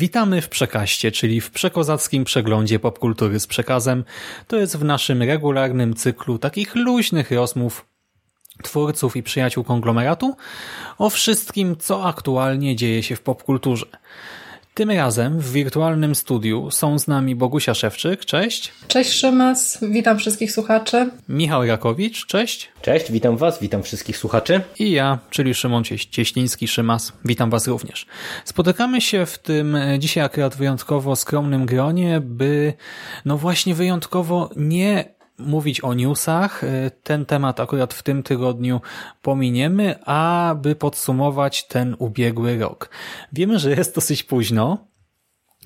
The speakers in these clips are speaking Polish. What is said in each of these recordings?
Witamy w Przekaście, czyli w przekozackim przeglądzie popkultury z przekazem. To jest w naszym regularnym cyklu takich luźnych rozmów twórców i przyjaciół konglomeratu o wszystkim, co aktualnie dzieje się w popkulturze. Tym razem w wirtualnym studiu są z nami Bogusia Szewczyk, cześć. Cześć Szymas, witam wszystkich słuchaczy. Michał Rakowicz, cześć. Cześć, witam Was, witam wszystkich słuchaczy. I ja, czyli Szymon Cieśliński, Szymas. Witam Was również. Spotykamy się w tym e, dzisiaj akurat wyjątkowo skromnym gronie, by no właśnie wyjątkowo nie mówić o newsach. E, ten temat akurat w tym tygodniu pominiemy, aby podsumować ten ubiegły rok. Wiemy, że jest dosyć późno,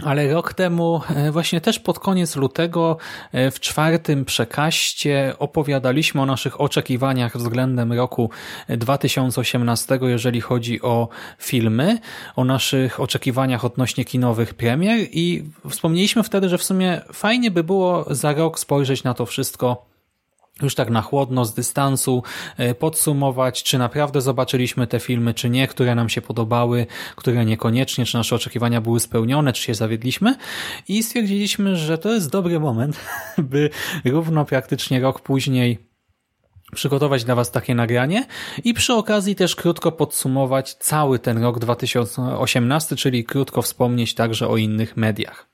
ale rok temu, e, właśnie też pod koniec lutego, e, w czwartym przekaście opowiadaliśmy o naszych oczekiwaniach względem roku 2018, jeżeli chodzi o filmy, o naszych oczekiwaniach odnośnie kinowych premier i wspomnieliśmy wtedy, że w sumie fajnie by było za rok spojrzeć na to wszystko już tak na chłodno, z dystansu, e, podsumować, czy naprawdę zobaczyliśmy te filmy, czy nie, które nam się podobały, które niekoniecznie, czy nasze oczekiwania były spełnione, czy się zawiedliśmy. I stwierdziliśmy, że to jest dobry moment, by równo praktycznie rok później przygotować dla Was takie nagranie i przy okazji też krótko podsumować cały ten rok 2018, czyli krótko wspomnieć także o innych mediach.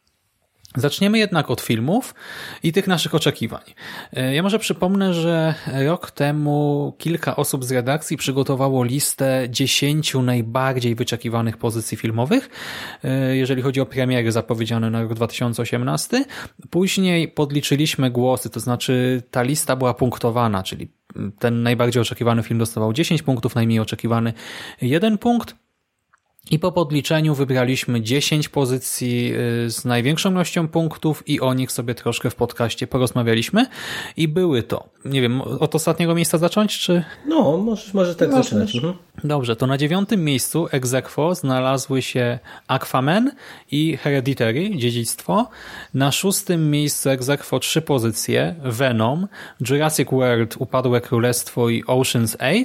Zaczniemy jednak od filmów i tych naszych oczekiwań. E, ja może przypomnę, że rok temu kilka osób z redakcji przygotowało listę dziesięciu najbardziej wyczekiwanych pozycji filmowych, e, jeżeli chodzi o premiery zapowiedziane na rok 2018. Później podliczyliśmy głosy, to znaczy ta lista była punktowana, czyli ten najbardziej oczekiwany film dostawał 10 punktów, najmniej oczekiwany 1 punkt. I po podliczeniu wybraliśmy 10 pozycji y, z największą ilością punktów i o nich sobie troszkę w podcaście porozmawialiśmy. I były to, nie wiem, od ostatniego miejsca zacząć, czy? No, możesz, możesz tak Możesz. zaczynać. Mhm. Dobrze, to na dziewiątym miejscu ex znalazły się Aquaman i Hereditary, Dziedzictwo. Na szóstym miejscu ex trzy pozycje, Venom, Jurassic World, Upadłe Królestwo i Ocean's 8.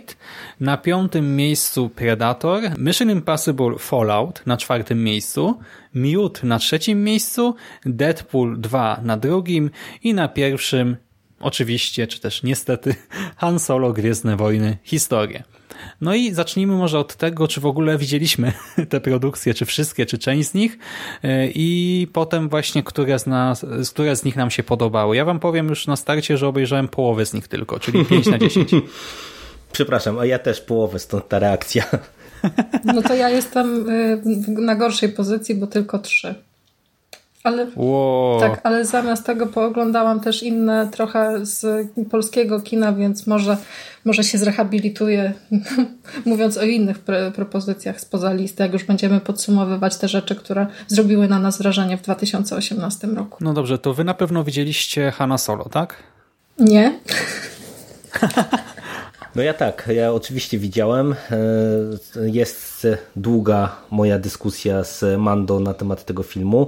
Na piątym miejscu Predator, Mission Impossible Fallout na czwartym miejscu, Mute na trzecim miejscu, Deadpool 2 na drugim i na pierwszym oczywiście, czy też niestety Han Solo Gwiezdne Wojny Historie. No i zacznijmy może od tego, czy w ogóle widzieliśmy te produkcje, czy wszystkie, czy część z nich e, i potem właśnie, które z, nas, które z nich nam się podobały. Ja wam powiem już na starcie, że obejrzałem połowę z nich tylko, czyli 5 na 10. Przepraszam, a ja też połowę, stąd ta reakcja. No to ja jestem y, na gorszej pozycji, bo tylko trzy. Ale, wow. Tak, ale zamiast tego pooglądałam też inne trochę z polskiego kina, więc może, może się zrehabilituję mówiąc o innych propozycjach spoza listy, jak już będziemy podsumowywać te rzeczy, które zrobiły na nas wrażenie w 2018 roku. No dobrze, to wy na pewno widzieliście Hanna Solo, tak? Nie. No ja tak, ja oczywiście widziałem. E, jest długa moja dyskusja z Mando na temat tego filmu.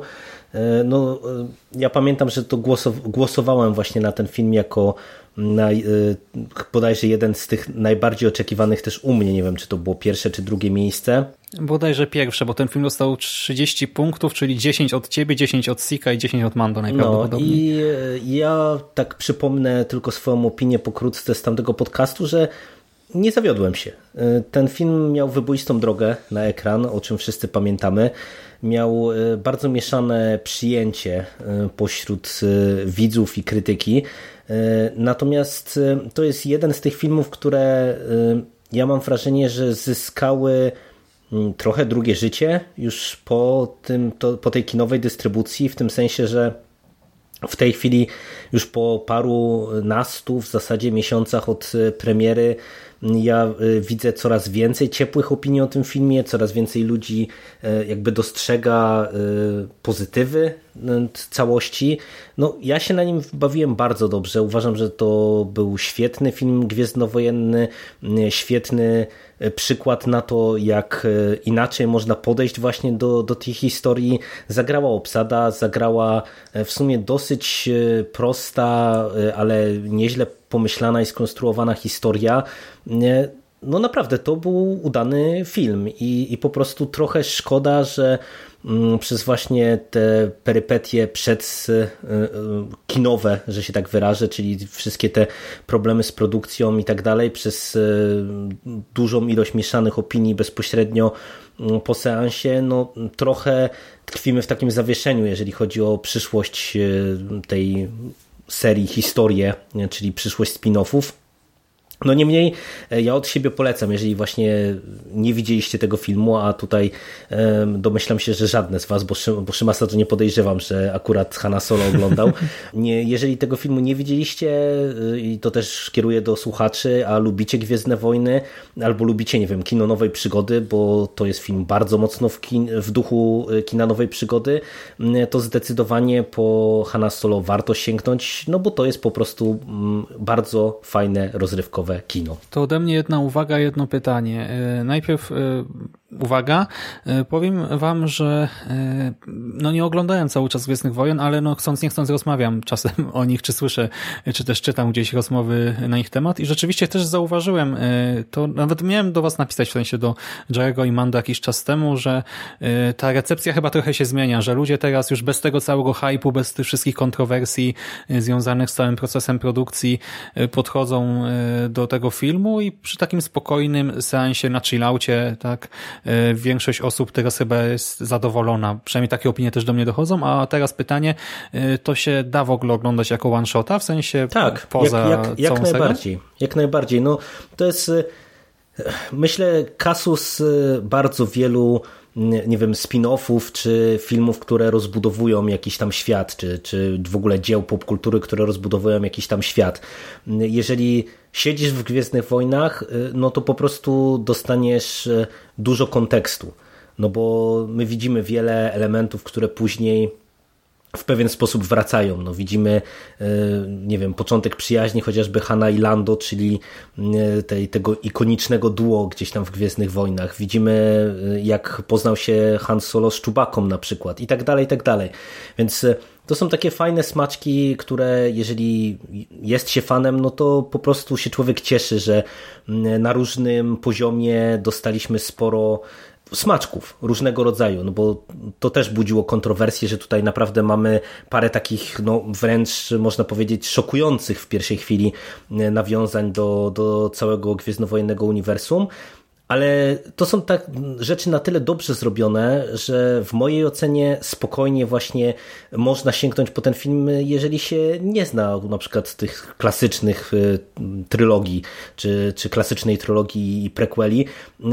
E, no, e, ja pamiętam, że to głosowałem właśnie na ten film jako na, bodajże jeden z tych najbardziej oczekiwanych też u mnie. Nie wiem, czy to było pierwsze, czy drugie miejsce. Bodajże pierwsze, bo ten film dostał 30 punktów, czyli 10 od ciebie, 10 od Sika i 10 od Mando najprawdopodobniej. No i ja tak przypomnę tylko swoją opinię pokrótce z tamtego podcastu, że nie zawiodłem się. Ten film miał wybójstą drogę na ekran, o czym wszyscy pamiętamy. Miał bardzo mieszane przyjęcie pośród widzów i krytyki. Natomiast to jest jeden z tych filmów, które ja mam wrażenie, że zyskały mm, trochę drugie życie już po, tym, to, po tej kinowej dystrybucji, w tym sensie, że w tej chwili już po paru nastu w zasadzie miesiącach od premiery ja widzę coraz więcej ciepłych opinii o tym filmie, coraz więcej ludzi jakby dostrzega pozytywy całości. No, ja się na nim bawiłem bardzo dobrze. Uważam, że to był świetny film gwiezdnowojenny, świetny przykład na to, jak inaczej można podejść właśnie do, do tej historii. Zagrała obsada, zagrała w sumie dosyć prosta, ale nieźle pomyślana i skonstruowana historia. No naprawdę, to był udany film i, i po prostu trochę szkoda, że Mm, przez właśnie te perypetie przed e, e, kinowe, że się tak wyrażę, czyli wszystkie te problemy z produkcją i tak dalej, przez e, dużą ilość mieszanych opinii bezpośrednio mm, po seansie, no trochę tkwimy w takim zawieszeniu, jeżeli chodzi o przyszłość tej serii, historię, czyli przyszłość spin-offów. No niemniej e, ja od siebie polecam, jeżeli właśnie nie widzieliście tego filmu, a tutaj domyślam się, że żadne z was, bo, bo Szymasa to nie podejrzewam, że akurat Hanna Solo oglądał. Nie, jeżeli tego filmu nie widzieliście y, i to też kieruję do słuchaczy, a lubicie Gwiezdne Wojny albo lubicie, nie wiem, kino nowej przygody, bo to jest film bardzo mocno w, kin, w duchu y, kina nowej przygody, to zdecydowanie po Hanna Solo warto sięgnąć, no bo to jest po prostu bardzo fajne, rozrywkowe kino. To ode mnie jedna uwaga, jedno pytanie. E, najpierw e, uwaga, e, powiem wam, że no nie oglądałem cały czas Gwiezdnych Wojen, ale no chcąc nie chcąc rozmawiam czasem o nich, czy słyszę, czy też czytam gdzieś rozmowy na ich temat. I rzeczywiście też zauważyłem, to nawet miałem do was napisać, w sensie do Jarego i Mando jakiś czas temu, że ta recepcja chyba trochę się zmienia, że ludzie teraz już bez tego całego hypu, bez tych wszystkich kontrowersji związanych z całym procesem produkcji podchodzą do tego filmu i przy takim spokojnym seansie na chillaucie, tak, e, większość osób teraz chyba jest zadowolona. Przynajmniej takie opinie też do mnie dochodzą, a teraz pytanie, e, to się da w ogóle oglądać jako one shota, w sensie tak, poza jak, jak, jak najbardziej. Jak najbardziej. No, to jest e, myślę kasus bardzo wielu nie wiem, spin-offów, czy filmów, które rozbudowują jakiś tam świat, czy, czy w ogóle dzieł popkultury, które rozbudowują jakiś tam świat. Jeżeli siedzisz w Gwiezdnych Wojnach, y, no to po prostu dostaniesz y, dużo kontekstu. No bo my widzimy wiele elementów, które później w pewien sposób wracają. No widzimy, y, nie wiem, początek przyjaźni chociażby Hanna i Lando, czyli tej, tego ikonicznego duo gdzieś tam w Gwiezdnych Wojnach. Widzimy, jak poznał się Han Solo z Czubaką na przykład i tak dalej, i tak dalej. Więc to są takie fajne smaczki, które jeżeli jest się fanem, no to po prostu się człowiek cieszy, że na różnym poziomie dostaliśmy sporo smaczków różnego rodzaju, no bo to też budziło kontrowersje, że tutaj naprawdę mamy parę takich, no wręcz można powiedzieć szokujących w pierwszej chwili mm, nawiązań do, do całego Gwiezdnowojennego uniwersum, ale to są tak rzeczy na tyle dobrze zrobione, że w mojej ocenie spokojnie właśnie można sięgnąć po ten film, jeżeli się nie zna na przykład tych klasycznych y, trylogii, czy, czy klasycznej trylogii i prequeli, y,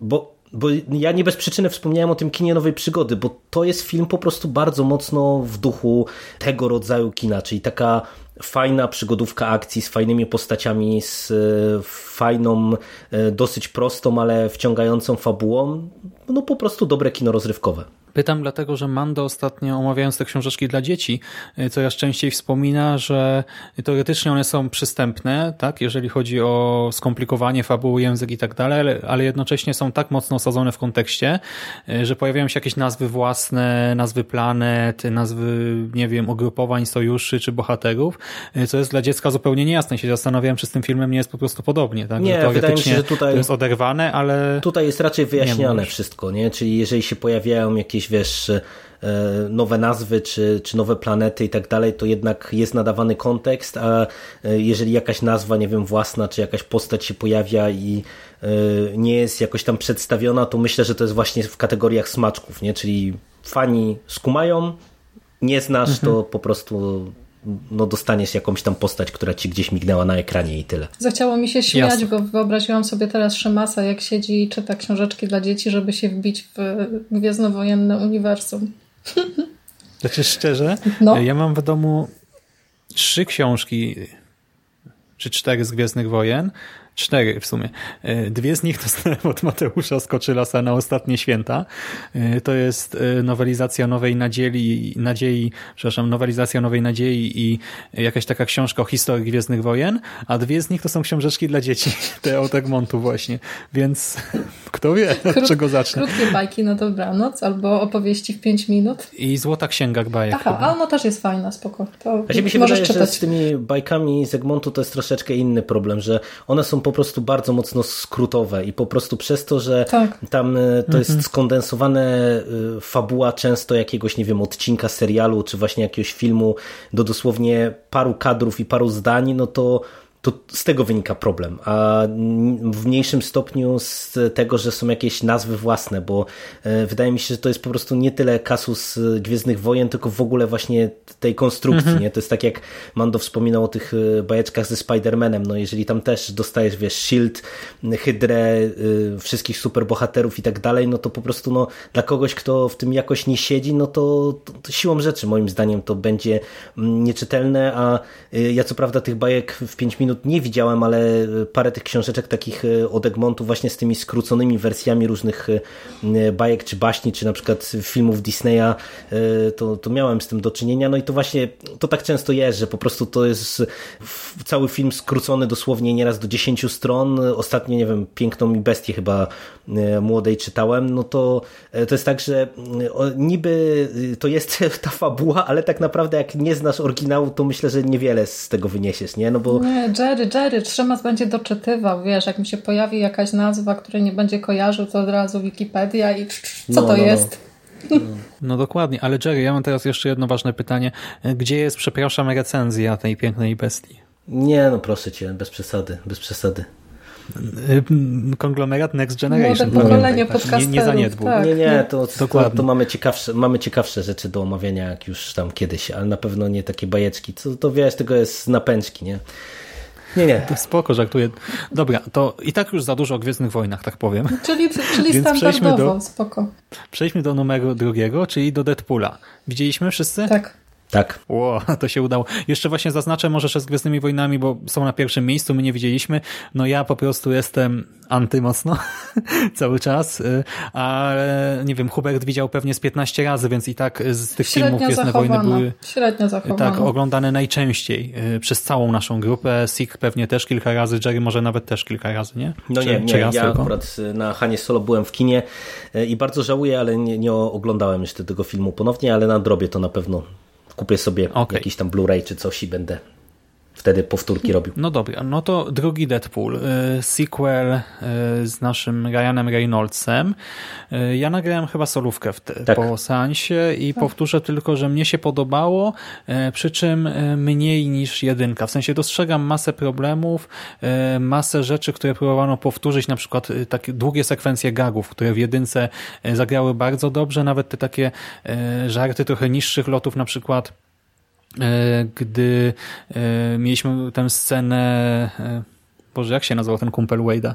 bo bo ja nie bez przyczyny wspomniałem o tym kinie nowej przygody, bo to jest film po prostu bardzo mocno w duchu tego rodzaju kina, czyli taka fajna przygodówka akcji z fajnymi postaciami, z e, fajną, e, dosyć prostą, ale wciągającą fabułą. No po prostu dobre kino rozrywkowe. Pytam dlatego, że Mando ostatnio omawiając te książeczki dla dzieci, y, coraz częściej wspomina, że teoretycznie one są przystępne, tak, jeżeli chodzi o skomplikowanie fabuły, język i tak dalej, ale jednocześnie są tak mocno osadzone w kontekście, y, że pojawiają się jakieś nazwy własne, nazwy planet, nazwy, nie wiem, ugrupowań, sojuszy czy bohaterów, y, co jest dla dziecka zupełnie niejasne. Się zastanawiam, czy z tym filmem nie jest po prostu podobnie, tak? Nie, że wydaje mi się, że tutaj to jest oderwane, ale... Tutaj jest raczej wyjaśniane wszystko, nie? Czyli jeżeli się pojawiają jakieś jakieś, wiesz, e, nowe nazwy czy, czy nowe planety i tak dalej, to jednak jest nadawany kontekst, a e, jeżeli jakaś nazwa, nie wiem, własna, czy jakaś postać się pojawia i e, nie jest jakoś tam przedstawiona, to myślę, że to jest właśnie w kategoriach smaczków, nie? Czyli fani skumają, nie znasz, mhm. to po prostu no dostaniesz jakąś tam postać, która ci gdzieś mignęła na ekranie i tyle. Zachciało mi się śmiać, Jasne. bo wyobraziłam sobie teraz Szymasa, jak siedzi i czyta książeczki dla dzieci, żeby się wbić w gwiezdnowojenne uniwersum. Znaczy szczerze, no. ja mam w domu trzy książki czy cztery z Gwiezdnych Wojen cztery w sumie. E, dwie z nich dostałem od Mateusza Skoczylasa na ostatnie święta. E, to jest e, nowelizacja Nowej Nadziei, nadziei, przepraszam, nowelizacja Nowej Nadziei i jakaś taka książka o historii Gwiezdnych Wojen, a dwie z nich to są książeczki dla dzieci, te od Egmontu właśnie. Więc kto wie, Krót, czego zacznę. Krótkie bajki na dobranoc albo opowieści w pięć minut. I Złota Księga bajek. Aha, a ono też jest fajna, spoko. To Właśnie mi się możesz wydaje, czytać. że z tymi bajkami z Egmontu to jest troszeczkę inny problem, że one są po prostu bardzo mocno skrótowe i po prostu przez to, że Tak. tam y, to jest skondensowane y, fabuła często jakiegoś, nie wiem, odcinka serialu czy właśnie jakiegoś filmu do dosłownie paru kadrów i paru zdań, no to to z tego wynika problem, a w mniejszym stopniu z tego, że są jakieś nazwy własne, bo e, wydaje mi się, że to jest po prostu nie tyle kasus e, Gwiezdnych Wojen, tylko w ogóle właśnie tej konstrukcji, nie? To jest tak jak Mando wspominał o tych e, bajeczkach ze Spider-Manem, no jeżeli tam też dostajesz, wiesz, Shield, Hydrę, wszystkich superbohaterów i tak dalej, no to po prostu no, dla kogoś, kto w tym jakoś nie siedzi, no to, to, to siłą rzeczy moim zdaniem to będzie mm, nieczytelne, a ja co prawda tych bajek w 5 minut nie widziałem, ale parę tych książeczek takich e, od Egmontu właśnie z tymi skróconymi wersjami różnych e, bajek czy baśni, czy na przykład filmów Disneya, e, to, to miałem z tym do czynienia. No i to właśnie, to tak często jest, że po prostu to jest cały film skrócony dosłownie nieraz do 10 stron. Ostatnio, nie wiem, Piękną i Bestię chyba młodej czytałem, no to to jest tak, że niby to jest ta fabuła, ale tak naprawdę jak nie znasz oryginału, to myślę, że niewiele z tego wyniesiesz, nie? No bo nie, Jerry, Jerry, Trzymas będzie doczytywał, wiesz, jak mi się pojawi jakaś nazwa, której nie będzie kojarzył, to od razu Wikipedia i co No, to no, no. jest? No dokładnie, ale Jerry, ja mam teraz jeszcze jedno ważne pytanie. Gdzie jest, przepraszam, recenzja tej pięknej bestii? Nie, no proszę cię, bez przesady, bez przesady. Y, Konglomerat Next Generation. Młode pokolenie pamiętaj, tak, podcasterów, Nie, nie zaniedbuj. tak. nie, nie, to, to, Dokładnie. to mamy, ciekawsze, mamy ciekawsze rzeczy do omawiania jak już tam kiedyś, ale na pewno nie takie bajeczki. To, to wiesz, tego jest z napęczki, nie? Nie, nie. Spoko, żartuję. Dobra, to i tak już za dużo o Gwiezdnych Wojnach, tak powiem. Czyli, czyli Więc przejdźmy standardowo, do- spoko. Przejdźmy do numeru drugiego, czyli do Deadpoola. Widzieliśmy wszyscy? Tak. Tak. Ło, to się udało. Jeszcze właśnie zaznaczę może że z Gwiezdnymi Wojnami, bo są na pierwszym miejscu, my nie widzieliśmy. No ja po prostu jestem anty mocno cały czas, y, ale nie wiem, Hubert widział pewnie z 15 razy, więc i tak z tych filmów Średnio Gwiezdne Wojny były Średnio zachowana. tak oglądane najczęściej y, przez całą naszą grupę. Sik pewnie też kilka razy, Jerry może nawet też kilka razy, nie? No Czy- nie, czy nie, raz ja tylko? akurat na Hanie Solo byłem w kinie i bardzo żałuję, ale nie, nie oglądałem jeszcze tego filmu ponownie, ale nadrobię to na pewno. Kupię sobie Okej. jakiś tam Blu-ray czy coś i będę wtedy powtórki robił. No dobra, no to drugi Deadpool, y, sequel y, z naszym Ryanem Reynoldsem. Y, Ja nagrałem chyba solówkę w te, Tak. po seansie i powtórzę tylko, że mnie się podobało, przy czym mniej niż jedynka. W sensie dostrzegam masę problemów, masę rzeczy, które próbowano powtórzyć, na przykład takie długie sekwencje gagów, które w jedynce zagrały bardzo dobrze, nawet te takie żarty trochę niższych lotów, na przykład gdy e, mieliśmy tę scenę e, Boże, jak się nazywał ten kumpel Wade'a?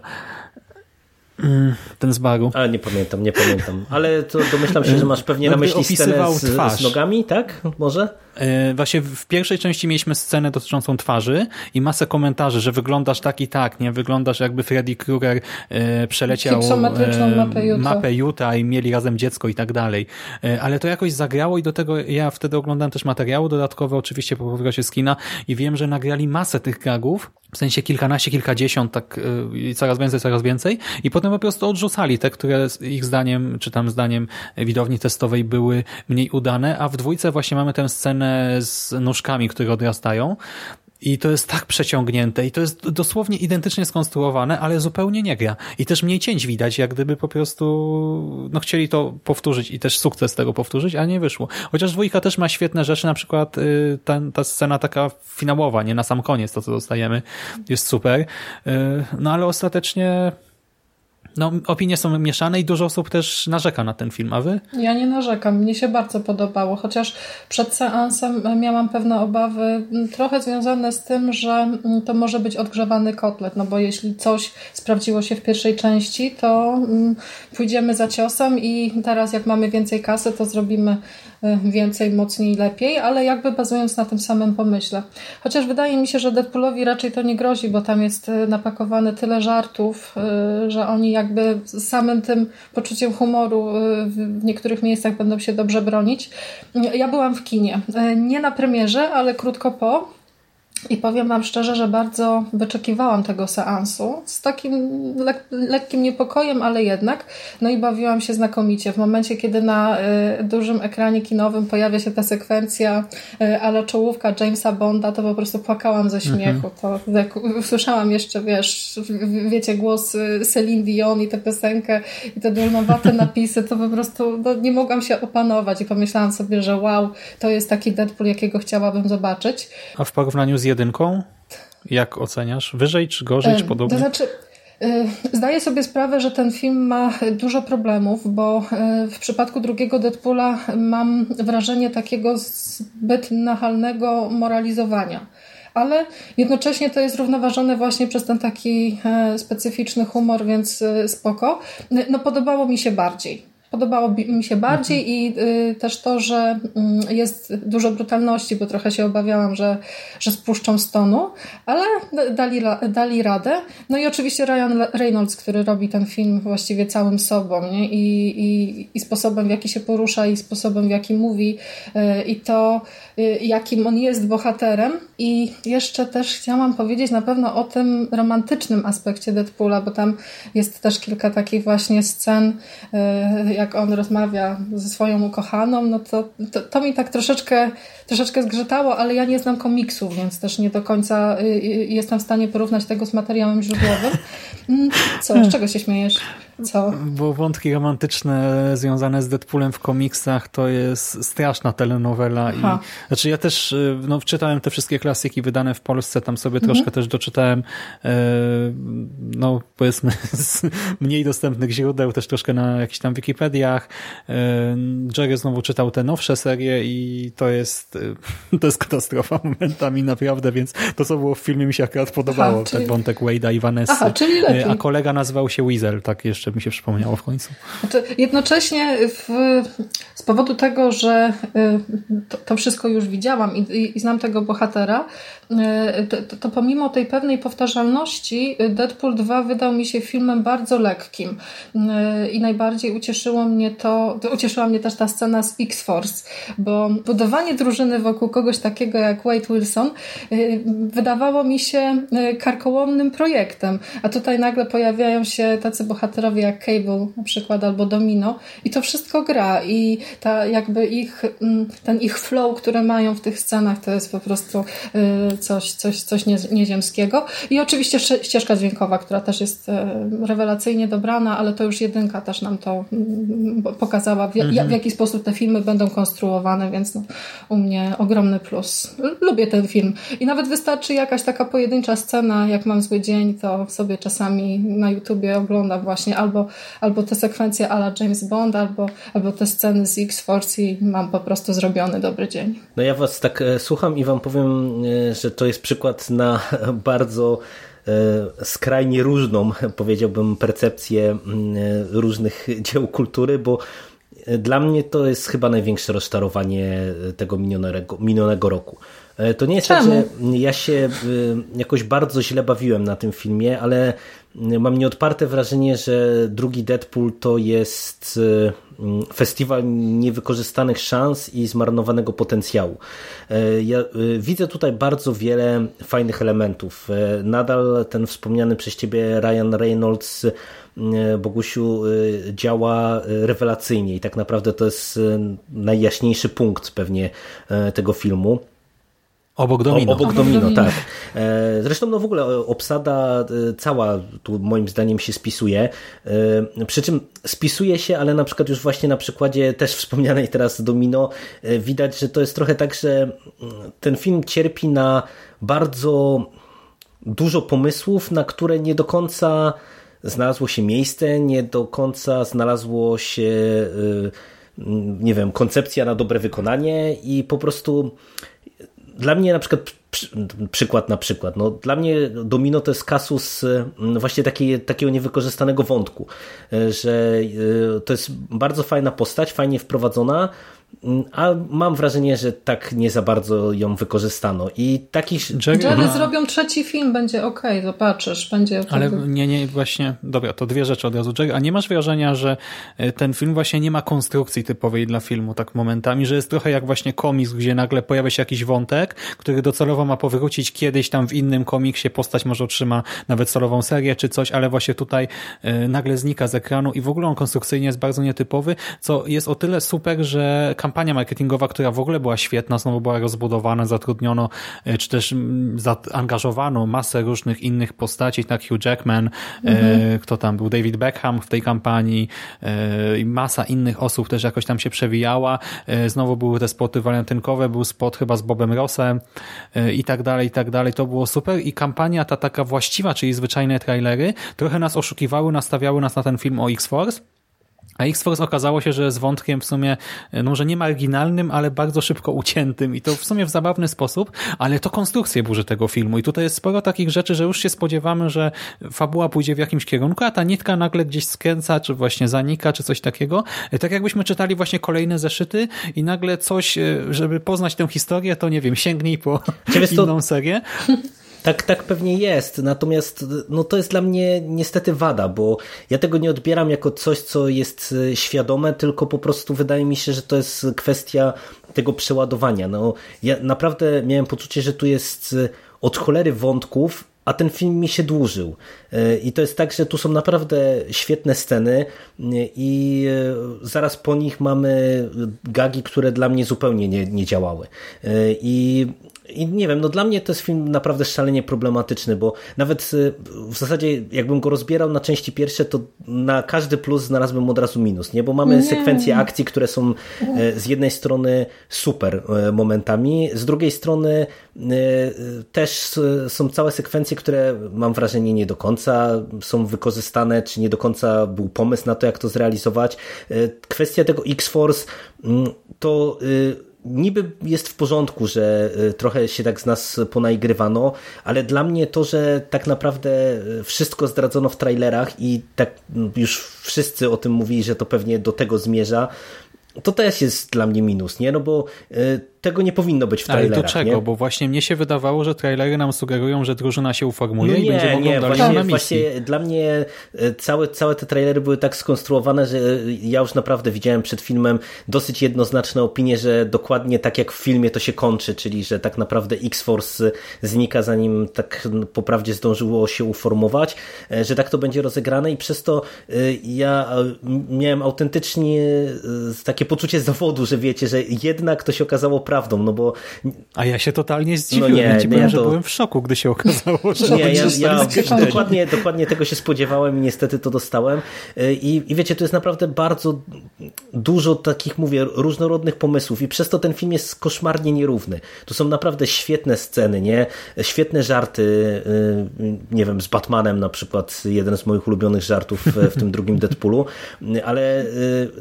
Mm, Ten z baru. Ale nie pamiętam, nie pamiętam. Ale to domyślam się, że masz pewnie na myśli scenę z, twarz. z nogami, tak? Może? E, Właśnie w pierwszej części mieliśmy scenę dotyczącą twarzy i masę komentarzy, że wyglądasz tak i tak, nie? Wyglądasz jakby Freddy Krueger e, przeleciał e, mapę Utah. mapę Utah i mieli razem dziecko i tak dalej. Ale to jakoś zagrało i do tego ja wtedy oglądałem też materiały dodatkowe, oczywiście po powrocie z kina i wiem, że nagrali masę tych gagów, w sensie kilkanaście, kilkadziesiąt, tak i coraz więcej, coraz więcej i potem po prostu odrzucali te, które ich zdaniem, czy tam zdaniem widowni testowej były mniej udane, a w dwójce właśnie mamy tę scenę z nóżkami, które odrastają i to jest tak przeciągnięte i to jest dosłownie identycznie skonstruowane, ale zupełnie nie gra. I też mniej cięć widać, jak gdyby po prostu no chcieli to powtórzyć i też sukces tego powtórzyć, a nie wyszło. Chociaż dwójka też ma świetne rzeczy, na przykład y, ta, ta scena taka finałowa, nie na sam koniec to, co dostajemy, jest super. Y, no ale ostatecznie no, opinie są mieszane i dużo osób też narzeka na ten film, a wy? Ja nie narzekam, mnie się bardzo podobało, chociaż przed seansem miałam pewne obawy, trochę związane z tym, że to może być odgrzewany kotlet, no bo jeśli coś sprawdziło się w pierwszej części, to pójdziemy za ciosem i teraz jak mamy więcej kasy, to zrobimy e, więcej, mocniej, lepiej, ale jakby bazując na tym samym pomyśle. Chociaż wydaje mi się, że Deadpoolowi raczej to nie grozi, bo tam jest e, napakowane tyle żartów, e, że oni jakby samym tym poczuciem humoru w niektórych miejscach będą się dobrze bronić. Ja byłam w kinie. Nie na premierze, ale krótko po. I powiem Wam szczerze, że bardzo wyczekiwałam tego seansu z takim lek lekkim niepokojem, ale jednak. No i bawiłam się znakomicie. W momencie, kiedy na y, dużym ekranie kinowym pojawia się ta sekwencja, y, ale czołówka Jamesa Bonda, to po prostu płakałam ze śmiechu. Mhm. To jak usłyszałam jeszcze, wiesz, wiecie, głos Celine Dion i tę piosenkę i te dolnowate napisy, to po prostu no, nie mogłam się opanować i pomyślałam sobie, że wow, to jest taki Deadpool, jakiego chciałabym zobaczyć. A w porównaniu z jedynką? Jak oceniasz? Wyżej czy gorzej, czy podobnie? To znaczy, Zdaję sobie sprawę, że ten film ma dużo problemów, bo w przypadku drugiego Deadpoola mam wrażenie takiego zbyt nachalnego moralizowania. Ale jednocześnie to jest równoważone właśnie przez ten taki specyficzny humor, więc spoko. No podobało mi się bardziej. Podobało mi się bardziej mhm. i y, też to, że y, jest dużo brutalności, bo trochę się obawiałam, że, że spuszczą stonu, ale dali, dali radę. No i oczywiście Ryan Reynolds, który robi ten film właściwie całym sobą nie? I, i, i sposobem, w jaki się porusza, i sposobem, w jaki mówi, y, i to, y, jakim on jest bohaterem. I jeszcze też chciałam powiedzieć na pewno o tym romantycznym aspekcie Deadpoola, bo tam jest też kilka takich właśnie scen y, jak on rozmawia ze swoją ukochaną, no to, to, to, mi tak troszeczkę, troszeczkę zgrzytało, ale ja nie znam komiksów, więc też nie do końca y, y, jestem w stanie porównać tego z materiałem źródłowym. Mm, co, z czego się śmiejesz? Co? Bo wątki romantyczne związane z Deadpoolem w komiksach to jest straszna telenowela. I, znaczy ja też y, no, czytałem te wszystkie klasyki wydane w Polsce, tam sobie mhm. troszkę też doczytałem e, no powiedzmy z mniej dostępnych źródeł, też troszkę na jakichś tam Wikipediach. E, Jerry znowu czytał te nowsze serie i to jest e, to jest katastrofa momentami naprawdę, więc to co było w filmie mi się akurat podobało, Aha, czyli... ten wątek Wade'a i Vanessa. Aha, czyli lepiej. A kolega nazywał się Weasel, tak jeszcze jeszcze mi się przypomniało w końcu. Znaczy, jednocześnie w, z powodu tego, że y, to, to wszystko już widziałam i, i, i znam tego bohatera, to, to, pomimo tej pewnej powtarzalności Deadpool 2 wydał mi się filmem bardzo lekkim y, i najbardziej ucieszyło mnie to, ucieszyła mnie też ta scena z X-Force, bo budowanie drużyny wokół kogoś takiego jak Wade Wilson wydawało mi się karkołomnym projektem, a tutaj nagle pojawiają się tacy bohaterowie jak Cable na przykład albo Domino i to wszystko gra. I ta jakby ich, mm, ten ich flow, które mają w tych scenach to jest po prostu coś, coś, coś nieziemskiego i oczywiście ścieżka dźwiękowa, która też jest y, rewelacyjnie dobrana, ale to już jedynka też nam to mm, pokazała w, mhm. w jaki sposób te filmy będą konstruowane, więc no, u mnie ogromny plus. Lubię ten film i nawet wystarczy jakaś taka pojedyncza scena, jak mam zły dzień, to sobie czasami na YouTubie oglądam właśnie albo, albo te sekwencje ala James Bond, albo, albo te sceny z X-Force i mam po prostu zrobiony dobry dzień. No ja was tak e, słucham i wam powiem, e, że to jest przykład na bardzo e, skrajnie różną, powiedziałbym, percepcję różnych dzieł kultury, bo dla mnie to jest chyba największe rozczarowanie tego minionego, minionego roku. To nie jest Czemu? tak, że ja się jakoś bardzo źle bawiłem na tym filmie, ale mam nieodparte wrażenie, że drugi Deadpool to jest festiwal niewykorzystanych szans i zmarnowanego potencjału. E, ja y, widzę tutaj bardzo wiele fajnych elementów. E, nadal ten wspomniany przez ciebie Ryan Reynolds Bogusiu działa rewelacyjnie i tak naprawdę to jest najjaśniejszy punkt pewnie e, tego filmu. Obok Domino. O, obok, obok domino, domino, tak. E, zresztą no w ogóle obsada e, cała tu moim zdaniem się spisuje. E, przy czym spisuje się, ale na przykład już właśnie na przykładzie też wspomnianej teraz Domino widać, że to jest trochę tak, że mm, ten film cierpi na bardzo dużo pomysłów, na które nie do końca znalazło się miejsce, nie do końca znalazło się nie wiem, koncepcja na dobre wykonanie i po prostu dla mnie na przykład przykład na przykład. No, dla mnie Domino to jest kasus właśnie takiej, takiego niewykorzystanego wątku, że to jest bardzo fajna postać, fajnie wprowadzona, a mam wrażenie, że tak nie za bardzo ją wykorzystano. I takich. Jerry ma... zrobią trzeci film, będzie ok, zobaczysz, będzie. Ale nie, nie, właśnie. Dobra, to dwie rzeczy od razu. Jerry, a nie masz wrażenia, że e, ten film właśnie nie ma konstrukcji typowej dla filmu, tak momentami, że jest trochę jak właśnie komiks, gdzie nagle pojawia się jakiś wątek, który docelowo ma powrócić kiedyś tam w innym komiksie, postać może otrzyma nawet solową serię czy coś, ale właśnie tutaj e, nagle znika z ekranu i w ogóle on konstrukcyjnie jest bardzo nietypowy, co jest o tyle super, że kampania marketingowa, która w ogóle była świetna, znowu była rozbudowana, zatrudniono, e, czy też zaangażowano masę różnych innych postaci, tak Hugh Jackman, e, mhm. kto tam był, David Beckham w tej kampanii e, i masa innych osób też jakoś tam się przewijała. Znowu były te spoty walentynkowe, był spot chyba z Bobem Rossem i tak dalej, i tak dalej. To było super i kampania ta taka właściwa, czyli zwyczajne trailery, trochę nas oszukiwały, nastawiały nas na ten film o X-Force, a X-Force okazało się, że jest wątkiem w sumie, no może nie marginalnym, ale bardzo szybko uciętym i to w sumie w zabawny sposób, ale to konstrukcje burzy tego filmu i tutaj jest sporo takich rzeczy, że już się spodziewamy, że fabuła pójdzie w jakimś kierunku, a ta nitka nagle gdzieś skręca, czy właśnie zanika, czy coś takiego. Tak jakbyśmy czytali właśnie kolejne zeszyty i nagle coś, e, żeby poznać tę historię, to nie wiem, sięgnij po inną serię. Tak, tak pewnie jest, natomiast no to jest dla mnie niestety wada, bo ja tego nie odbieram jako coś, co jest e, świadome, tylko po prostu wydaje mi się, że to jest kwestia tego przeładowania. No, ja naprawdę miałem poczucie, że tu jest e, od cholery wątków, a ten film mi się dłużył. E, I to jest tak, że tu są naprawdę świetne sceny i zaraz po nich mamy gagi, które dla mnie zupełnie nie, nie działały. I i nie wiem, no dla mnie to jest film naprawdę szalenie problematyczny, bo nawet y, w zasadzie jakbym go rozbierał na części pierwsze, to na każdy plus znalazłbym od razu minus, nie? Bo mamy nie. sekwencje akcji, które są e, z jednej strony super e, momentami, z drugiej strony też są całe sekwencje, które mam wrażenie nie do końca są wykorzystane, czy nie do końca był pomysł na to, jak to zrealizować. Kwestia tego X-Force mm, to y, niby jest w porządku, że y, trochę się tak z nas ponaigrywano, ale dla mnie to, że tak naprawdę y, wszystko zdradzono w trailerach i tak już wszyscy o tym mówili, że to pewnie do tego zmierza, to też jest dla mnie minus, nie? No bo y, tego nie powinno być w trailerach. Ale do czego? Nie? Bo właśnie mnie się wydawało, że trailery nam sugerują, że drużyna się uformuje no nie, i będzie mogą nie, właśnie, na misji. Właśnie dla mnie e, całe, całe te trailery były tak skonstruowane, że ja już naprawdę widziałem przed filmem dosyć jednoznaczne opinie, że dokładnie tak jak w filmie to się kończy, czyli że tak naprawdę X-Force znika zanim tak poprawdzie zdążyło się uformować, e, że tak to będzie rozegrane i przez to e, ja miałem autentycznie takie poczucie zawodu, że wiecie, że jednak to się okazało prawdą, no bo... A ja się totalnie zdziwiłem, no nie, ja ci powiem, to... że byłem w szoku, gdy się okazało, że nie, ja, ja dokładnie, dokładnie tego się spodziewałem i niestety to dostałem I, i wiecie, to jest naprawdę bardzo dużo takich, mówię, różnorodnych pomysłów i przez to ten film jest koszmarnie nierówny. To są naprawdę świetne sceny, nie? Świetne żarty, y, nie wiem, z Batmanem na przykład, jeden z moich ulubionych żartów w tym drugim Deadpoolu, ale y,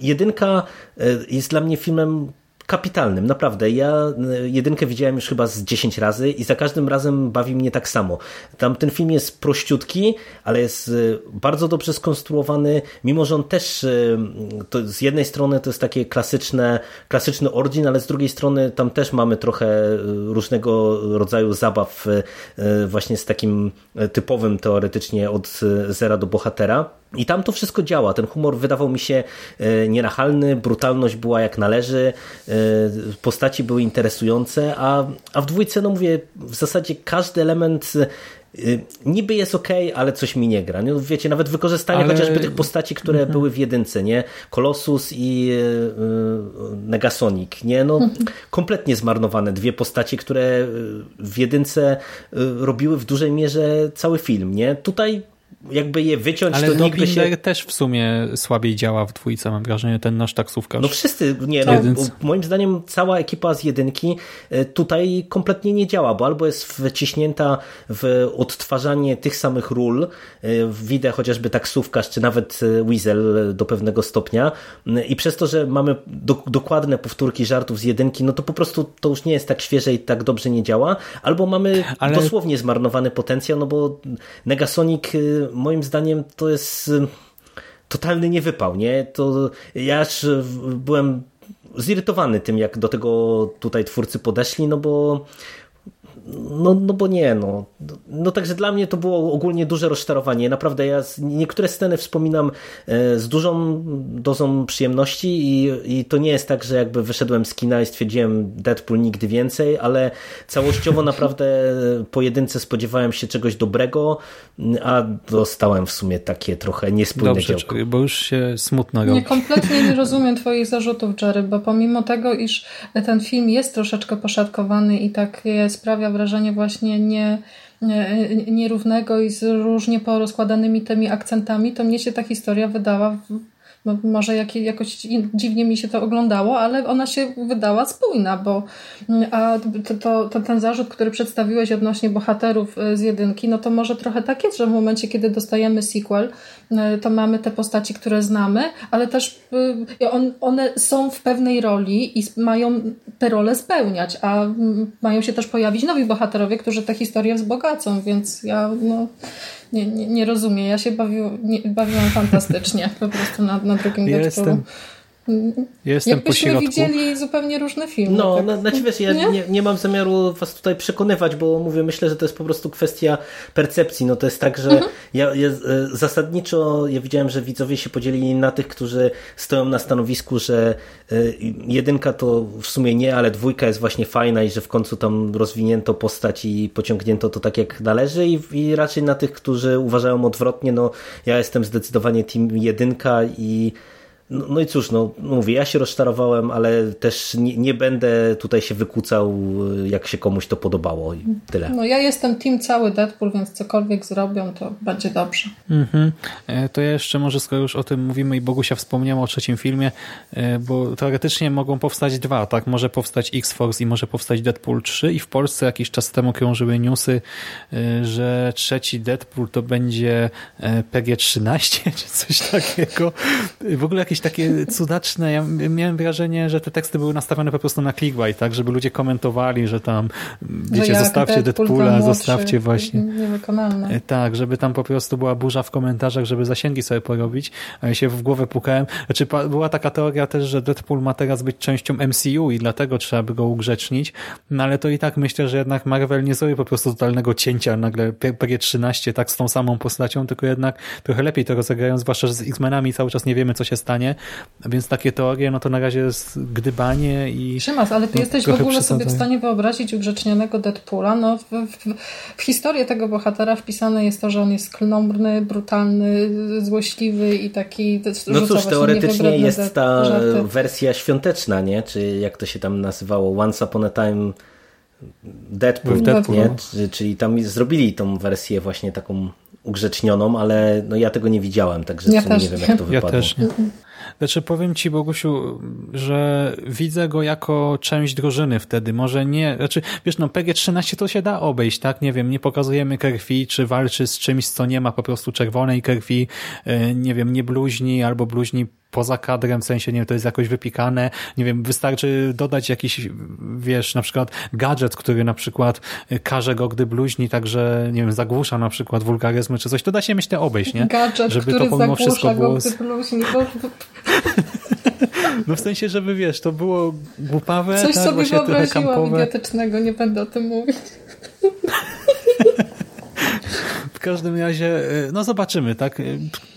jedynka y, jest dla mnie filmem kapitalnym, naprawdę. Ja e, jedynkę widziałem już chyba z 10 razy i za każdym razem bawi mnie tak samo. Tam ten film jest prościutki, ale jest e, bardzo dobrze skonstruowany, mimo że on też to z jednej strony to jest takie klasyczne, klasyczny origin, ale z drugiej strony tam też mamy trochę różnego rodzaju zabaw właśnie z takim typowym teoretycznie od zera do bohatera. I tam to wszystko działa. Ten humor wydawał mi się nienachalny, brutalność była jak należy, postaci były interesujące, a, a w dwójce, no mówię, w zasadzie każdy element y, niby jest ok, ale coś mi nie gra. No, wiecie, nawet wykorzystanie ale... chociażby tych postaci, które mhm. były w jedynce, nie? Colossus i yy, Negasonic, nie? No, mhm. kompletnie zmarnowane dwie postaci, które w jedynce robiły w dużej mierze cały film, nie? Tutaj jakby je wyciąć, Ale to Dopinder się... też w sumie słabiej działa w dwójce, mam wrażenie, ten nasz taksówkarz. No wszyscy, nie, no, moim zdaniem cała ekipa z jedynki e, tutaj kompletnie nie działa, bo albo jest wciśnięta w odtwarzanie tych samych ról, e, widzę chociażby taksówkarz, czy nawet e, Weasel do pewnego stopnia i przez to, że mamy do, dokładne powtórki żartów z jedynki, no to po prostu to już nie jest tak świeże i tak dobrze nie działa, albo mamy Ale- dosłownie zmarnowany potencjał, no bo Negasonic moim zdaniem to jest y, totalny niewypał, nie? To ja aż y, byłem zirytowany tym, jak do tego tutaj twórcy podeszli, no bo no, no bo nie, no. No także dla mnie to było ogólnie duże rozczarowanie. Naprawdę ja niektóre sceny wspominam e, z dużą dozą przyjemności i, i to nie jest tak, że jakby wyszedłem z kina i stwierdziłem Deadpool nigdy więcej, ale całościowo naprawdę po jedynce spodziewałem się czegoś dobrego, a dostałem w sumie takie trochę niespójne Dobrze, działko. Jerry, bo już się smutno robi. Nie, kompletnie nie rozumiem Twoich zarzutów, Jerry, bo pomimo tego, iż ten film jest troszeczkę poszatkowany i tak sprawia wrażenie właśnie nie, nie, nierównego i z różnie porozkładanymi tymi akcentami, to mnie się ta historia wydała może jak, jakoś dziwnie mi się to oglądało, ale ona się wydała spójna, bo a to, to, ten zarzut, który przedstawiłeś odnośnie bohaterów y, z jedynki, no to może trochę tak jest, że w momencie, kiedy dostajemy sequel, y, to mamy te postaci, które znamy, ale też on, one są w pewnej roli i mają te role spełniać, a mm, mają się też pojawić nowi bohaterowie, którzy tę historię wzbogacą, więc ja no, nie, nie, nie rozumiem. Ja się bawił, nie, bawiłam fantastycznie po prostu na, na drugim Ja jestem, jestem po Jakbyśmy środku. widzieli zupełnie różne filmy. No, tak? znaczy wiesz, ja Nie? nie, nie mam zamiaru was tutaj przekonywać, bo mówię, myślę, że to jest po prostu kwestia percepcji. No to jest tak, że ja, ja e, zasadniczo ja widziałem, że widzowie się podzielili na tych, którzy stoją na stanowisku, że e, jedynka to w sumie nie, ale dwójka jest właśnie fajna i że w końcu tam rozwinięto postać i pociągnięto to tak jak należy i, i raczej na tych, którzy uważają odwrotnie, no ja jestem zdecydowanie team jedynka i no, no i cóż, no mówię, ja się rozczarowałem, ale też nie, nie będę tutaj się wykłócał, jak się komuś to podobało i tyle. No ja jestem team cały Deadpool, więc cokolwiek zrobią, to będzie dobrze. Mhm. E, To ja jeszcze może, skoro już o tym mówimy i Bogusia wspomniała o trzecim filmie, e, bo teoretycznie mogą powstać dwa, tak? Może powstać X-Force i może powstać Deadpool 3 i w Polsce jakiś czas temu krążyły newsy, e, że trzeci Deadpool to będzie e, PG-13 czy coś takiego. W ogóle jakieś takie cudaczne, ja miałem wrażenie, że te teksty były nastawione po prostu na clickbait, tak? Żeby ludzie komentowali, że tam wiecie, zostawcie Deadpoola, zostawcie właśnie. Niewykonalne. Tak, żeby tam po prostu była burza w komentarzach, żeby zasięgi sobie porobić, a ja się w głowę pukałem. Znaczy, była taka teoria też, że Deadpool ma teraz być częścią MCU i dlatego trzeba by go ugrzecznić, no ale to i tak myślę, że jednak Marvel nie zrobi po prostu totalnego cięcia nagle P- PG-13 tak z tą samą postacią, tylko jednak trochę lepiej to rozegrają, zwłaszcza, że z X-Menami cały czas nie wiemy, co się stanie, więc takie teorie, no to na razie jest gdybanie i Szymas, ale ty No, jesteś w ogóle sobie w stanie wyobrazić ugrzecznionego Deadpoola. No, w, w, w historię tego bohatera wpisane jest to, że on jest klnomrny, brutalny, złośliwy i taki No cóż, teoretycznie jest ta żarty. wersja świąteczna, nie? Czy jak to się tam nazywało? Once Upon a Time Deadpool, W Deadpoolu. nie? Czy- Czyli tam zrobili tą wersję właśnie taką ugrzecznioną, ale no ja tego nie widziałem, także Ja nie wiem nie. jak to Ja wypadło. też nie. Znaczy powiem Ci Bogusiu, że widzę go jako część drużyny wtedy. Może nie, znaczy wiesz no PG-13 to się da obejść, tak? Nie wiem, nie pokazujemy krwi, czy walczy z czymś, co nie ma po prostu czerwonej krwi, e, nie wiem, nie bluźni albo bluźni poza kadrem, w sensie, nie wiem, to jest jakoś wypikane, nie wiem, wystarczy dodać jakiś, wiesz, na przykład gadżet, który na przykład e, każe go, gdy bluźni, także, nie wiem, zagłusza na przykład wulgaryzmy czy coś, to da się myślę obejść, nie? Gadżet, Żeby który to pomimo wszystko zagłusza było... go, gdy bluźni. Bo No w sensie, żeby wiesz, to było głupawe, Coś tak, sobie wyobraziłam idiotycznego, nie będę o tym mówić. W każdym razie, e, no zobaczymy, tak? E,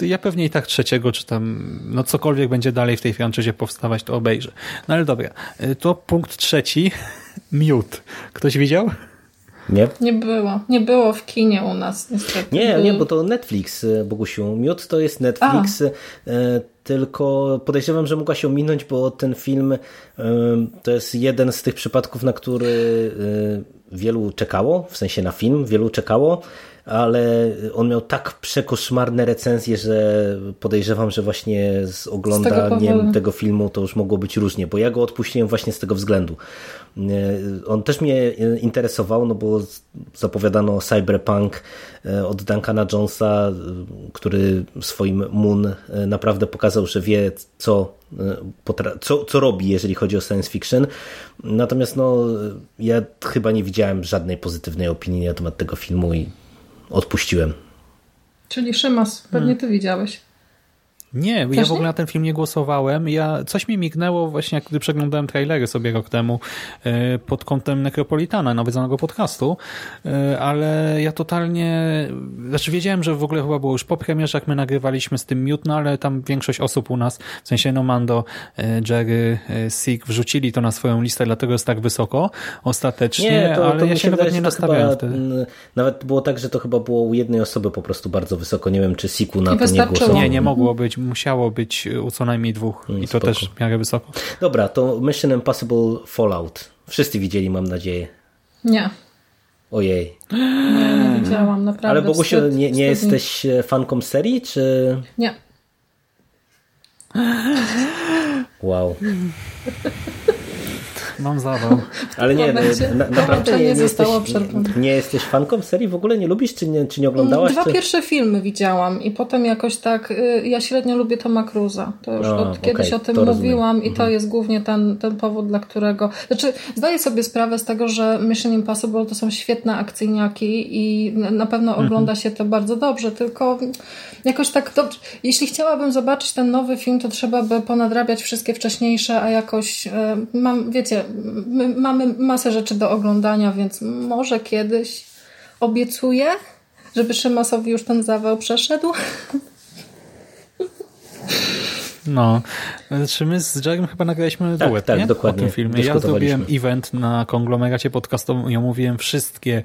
Ja pewnie i tak trzeciego, czy tam, no cokolwiek będzie dalej w tej franczyzie powstawać, to obejrzę. No ale dobra, e, to punkt trzeci, Mute. Ktoś widział? Nie? Nie było. Nie było w kinie u nas niestety. Nie, Był- nie, bo to Netflix, Bogusiu. Miód to jest Netflix, e, tylko podejrzewam, że mogła się ominąć, bo ten film to jest jeden z tych przypadków, na który wielu czekało, w sensie na film, wielu czekało, ale on miał tak przekoszmarne recenzje, że podejrzewam, że właśnie z oglądaniem tego, tego filmu to już mogło być różnie, bo ja go odpuściłem właśnie z tego względu. On też mnie interesował, no bo zapowiadano Cyberpunk e, od Duncana Jonesa, e, który swoim Moon e, naprawdę pokazał, że wie co, co, co robi, jeżeli chodzi o science fiction. Natomiast no, ja chyba nie widziałem żadnej pozytywnej opinii na temat tego filmu i odpuściłem. Czyli Szymas, pewnie ty widziałeś. Nie, Też ja w ogóle nie? na ten film nie głosowałem. Ja, coś mi mignęło właśnie, jak gdy przeglądałem trailery sobie rok temu e, pod kątem Necropolitana, nawiedzonego podcastu, e, ale ja totalnie, znaczy wiedziałem, że w ogóle chyba było już po premierze, jak my nagrywaliśmy z tym Mute, no ale tam większość osób u nas, w sensie no Mando, e, Jerry, Sig wrzucili to na swoją listę, dlatego jest tak wysoko ostatecznie, nie, to, ale to ja się nawet nie nastawiałem wtedy. Nawet było tak, że to chyba było u jednej osoby po prostu bardzo wysoko. Nie wiem, czy Siku na to nie głosował. Nie, nie mogło być musiało być u co najmniej dwóch mm, i to też w miarę wysoko. Dobra, to Mission Impossible Fallout. Wszyscy widzieli, mam nadzieję. Nie. Ojej. Nie, nie widziałam, naprawdę. Ale Bogusiu, nie, nie jesteś e, fanką serii, czy... Nie. Wow. Mam zawał. Ale nie, na, naprawdę nie, nie, jesteś, nie, jesteś fanką serii w ogóle? Nie lubisz, czy nie, czy nie oglądałaś? Dwa czy... pierwsze filmy widziałam i potem jakoś tak, y, ja średnio lubię Toma Cruza. To już o, od okay, kiedyś o tym mówiłam rozumiem. i to mhm. jest głównie ten, ten powód, dla którego... Znaczy, zdaję sobie sprawę z tego, że Mission Impossible to są świetne akcyjniaki i na pewno mhm. ogląda się to bardzo dobrze, tylko jakoś tak dobrze. Jeśli chciałabym zobaczyć ten nowy film, to trzeba by ponadrabiać wszystkie wcześniejsze, a jakoś y, mam, wiecie, my mamy masę rzeczy do oglądania, więc może kiedyś obiecuję, żeby Szymasowi już ten zawał przeszedł. No, znaczy my z Jarem chyba nagraliśmy tak, duet, tak, nie? dokładnie. O tym filmie. Ja zrobiłem event na konglomeracie podcastowym i omówiłem wszystkie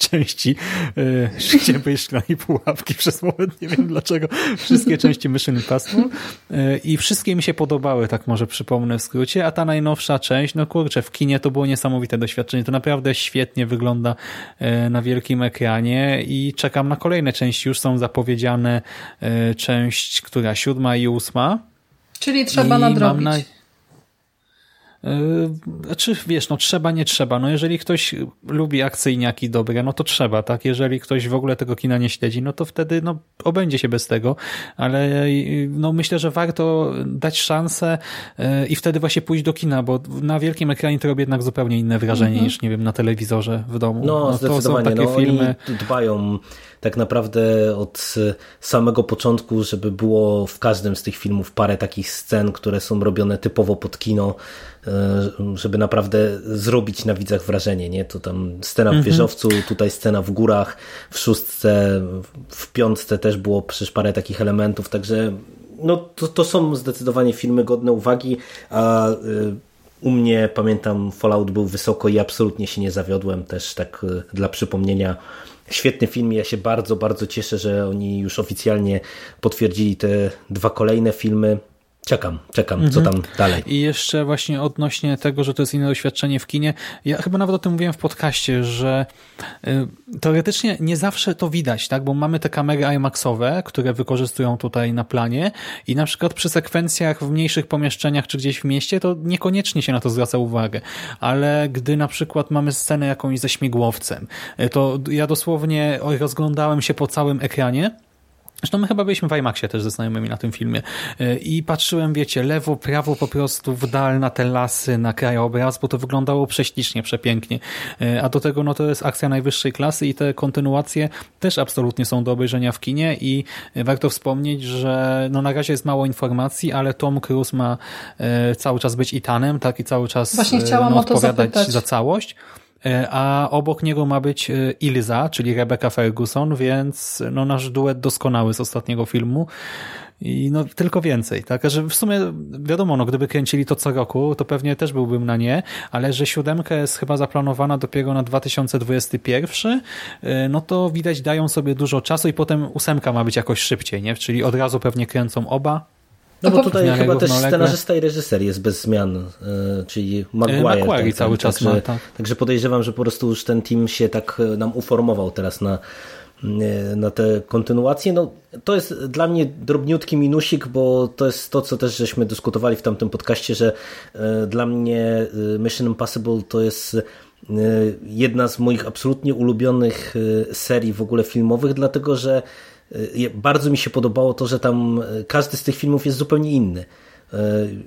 części yy, Szczypy Szklanej Pułapki przez moment, nie wiem dlaczego, wszystkie części Mission Impossible yy, i wszystkie mi się podobały, tak może przypomnę w skrócie, a ta najnowsza część, no kurczę, w kinie to było niesamowite doświadczenie, to naprawdę świetnie wygląda yy, na wielkim ekranie. I czekam na kolejne części, już są zapowiedziane yy, część, która siódma i ósma. Czyli trzeba I nadrobić. Yy, znaczy, wiesz, no trzeba, nie trzeba. No jeżeli ktoś lubi akcyjniaki dobre, no to trzeba, tak? Jeżeli ktoś w ogóle tego kina nie śledzi, no to wtedy no, obędzie się bez tego, ale no myślę, że warto dać szansę yy, i wtedy właśnie pójść do kina, bo na wielkim ekranie to robi jednak zupełnie inne wrażenie mm -hmm. niż, nie wiem, na telewizorze w domu. No, no zdecydowanie. To są takie no, filmy... Dbają tak naprawdę od samego początku, żeby było w każdym z tych filmów parę takich scen, które są robione typowo pod kino, żeby naprawdę zrobić na widzach wrażenie, nie? To tam scena w mhm. wieżowcu, tutaj scena w górach, w szóstce, w piątce też było przecież parę takich elementów, także no to, to są zdecydowanie filmy godne uwagi, a e, u mnie pamiętam Fallout był wysoko i absolutnie się nie zawiodłem też tak e, dla przypomnienia Świetny film, ja się bardzo, bardzo cieszę, że oni już oficjalnie potwierdzili te dwa kolejne filmy. Czekam, czekam, mhm. co tam dalej. I jeszcze właśnie odnośnie tego, że to jest inne doświadczenie w kinie. Ja chyba nawet o tym mówiłem w podcaście, że y, teoretycznie nie zawsze to widać, tak? Bo mamy te kamery IMAXowe, które wykorzystują tutaj na planie i na przykład przy sekwencjach w mniejszych pomieszczeniach czy gdzieś w mieście, to niekoniecznie się na to zwraca uwagę. Ale gdy na przykład mamy scenę jakąś ze śmigłowcem, y, to ja dosłownie rozglądałem się po całym ekranie Zresztą my chyba byliśmy w IMAXie też ze znajomymi na tym filmie e, i patrzyłem, wiecie, lewo, prawo po prostu w dal na te lasy, na krajobraz, bo to wyglądało prześlicznie, przepięknie. E, a do tego no to jest akcja najwyższej klasy i te kontynuacje też absolutnie są do obejrzenia w kinie i warto wspomnieć, że no na razie jest mało informacji, ale Tom Cruise ma e, cały czas być Itanem, tak i cały czas Właśnie chciałam no, odpowiadać za całość. E, a obok niego ma być e, Ilza, czyli Rebecca Ferguson, więc no nasz duet doskonały z ostatniego filmu. I no tylko więcej, tak? Że w sumie wiadomo, no gdyby kręcili to co roku, to pewnie też byłbym na nie, ale że siódemka jest chyba zaplanowana dopiero na 2021, e, no to widać dają sobie dużo czasu i potem ósemka ma być jakoś szybciej, nie? Czyli od razu pewnie kręcą oba, no bo tutaj chyba też scenarzysta i reżyser jest bez zmian, e, czyli Maguire. Maguire tak, cały czas także, ma, tak. Także podejrzewam, że po prostu już ten team się tak e, nam uformował teraz na na te kontynuacje. No, to jest dla mnie drobniutki minusik, bo to jest to, co też żeśmy dyskutowali w tamtym podcaście, że dla mnie Mission Impossible to jest jedna z moich absolutnie ulubionych serii w ogóle filmowych, dlatego że bardzo mi się podobało to, że tam każdy z tych filmów jest zupełnie inny.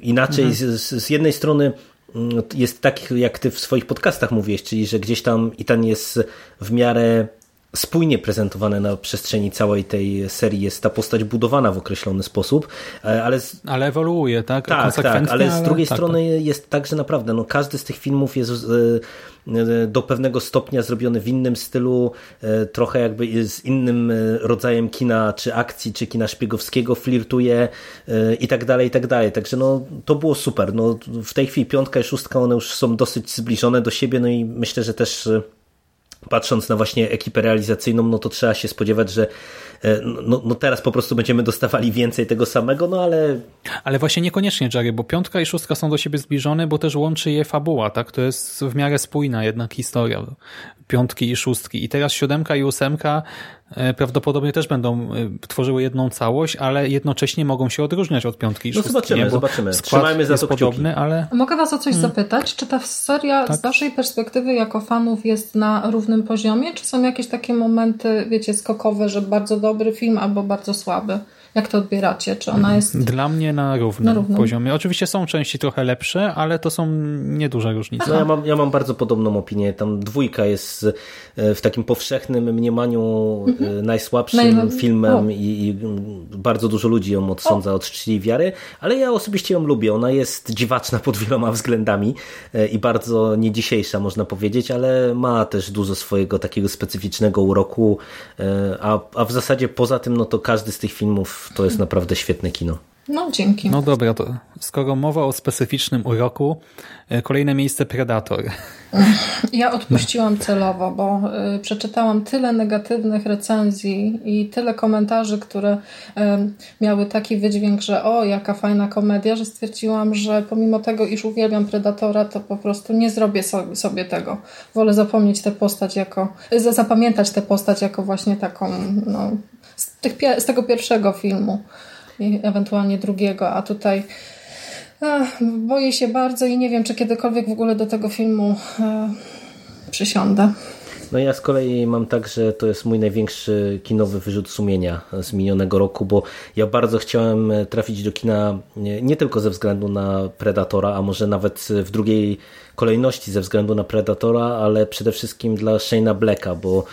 Inaczej, mhm. z, z jednej strony mm, jest tak, jak ty w swoich podcastach mówisz, czyli że gdzieś tam i ten jest w miarę spójnie prezentowane na przestrzeni całej tej serii jest ta postać budowana w określony sposób, e, ale... Z... Ale ewoluuje, tak? Tak, tak, ale z drugiej ale... strony tak, tak. jest tak, że naprawdę no, każdy z tych filmów jest e, e, do pewnego stopnia zrobiony w innym stylu, trochę jakby z innym rodzajem kina, czy akcji, czy kina szpiegowskiego flirtuje i tak dalej, i tak dalej. Także no, to było super. No, w tej chwili piątka i szóstka, one już są dosyć zbliżone do siebie, no i myślę, że też patrząc na właśnie ekipę realizacyjną, no to trzeba się spodziewać, że e, no, no teraz po prostu będziemy dostawali więcej tego samego, no ale... Ale właśnie niekoniecznie, Jerry, bo piątka i szóstka są do siebie zbliżone, bo też łączy je fabuła, tak? To jest w miarę spójna jednak historia piątki i szóstki. I teraz siódemka i ósemka prawdopodobnie też będą e, tworzyły jedną całość, ale jednocześnie mogą się odróżniać od piątki i no szóstki. Zobaczymy, nie? zobaczymy. Trzymajmy za to podobny, ale... Mogę was o coś hmm. zapytać? Czy ta seria tak. z waszej perspektywy jako fanów jest na równym poziomie? Czy są jakieś takie momenty, wiecie, skokowe, że bardzo dobry film albo bardzo słaby? Jak to odbieracie? Czy ona jest... Dla mnie na równym, na równym. poziomie. Oczywiście są części trochę lepsze, ale to są nieduże różnice. No ja, mam, ja mam bardzo podobną opinię. Tam dwójka jest e, w takim powszechnym mniemaniu e, mhm. najsłabszym filmem i, i, bardzo dużo ludzi ją odsądza o. od czci wiary, ale ja osobiście ją lubię. Ona jest dziwaczna pod wieloma względami e, i bardzo nie dzisiejsza, można powiedzieć, ale ma też dużo swojego takiego specyficznego uroku, a, a w zasadzie poza tym, no to każdy z tych filmów to jest naprawdę świetne kino. No, dzięki. No dobra, to skoro mowa o specyficznym uroku, e, kolejne miejsce Predator. Ja odpuściłam celowo, bo y, przeczytałam tyle negatywnych recenzji i tyle komentarzy, które y, miały taki wydźwięk, że o, jaka fajna komedia, że stwierdziłam, że pomimo tego, iż uwielbiam Predatora, to po prostu nie zrobię sobie, sobie tego. Wolę zapomnieć tę postać jako, zapamiętać tę postać jako właśnie taką, no, z, tych, z tego pierwszego filmu i ewentualnie drugiego, a tutaj ach, boję się bardzo i nie wiem, czy kiedykolwiek w ogóle do tego filmu e, przysiądę. No ja z kolei mam tak, że to jest mój największy kinowy wyrzut sumienia z minionego roku, bo ja bardzo chciałem trafić do kina nie, nie tylko ze względu na Predatora, a może nawet w drugiej kolejności ze względu na Predatora, ale przede wszystkim dla Shane'a Blacka, bo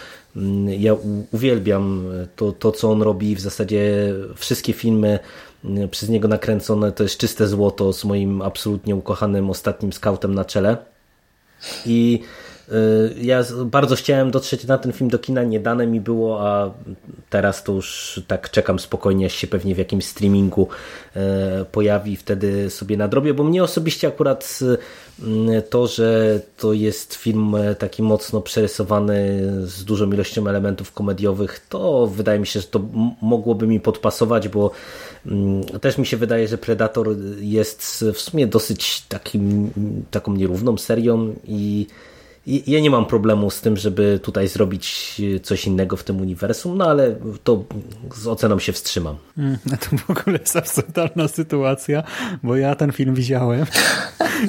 ja uwielbiam to, to, co on robi. W zasadzie wszystkie filmy mm, przez niego nakręcone to jest czyste złoto z moim absolutnie ukochanym ostatnim skautem na czele. I ja bardzo chciałem dotrzeć na ten film do kina, nie dane mi było, a teraz to już tak czekam spokojnie, aż się pewnie w jakimś streamingu y, pojawi, wtedy sobie nadrobię, bo mnie osobiście akurat Mm, to, że to jest film taki mocno przerysowany z dużą ilością elementów komediowych, to wydaje mi się, że to mogłoby mi podpasować, bo mm, też mi się wydaje, że Predator jest w sumie dosyć takim, taką nierówną serią i ja nie mam problemu z tym, żeby tutaj zrobić coś innego w tym uniwersum, no ale to z oceną się wstrzymam. Mm, to w ogóle jest absurdalna sytuacja, bo ja ten film widziałem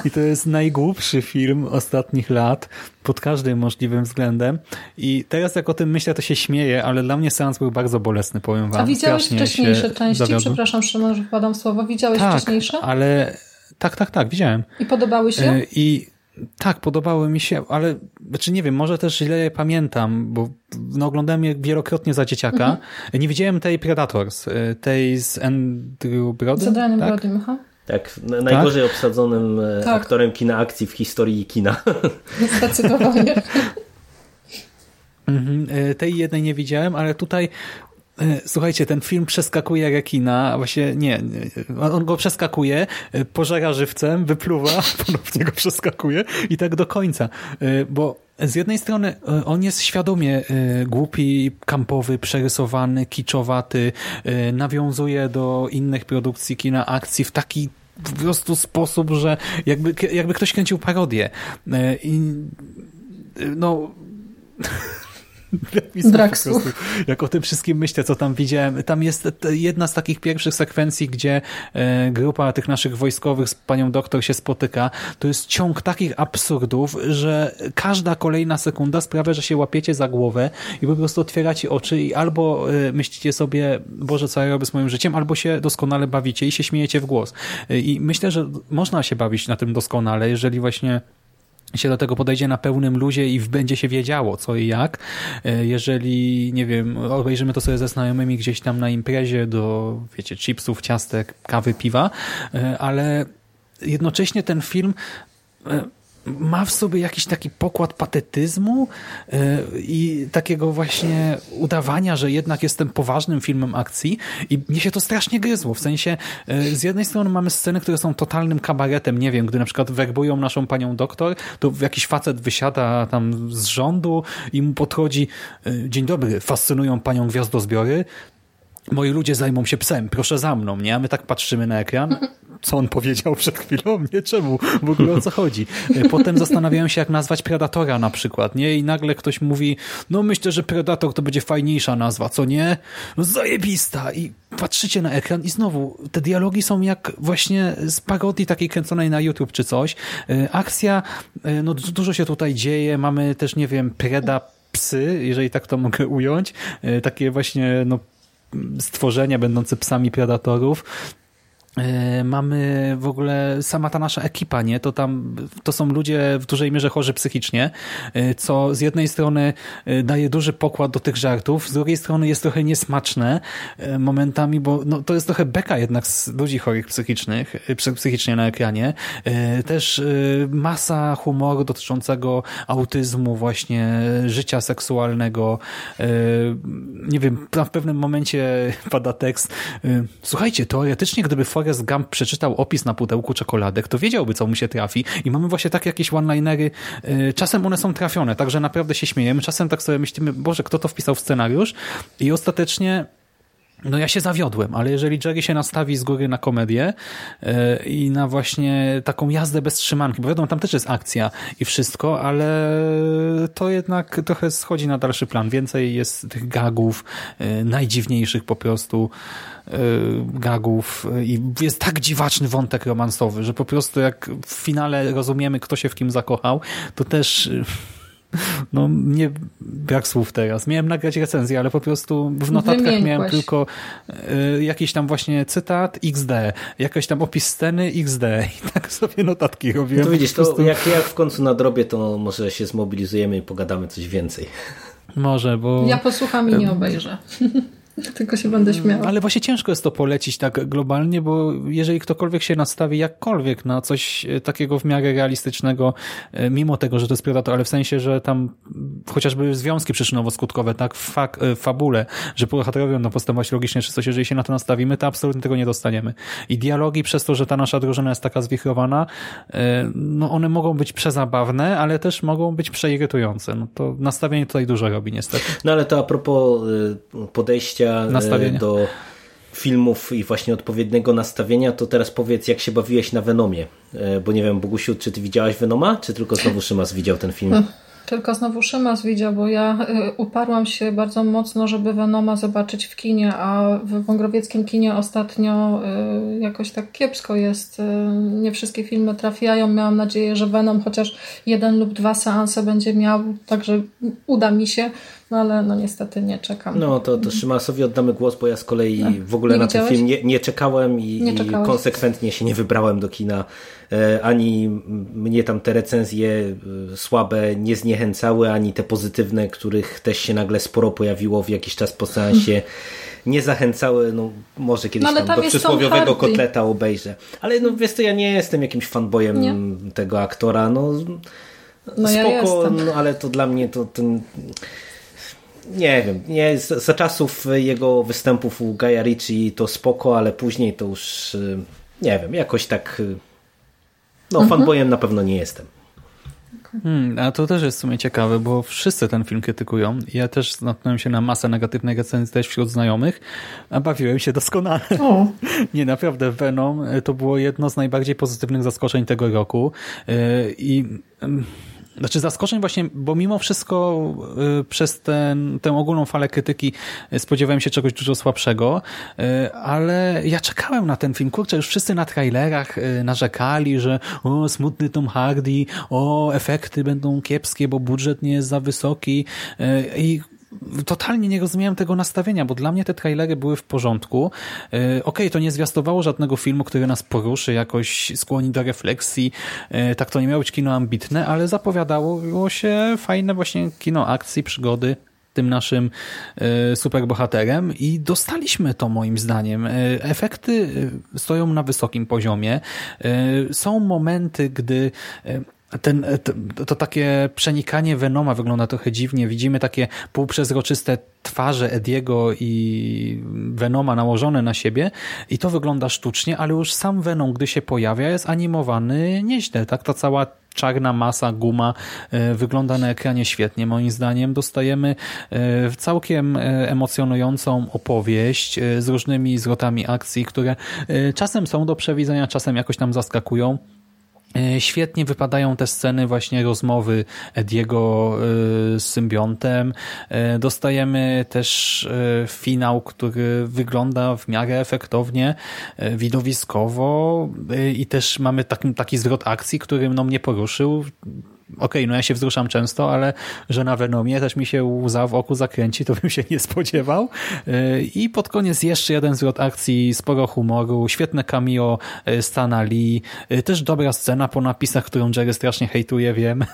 i to jest najgłupszy film ostatnich lat pod każdym możliwym względem i teraz jak o tym myślę, to się śmieję, ale dla mnie seans był bardzo bolesny, powiem wam. A widziałeś Strasznie wcześniejsze części? Zawiodł. Przepraszam, Szymon, że wpadam słowo. Widziałeś tak, wcześniejsze? ale tak, tak, tak, widziałem. I podobały się? Y, I tak, podobały mi się, ale znaczy nie wiem, może też źle je pamiętam, bo no, oglądałem je wielokrotnie za dzieciaka. Mhm. Nie widziałem tej Predators, y, tej z Andrew Brody. Z Andrew tak? Brody, aha. Tak, najgorzej tak? obsadzonym e, tak. aktorem kina akcji w historii kina. Zdecydowanie. Mhm, e, tej jednej nie widziałem, ale tutaj słuchajcie, ten film przeskakuje rekina, właśnie nie, on go przeskakuje, e, pożera żywcem, wypluwa, ponownie go przeskakuje i tak do końca, e, bo z jednej strony on jest świadomie głupi, kampowy, przerysowany, kiczowaty, nawiązuje do innych produkcji kina akcji w taki po prostu sposób, że jakby, jakby ktoś kręcił parodię. I no Prostu, jak o tym wszystkim myślę, co tam widziałem. Tam jest jedna z takich pierwszych sekwencji, gdzie e, grupa tych naszych wojskowych z panią doktor się spotyka. To jest ciąg takich absurdów, że każda kolejna sekunda sprawia, że się łapiecie za głowę i po prostu otwieracie oczy i albo e, myślicie sobie, Boże, co ja robię z moim życiem, albo się doskonale bawicie i się śmiejecie w głos. E, I myślę, że można się bawić na tym doskonale, jeżeli właśnie się do tego podejdzie na pełnym luzie i będzie się wiedziało co i jak. E, jeżeli, nie wiem, obejrzymy to sobie ze znajomymi gdzieś tam na imprezie do, wiecie, chipsów, ciastek, kawy, piwa, e, ale jednocześnie ten film e, ma w sobie jakiś taki pokład patetyzmu e, i takiego właśnie udawania, że jednak jestem poważnym filmem akcji i mnie się to strasznie gryzło. W sensie e, z jednej strony mamy sceny, które są totalnym kabaretem, nie wiem, gdy na przykład werbują naszą panią doktor, to jakiś facet wysiada tam z rządu i mu podchodzi e, dzień dobry, fascynują panią gwiazdozbiory, moi ludzie zajmą się psem, proszę za mną, nie? A my tak patrzymy na ekran co on powiedział przed chwilą, nie czemu, w ogóle o co chodzi. Potem zastanawiałem się, jak nazwać Predatora na przykład, nie? I nagle ktoś mówi, no myślę, że Predator to będzie fajniejsza nazwa, co nie? No zajebista! I patrzycie na ekran i znowu, te dialogi są jak właśnie z parodii takiej kręconej na YouTube czy coś. E, akcja, e, no dużo się tutaj dzieje, mamy też, nie wiem, Preda psy, jeżeli tak to mogę ująć, e, takie właśnie, no stworzenia będące psami predatorów. E, mamy w ogóle sama ta nasza ekipa, nie? To tam to są ludzie w dużej mierze chorzy psychicznie, e, co z jednej strony e, daje duży pokład do tych żartów, z drugiej strony jest trochę niesmaczne momentami, bo no, to jest trochę beka jednak z ludzi chorych psychicznych, psychicznie na ekranie. Też masa humoru dotyczącego autyzmu, właśnie życia seksualnego. Nie wiem, w pewnym momencie pada tekst. Słuchajcie, teoretycznie, gdyby Forrest Gump przeczytał opis na pudełku czekoladek, to wiedziałby, co mu się trafi. I mamy właśnie takie jakieś one-linery. Y, czasem one są trafione, także naprawdę się śmiejemy. Czasem tak sobie myślimy, Boże, kto to wpisał w scenariusz? I ostatecznie no ja się zawiodłem, ale jeżeli Jerry się nastawi z góry na komedię yy, i na właśnie taką jazdę bez trzymanki, bo wiadomo, tam też jest akcja i wszystko, ale to jednak trochę schodzi na dalszy plan. Więcej jest tych gagów, yy, najdziwniejszych po prostu. Y, gagów i jest tak dziwaczny wątek romansowy, że po prostu jak w finale rozumiemy, kto się w kim zakochał, to też no nie brak słów teraz. Miałem nagrać recenzję, ale po prostu w notatkach Wymiękłeś. miałem tylko y, jakiś tam właśnie cytat XD, jakiś tam opis sceny XD i tak sobie notatki robiłem. No to widzisz, prostu... to jak, jak w końcu nadrobię, to może się zmobilizujemy i pogadamy coś więcej. Może, bo... Ja posłucham i nie obejrzę. Tylko się będę śmiał. Ale właśnie ciężko jest to polecić tak globalnie, bo jeżeli ktokolwiek się nastawi jakkolwiek na coś e, takiego w miarę realistycznego, e, mimo tego, że to jest Predator, ale w sensie, że tam chociażby związki przyczynowo-skutkowe, tak, w fa e, fabule, że bohaterowie będą postępować logicznie czy coś, jeżeli się na to nastawimy, to absolutnie tego nie dostaniemy. I dialogi przez to, że ta nasza drużyna jest taka zwichrowana, no one mogą być przezabawne, ale też mogą być przeirytujące. No to nastawienie tutaj dużo robi niestety. No ale to a propos podejścia podejścia e, Nastawienia. do filmów i właśnie odpowiedniego nastawienia, to teraz powiedz, jak się bawiłeś na Venomie. E, bo nie wiem, Bogusiu, czy ty widziałaś Venoma, czy tylko znowu Szymas widział ten film? Hmm. Tylko znowu Szymas widział, bo ja y, uparłam się bardzo mocno, żeby Venoma zobaczyć w kinie, a w wągrowieckim kinie ostatnio jakoś tak kiepsko jest. Nie wszystkie filmy trafiają. Miałam nadzieję, że Venom chociaż jeden lub dwa seanse będzie miał, także uda mi się, no ale no niestety nie czekam. No to, to Szymasowi oddamy głos, bo ja z kolei no. w ogóle na widziałeś? ten film nie, nie czekałem i, nie i konsekwentnie się nie wybrałem do kina E, ani mnie tam te recenzje e, słabe nie zniechęcały, ani te pozytywne, których też się nagle sporo pojawiło w jakiś czas po seansie nie zachęcały, no może kiedyś no, tam, tam do przysłowiowego kotleta obejrzę. Ale no wiesz co, ja nie jestem jakimś fanboyem nie. tego aktora, no, no spoko, ja no, ale to dla mnie to ten nie wiem, nie, za czasów jego występów u Gaia Ritchie to spoko, ale później to już e, nie wiem, jakoś tak no, mhm. fanboyem na pewno nie jestem. Hmm, a to też jest w sumie ciekawe, bo wszyscy ten film krytykują. Ja też natknąłem się na masę negatywnej recenzji też wśród znajomych, a bawiłem się doskonale. O. Nie, naprawdę Venom e, to było jedno z najbardziej pozytywnych zaskoczeń tego roku i znaczy zaskoczeń właśnie, bo mimo wszystko y, przez ten, tę ogólną falę krytyki spodziewałem się czegoś dużo słabszego, y, ale ja czekałem na ten film. Kurczę, już wszyscy na trailerach y, narzekali, że o, smutny Tom Hardy, o, efekty będą kiepskie, bo budżet nie jest za wysoki i totalnie nie rozumiałem tego nastawienia, bo dla mnie te trailery były w porządku. Okej, okay, to nie zwiastowało żadnego filmu, który nas poruszy, jakoś skłoni do refleksji. Tak to nie miało być kino ambitne, ale zapowiadało się fajne właśnie kino akcji, przygody tym naszym superbohaterem i dostaliśmy to moim zdaniem. Efekty stoją na wysokim poziomie. Są momenty, gdy ten, to, to, takie przenikanie Venoma wygląda trochę dziwnie. Widzimy takie półprzezroczyste twarze Ediego i Venoma nałożone na siebie i to wygląda sztucznie, ale już sam Venom, gdy się pojawia, jest animowany nieźle. Tak, ta cała czarna masa, guma e, wygląda na ekranie świetnie. Moim zdaniem dostajemy e, całkiem e, emocjonującą opowieść z różnymi zwrotami akcji, które czasem są do przewidzenia, czasem jakoś tam zaskakują. E, świetnie wypadają te sceny właśnie rozmowy Ediego e, z symbiontem. E, dostajemy też finał, który wygląda w miarę efektownie, widowiskowo i też mamy taki, taki zwrot akcji, który no, mnie poruszył okej, okay, no ja się wzruszam często, ale że na Venomie też mi się łza w oku zakręci, to bym się nie spodziewał. Y, I pod koniec jeszcze jeden zwrot akcji, sporo humoru, świetne cameo y, Stana Lee, y, też dobra scena po napisach, którą Jerry strasznie hejtuje, wiem.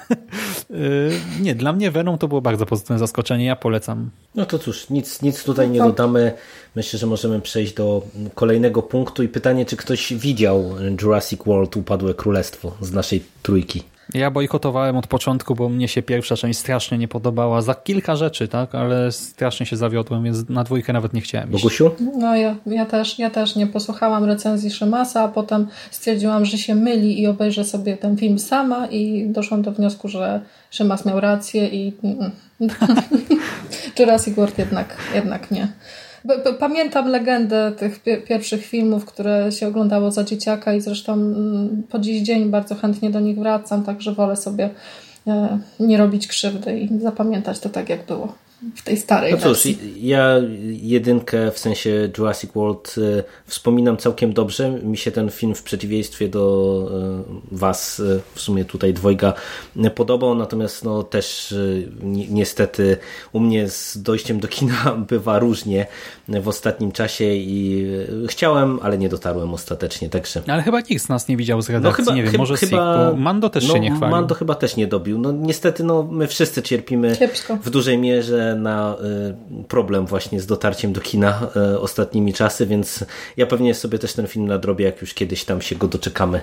Nie, dla mnie Venom to było bardzo pozytywne zaskoczenie, ja polecam. No to cóż, nic, nic tutaj nie dodamy. Myślę, że możemy przejść do kolejnego punktu i pytanie, czy ktoś widział Jurassic World Upadłe Królestwo z naszej trójki. Ja bojkotowałem od początku, bo mnie się pierwsza część strasznie nie podobała. Za kilka rzeczy, tak, ale strasznie się zawiodłem, więc na dwójkę nawet nie chciałem iść. Bogusiu? No ja, ja, też, ja też nie posłuchałam recenzji Szymasa, a potem stwierdziłam, że się myli i obejrzę sobie ten film sama i doszłam do wniosku, że Szymas miał rację i Jurassic World jednak, jednak nie. Pamiętam legendę tych pierwszych filmów, które się oglądało za dzieciaka i zresztą mm, po dziś dzień bardzo chętnie do nich wracam, także wolę sobie e, nie robić krzywdy i zapamiętać to tak, jak było w tej starej No cóż, ja jedynkę w sensie Jurassic World y, wspominam całkiem dobrze. Mi się ten film w przeciwieństwie do y, was, y, w sumie tutaj dwojga, podobał, natomiast no też ni niestety u mnie z dojściem do kina bywa różnie w ostatnim czasie i chciałem, ale nie dotarłem ostatecznie, także... Ale chyba nikt z nas nie widział z redakcji, no chyba, nie wiem, może chyba, Mando też no, się nie chwalił. Mando chyba też nie dobił. No niestety no, my wszyscy cierpimy Kiepsko. w dużej mierze na y, problem właśnie z dotarciem do kina y, ostatnimi czasy, więc ja pewnie sobie też ten film nadrobię, jak już kiedyś tam się go doczekamy.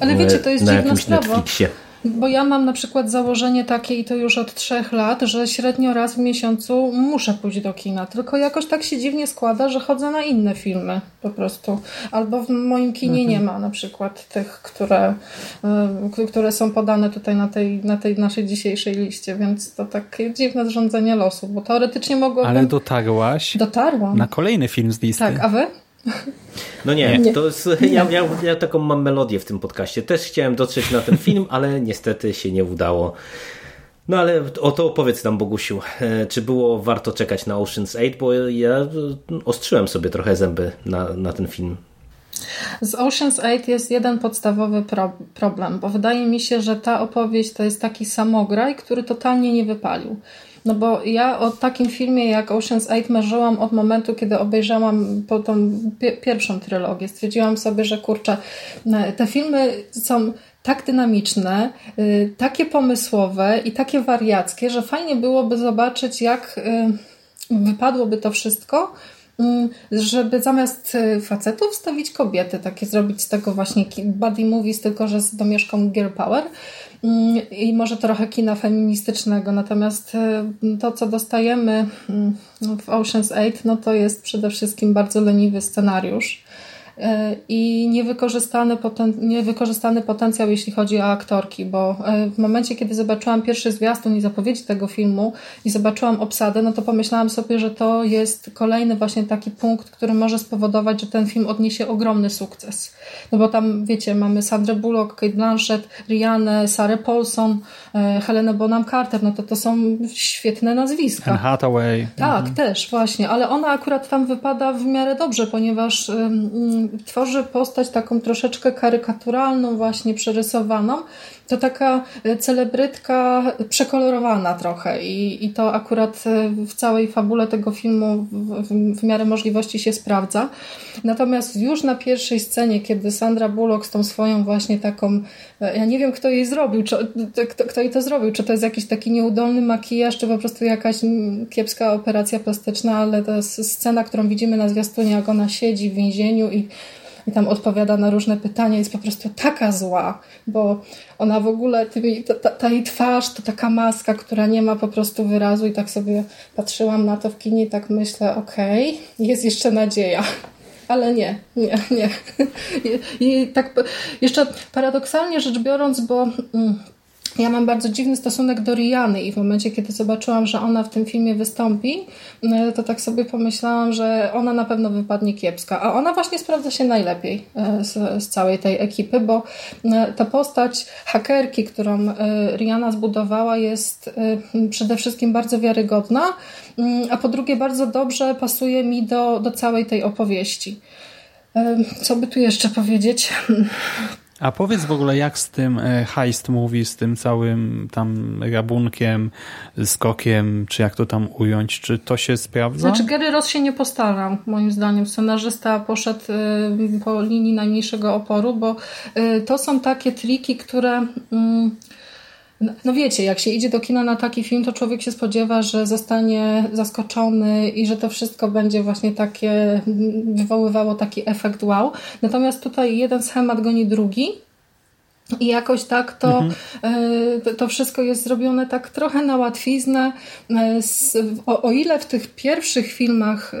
Ale wiecie, to jest na jakimś sprawa. Netflixie. Bo ja mam na przykład założenie takie i to już od trzech lat, że średnio raz w miesiącu muszę pójść do kina. Tylko jakoś tak się dziwnie składa, że chodzę na inne filmy po prostu. Albo w moim kinie mhm. nie ma na przykład tych, które, y, które są podane tutaj na tej, na tej naszej dzisiejszej liście, więc to takie dziwne zrządzenie losu, bo teoretycznie mogłabym... Ale dotarłaś Dotarłam. na kolejny film z listy. Tak, a wy? No nie, nie. to jest, ja, ja, ja, taką mam melodię w tym podcaście. Też chciałem dotrzeć na ten film, ale niestety się nie udało. No ale o to opowiedz nam, Bogusiu. E, czy było warto czekać na Ocean's 8? Bo ja ostrzyłem sobie trochę zęby na, na ten film. Z Ocean's 8 jest jeden podstawowy pro problem, bo wydaje mi się, że ta opowieść to jest taki samograj, który totalnie nie wypalił. No bo ja o takim filmie jak Ocean's 8 marzyłam od momentu, kiedy obejrzałam po tą pierwszą trylogię. Stwierdziłam sobie, że kurczę, te filmy są tak dynamiczne, y, takie pomysłowe i takie wariackie, że fajnie byłoby zobaczyć, jak y, wypadłoby to wszystko, żeby zamiast facetów stawić kobiety, takie zrobić z tego właśnie buddy movies, tylko że z domieszką girl power. Mm, i może trochę kina feministycznego. Natomiast e, to, co dostajemy mm, w Ocean's 8, no to jest przede wszystkim bardzo leniwy scenariusz. E, i niewykorzystany, poten, niewykorzystany potencjał, jeśli chodzi o aktorki, bo e, w momencie, kiedy zobaczyłam pierwszy zwiastun i zapowiedzi tego filmu i zobaczyłam obsadę, no to pomyślałam sobie, że to jest kolejny właśnie taki punkt, który może spowodować, że ten film odniesie ogromny sukces. No bo tam, wiecie, mamy Sandrę Bullock, Kate Blanchett, Rihanna, Sarah Paulson, Helena Bonham Carter, no to to są świetne nazwiska. Anne Hathaway. Tak, mhm. też, właśnie, ale ona akurat tam wypada w miarę dobrze, ponieważ tworzy postać taką troszeczkę karykaturalną, właśnie przerysowaną. To taka e, celebrytka przekolorowana trochę i, i to akurat e, w całej fabule tego filmu w, w, w miarę możliwości się sprawdza. Natomiast już na pierwszej scenie, kiedy Sandra Bullock z tą swoją właśnie taką, e, ja nie wiem kto jej zrobił, czy, kto, kto jej to zrobił, czy to jest jakiś taki nieudolny makijaż, czy po prostu jakaś kiepska operacja plastyczna, ale jest scena, którą widzimy na zwiastunie, jak ona siedzi w więzieniu i i tam odpowiada na różne pytania, jest po prostu taka zła, bo ona w ogóle, ta, ta, jej twarz to taka maska, która nie ma po prostu wyrazu i tak sobie patrzyłam na to w kinie i tak myślę, okej, okay, jest jeszcze nadzieja. Ale nie, nie, nie. I, I tak jeszcze paradoksalnie rzecz biorąc, bo mm, ja mam bardzo dziwny stosunek do Riany i w momencie, kiedy zobaczyłam, że ona w tym filmie wystąpi, e, to tak sobie pomyślałam, że ona na pewno wypadnie kiepska. A ona właśnie sprawdza się najlepiej e, z, z całej tej ekipy, bo e, ta postać hakerki, którą Rihanna zbudowała, jest przede wszystkim bardzo wiarygodna, mm, a po drugie bardzo dobrze pasuje mi do, do całej tej opowieści. Co by tu jeszcze powiedzieć? A powiedz w ogóle, jak z tym e, heist mówi, z tym całym tam rabunkiem, skokiem, czy jak to tam ująć, czy to się sprawdza? Znaczy Gary Ross się nie postarał, moim zdaniem. Scenarzysta poszedł e, po linii najmniejszego oporu, bo e, to są takie triki, które... No, no wiecie, jak się idzie do kina na taki film, to człowiek się spodziewa, że zostanie zaskoczony i że to wszystko będzie właśnie takie, wywoływało taki efekt wow. Natomiast tutaj jeden schemat goni drugi i jakoś tak to, mhm. E, to wszystko jest zrobione tak trochę na łatwiznę. E, o, o, ile w tych pierwszych filmach e,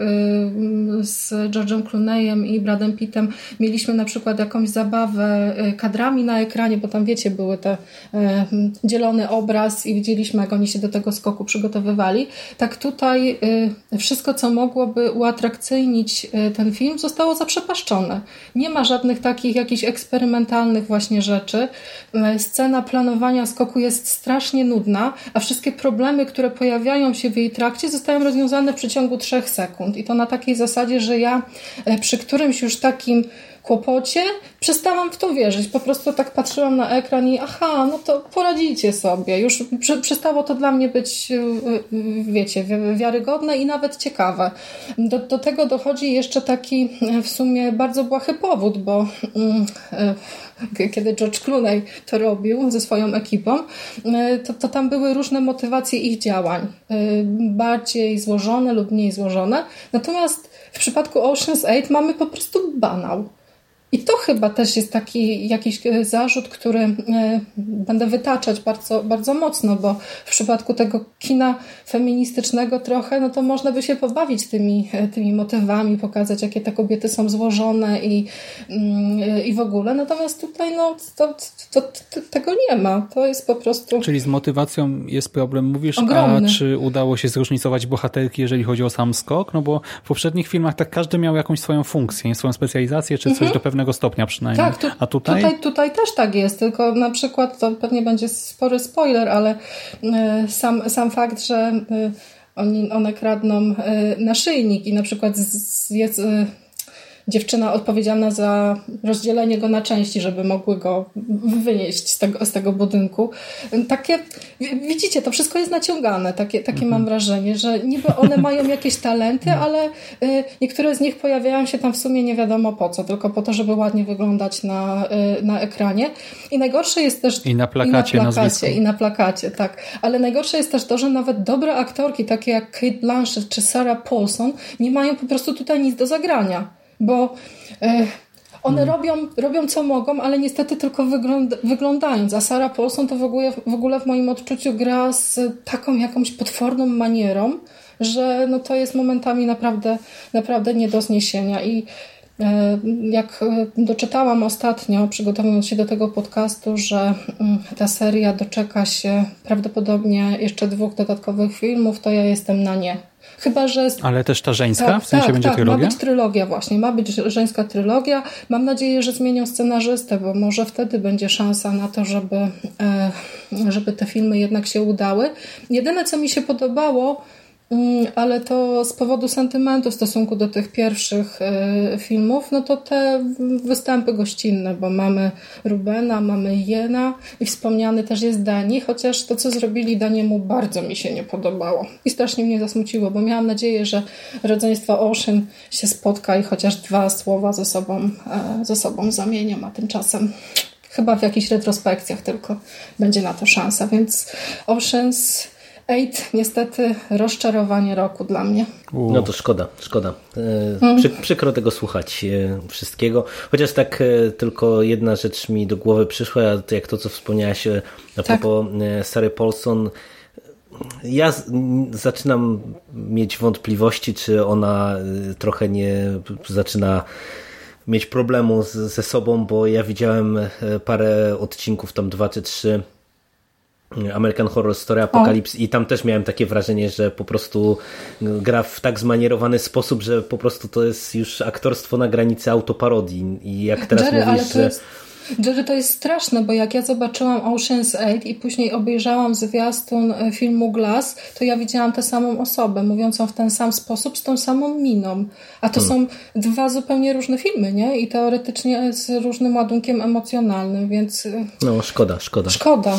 z George'em Clooneyem i Bradem Pittem mieliśmy na przykład jakąś zabawę kadrami na ekranie, bo tam wiecie, były te dzielony obraz i widzieliśmy, jak oni się do tego skoku przygotowywali, tak tutaj wszystko, co mogłoby uatrakcyjnić ten film, zostało zaprzepaszczone. Nie ma żadnych takich jakichś eksperymentalnych właśnie rzeczy, rzeczy. E, scena planowania skoku jest strasznie nudna, a wszystkie problemy, które pojawiają się w jej trakcie, zostają rozwiązane w przeciągu trzech sekund. I to na takiej zasadzie, że ja e, przy którymś już takim kłopocie, przestałam w to wierzyć. Po prostu tak patrzyłam na ekran i aha, no to poradzicie sobie. Już przestało to dla mnie być, e, wiecie, wiarygodne i nawet ciekawe. Do, do tego dochodzi jeszcze taki w sumie bardzo błahy powód, bo mm, kiedy George Clooney to robił ze swoją ekipą, e, to, to tam były różne motywacje ich działań. E, bardziej złożone lub mniej złożone. Natomiast w przypadku Ocean's 8 mamy po prostu banał. I to chyba też jest taki jakiś e, zarzut, który e, będę wytaczać bardzo, bardzo mocno, bo w przypadku tego kina feministycznego trochę, no to można by się pobawić tymi, e, tymi motywami, pokazać, jakie te kobiety są złożone i, mm, i w ogóle. Natomiast tutaj no, to, to, to, tego nie ma. To jest po prostu. Czyli z motywacją jest problem, mówisz, Ogromny. a czy udało się zróżnicować bohaterki, jeżeli chodzi o sam skok? No bo w poprzednich filmach tak każdy miał jakąś swoją funkcję, swoją specjalizację, czy coś mhm. do pewnego pewnego stopnia przynajmniej. Tak, tu, A tutaj? tutaj? Tutaj też tak jest, tylko na przykład to pewnie będzie spory spoiler, ale e, sam, sam fakt, że e, oni, one kradną e, naszyjnik i na przykład jest dziewczyna odpowiedzialna za rozdzielenie go na części, żeby mogły go wynieść z tego, z tego budynku. Takie, widzicie, to wszystko jest naciągane, takie, takie mam mhm. wrażenie, że niby one mają jakieś talenty, no. ale y, niektóre z nich pojawiają się tam w sumie nie wiadomo po co, tylko po to, żeby ładnie wyglądać na, y, na ekranie. I najgorsze jest też... I na plakacie, i na plakacie, i na plakacie, tak. Ale najgorsze jest też to, że nawet dobre aktorki, takie jak Kate Blanchett czy Sarah Paulson, nie mają po prostu tutaj nic do zagrania bo e, one hmm. robią, robią co mogą, ale niestety tylko wygląda, wyglądając. A Sarah Paulson to w ogóle, w ogóle w moim odczuciu gra z taką jakąś potworną manierą, że no to jest momentami naprawdę, naprawdę nie do zniesienia. I Jak doczytałam ostatnio, przygotowując się do tego podcastu, że mm, ta seria doczeka się prawdopodobnie jeszcze dwóch dodatkowych filmów, to ja jestem na nie. Chyba, że. Ale też ta żeńska? Tak, w sensie tak, będzie tak, trylogia? Ma być trylogia, właśnie. Ma być żeńska trylogia. Mam nadzieję, że zmienią scenarzystę, bo może wtedy będzie szansa na to, żeby, e, żeby te filmy jednak się udały. Jedyne, co mi się podobało, ale to z powodu sentymentu w stosunku do tych pierwszych e, filmów, no to te występy gościnne, bo mamy Rubena, mamy Jena i wspomniany też jest Dani, chociaż to, co zrobili Daniemu bardzo mi się nie podobało. I strasznie mnie zasmuciło, bo miałam nadzieję, że rodzeństwo Ocean się spotka i chociaż dwa słowa ze sobą, e, ze sobą zamienią, a tymczasem chyba w jakichś retrospekcjach tylko będzie na to szansa, więc Oceans Eight, niestety rozczarowanie roku dla mnie. No to szkoda, szkoda. E, przy, przykro tego słuchać e, wszystkiego. Chociaż tak e, tylko jedna rzecz mi do głowy przyszła, jak to, co wspomniałaś a tak. propos Sary Paulson. Ja zaczynam mieć wątpliwości, czy ona trochę nie zaczyna mieć problemu z, ze sobą, bo ja widziałem parę odcinków, tam dwa czy trzy American Horror Story Apocalypse i tam też miałem takie wrażenie, że po prostu gra w tak zmanierowany sposób, że po prostu to jest już aktorstwo na granicy autoparodii i jak teraz Jerry, mówisz, to jest... Jerry, to jest straszne, bo jak ja zobaczyłam Ocean's 8 i później obejrzałam zwiastun e, filmu Glass, to ja widziałam tę samą osobę, mówiącą w ten sam sposób, z tą samą miną. A to hmm. są dwa zupełnie różne filmy, nie? I teoretycznie z różnym ładunkiem emocjonalnym, więc... E, no, szkoda, szkoda. Szkoda.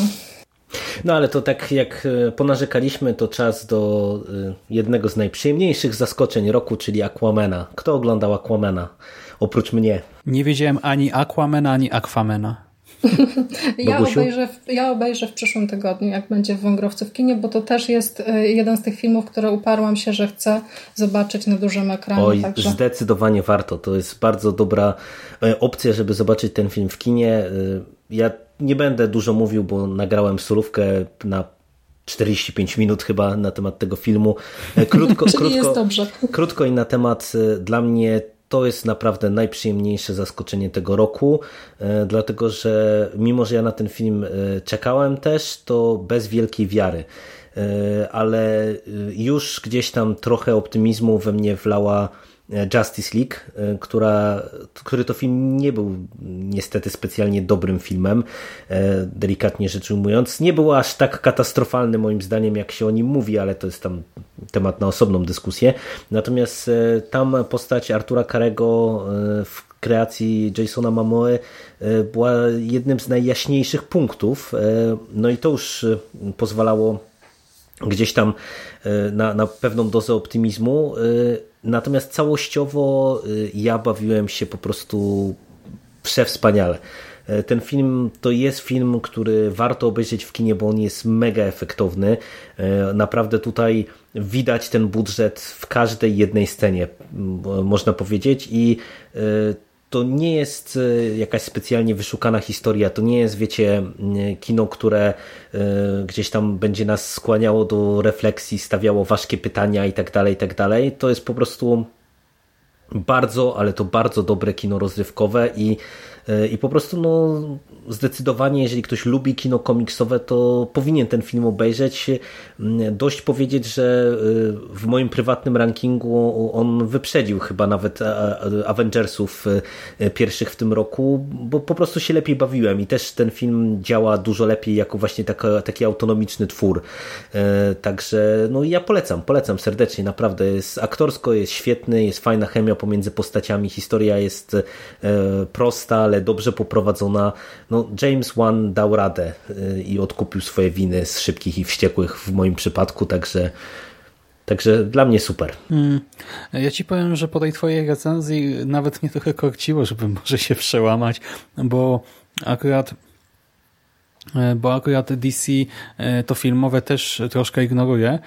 No ale to tak jak e, ponarzekaliśmy, to czas do e, jednego z najprzyjemniejszych zaskoczeń roku, czyli Aquamena. Kto oglądał Aquamena? Oprócz mnie. Nie wiedziałem ani Aquamena, ani Aquamena. ja, obejrzę w, ja obejrzę w przyszłym tygodniu, jak będzie w Wągrowcu w kinie, bo to też jest e, jeden z tych filmów, które uparłam się, że chcę zobaczyć na dużym ekranie. Oj, także... zdecydowanie warto. To jest bardzo dobra opcja, żeby zobaczyć ten film w kinie. Ja nie będę dużo mówił, bo nagrałem solówkę na 45 minut chyba na temat tego filmu. E, krótko, krótko, krótko i na temat e, dla mnie to jest naprawdę najprzyjemniejsze zaskoczenie tego roku, e, dlatego że mimo, że ja na ten film czekałem też, to bez wielkiej wiary ale już gdzieś tam trochę optymizmu we mnie wlała Justice League, e, która, który to film nie był niestety specjalnie dobrym filmem, e, delikatnie rzecz ujmując. Nie był aż tak katastrofalny moim zdaniem, jak się o nim mówi, ale to jest tam temat na osobną dyskusję. Natomiast e, tam postać Artura Karego w kreacji Jasona Momoe była jednym z najjaśniejszych punktów. No i to już pozwalało gdzieś tam na, na pewną dozę optymizmu. Natomiast całościowo y, ja bawiłem się po prostu przewspaniale. E, ten film to jest film, który warto obejrzeć w kinie, bo on jest mega efektowny. E, naprawdę tutaj widać ten budżet w każdej jednej scenie, można powiedzieć. I e, to nie jest e, jakaś specjalnie wyszukana historia, to nie jest, wiecie, kino, które e, gdzieś tam będzie nas skłaniało do refleksji, stawiało ważkie pytania i tak dalej, i tak dalej. To jest po prostu bardzo, ale to bardzo dobre kino rozrywkowe i I po prostu no, zdecydowanie, jeżeli ktoś lubi kino komiksowe, to powinien ten film obejrzeć. Mm, dość powiedzieć, że e, w moim prywatnym rankingu on wyprzedził chyba nawet Avengersów e, pierwszych w tym roku, bo po prostu się lepiej bawiłem i też ten film działa dużo lepiej jako właśnie taki, autonomiczny twór. Także no ja polecam, polecam serdecznie, naprawdę jest aktorsko, jest świetny, jest fajna chemia pomiędzy postaciami, historia jest prosta, ale dobrze poprowadzona. No, James Wan dał radę y, i odkupił swoje winy z szybkich i wściekłych w moim przypadku, także Także dla mnie super. Hmm. Ja ci powiem, że po tej twojej recenzji nawet mnie trochę korciło, żeby może się przełamać, bo akurat bo akurat DC e, to filmowe też troszkę ignoruje,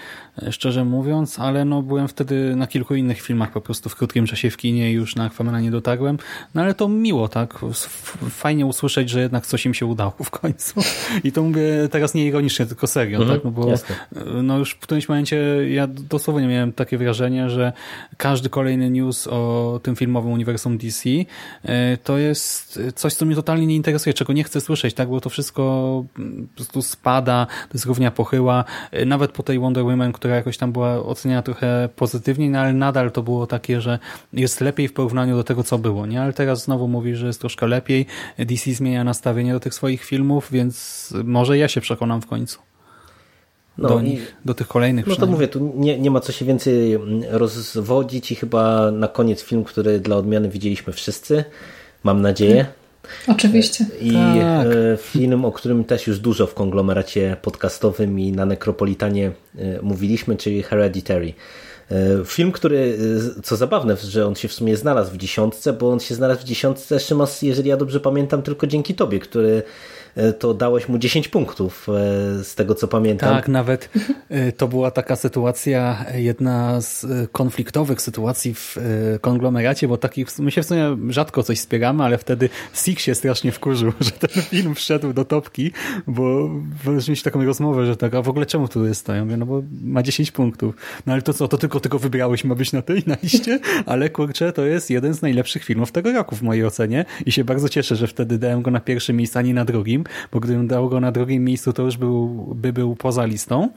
e, szczerze mówiąc, ale no byłem wtedy na kilku innych filmach po prostu w krótkim czasie w kinie i już na Aquamana nie dotarłem, no ale to miło, tak? Fajnie usłyszeć, że jednak coś im się udało w końcu. I to mówię teraz nie ironicznie, tylko serio, mhm, tak? No bo jasne. no już w którymś momencie ja dosłownie miałem takie wrażenie, że każdy kolejny news o tym filmowym uniwersum DC to jest coś, co mnie totalnie nie interesuje, czego nie chcę słyszeć, tak? Bo to wszystko po prostu spada, to jest równia pochyła. Nawet po tej Wonder Woman, która jakoś tam była oceniana trochę pozytywniej, no ale nadal to było takie, że jest lepiej w porównaniu do tego, co było, nie? Ale teraz znowu mówi, że jest troszkę lepiej. DC zmienia nastawienie do tych swoich filmów, więc może ja się przekonam w końcu. No do nich, do tych kolejnych. No to mówię, tu nie, nie ma co się więcej rozwodzić i chyba na koniec film, który dla odmiany widzieliśmy wszyscy, mam nadzieję. Oczywiście. I tak. E, film, o którym też już dużo w konglomeracie podcastowym i na Nekropolitanie e, mówiliśmy, czyli Hereditary. E, film, który, co zabawne, że on się w sumie znalazł w dziesiątce, bo on się znalazł w dziesiątce, Szymas, jeżeli ja dobrze pamiętam, tylko dzięki tobie, który to dałeś mu 10 punktów e, z tego co pamiętam. Tak, nawet e, to była taka sytuacja, jedna z konfliktowych sytuacji w konglomeracie, bo takich, my się w sumie rzadko coś spieramy, ale wtedy Sik się strasznie wkurzył, że ten film wszedł do topki, bo mieć taką rozmowę, że tak, a w ogóle czemu tu jest to? Ja mówię, no bo ma 10 punktów. No ale to co, to tylko tego wybrałeś, ma być na tej na liście? Ale kurczę, to jest jeden z najlepszych filmów tego roku w mojej ocenie i się bardzo cieszę, że wtedy dałem go na pierwsze miejsce, a nie na drugim bo gdybym dał go na drugim miejscu, to już był, by był poza listą,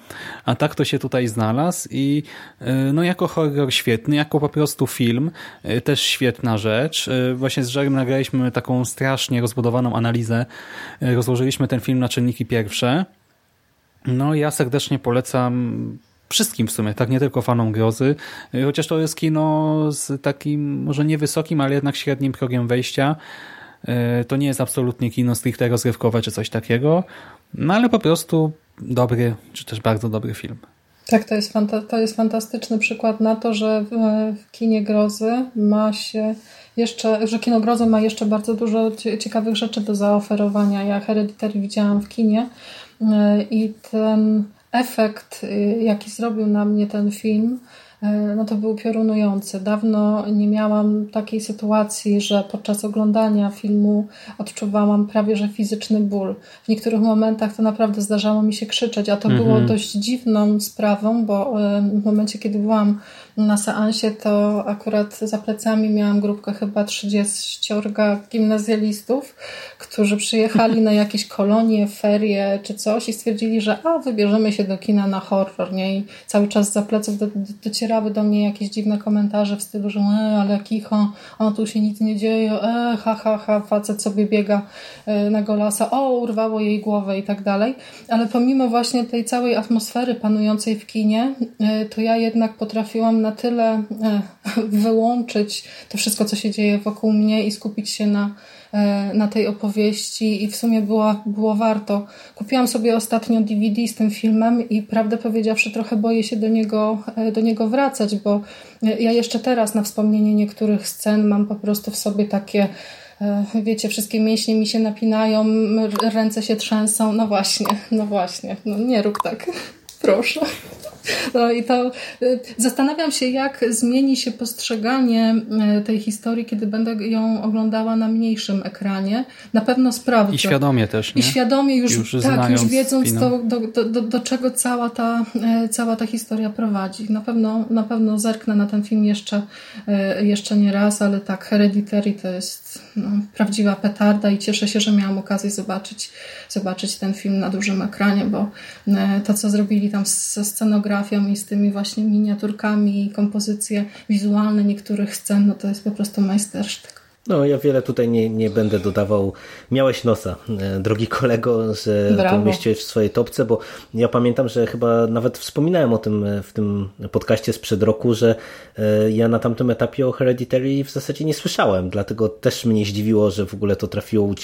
a tak to się tutaj znalazł i e, no jako horror świetny, jako po prostu film e, też świetna rzecz. E, właśnie z Żarem nagraliśmy taką strasznie rozbudowaną analizę, rozłożyliśmy ten film na czynniki pierwsze. No ja serdecznie polecam wszystkim w sumie, tak nie tylko fanom grozy, chociaż to jest kino z takim może niewysokim, ale jednak średnim progiem wejścia. E, to nie jest absolutnie kino stricte rozrywkowe czy coś takiego, no ale po prostu dobry, czy też bardzo dobry film. Tak, to jest, to jest fantastyczny przykład na to, że w, w kinie grozy ma się jeszcze, że kino grozy ma jeszcze bardzo dużo ciekawych rzeczy do zaoferowania. Ja Hereditary widziałam w kinie e, i ten efekt, jaki zrobił na mnie ten film, E, no to był piorunujący. Dawno nie miałam takiej sytuacji, że podczas oglądania filmu odczuwałam prawie że fizyczny ból. W niektórych momentach to naprawdę zdarzało mi się krzyczeć, a to mhm. było dość dziwną sprawą, bo e, w momencie, kiedy byłam na seansie, to akurat za plecami miałam grupkę chyba 30 gimnazjalistów, którzy przyjechali na jakieś kolonie, ferie czy coś i stwierdzili, że a, wybierzemy się do kina na horror, nie? I cały czas za pleców do, do, docierały do mnie jakieś dziwne komentarze w stylu, że e, ale kicho, o tu się nic nie dzieje, e, ha, ha, ha, facet sobie biega e, na golasa, o, urwało jej głowę i tak dalej. Ale pomimo właśnie tej całej atmosfery panującej w kinie, e, to ja jednak potrafiłam na tyle e, wyłączyć to wszystko, co się dzieje wokół mnie i skupić się na, e, na tej opowieści i w sumie było, było warto. Kupiłam sobie ostatnio DVD z tym filmem i prawdę powiedziawszy trochę boję się do niego, e, do niego wracać, bo ja jeszcze teraz na wspomnienie niektórych scen mam po prostu w sobie takie wiecie, wszystkie mięśnie mi się napinają, ręce się trzęsą. No właśnie, no właśnie, no nie rób tak. Proszę. No i to y, zastanawiam się, jak zmieni się postrzeganie y, tej historii, kiedy będę ją oglądała na mniejszym ekranie. Na pewno sprawdzę. I świadomie też, nie? I świadomie już, już tak, już wiedząc do, do, do, do, czego cała ta, y, cała ta historia prowadzi. Na pewno, na pewno zerknę na ten film jeszcze, jeszcze nie raz, ale tak, Hereditary to jest no, prawdziwa petarda i cieszę się, że miałam okazję zobaczyć, zobaczyć ten film na dużym ekranie, bo to, co zrobili tam ze scenografią, i z tymi właśnie miniaturkami i kompozycje wizualne niektórych scen, no to jest po prostu majstersztyk. No, ja wiele tutaj nie, nie będę dodawał. Miałeś nosa, e, drogi kolego, że Brawo. to umieściłeś w swojej topce, bo ja pamiętam, że chyba nawet wspominałem o tym e, w tym podcaście sprzed roku, że e, ja na tamtym etapie o Hereditary w zasadzie nie słyszałem, dlatego też mnie zdziwiło, że w ogóle to trafiło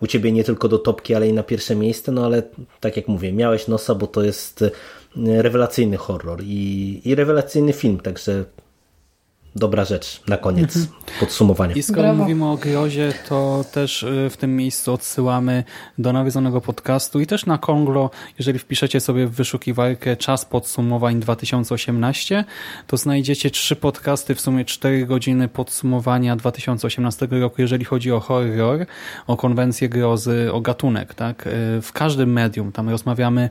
u Ciebie nie tylko do topki, ale i na pierwsze miejsce, no ale tak jak mówię, miałeś nosa, bo to jest rewelacyjny horror i, i rewelacyjny film, także dobra rzecz na koniec podsumowania. I skoro Brawo. mówimy o grozie, to też y, w tym miejscu odsyłamy do nawiedzonego podcastu i też na Konglo, jeżeli wpiszecie sobie w wyszukiwarkę czas podsumowań 2018, to znajdziecie trzy podcasty, w sumie cztery godziny podsumowania 2018 roku, jeżeli chodzi o horror, o konwencję grozy, o gatunek. tak? Y, W każdym medium tam rozmawiamy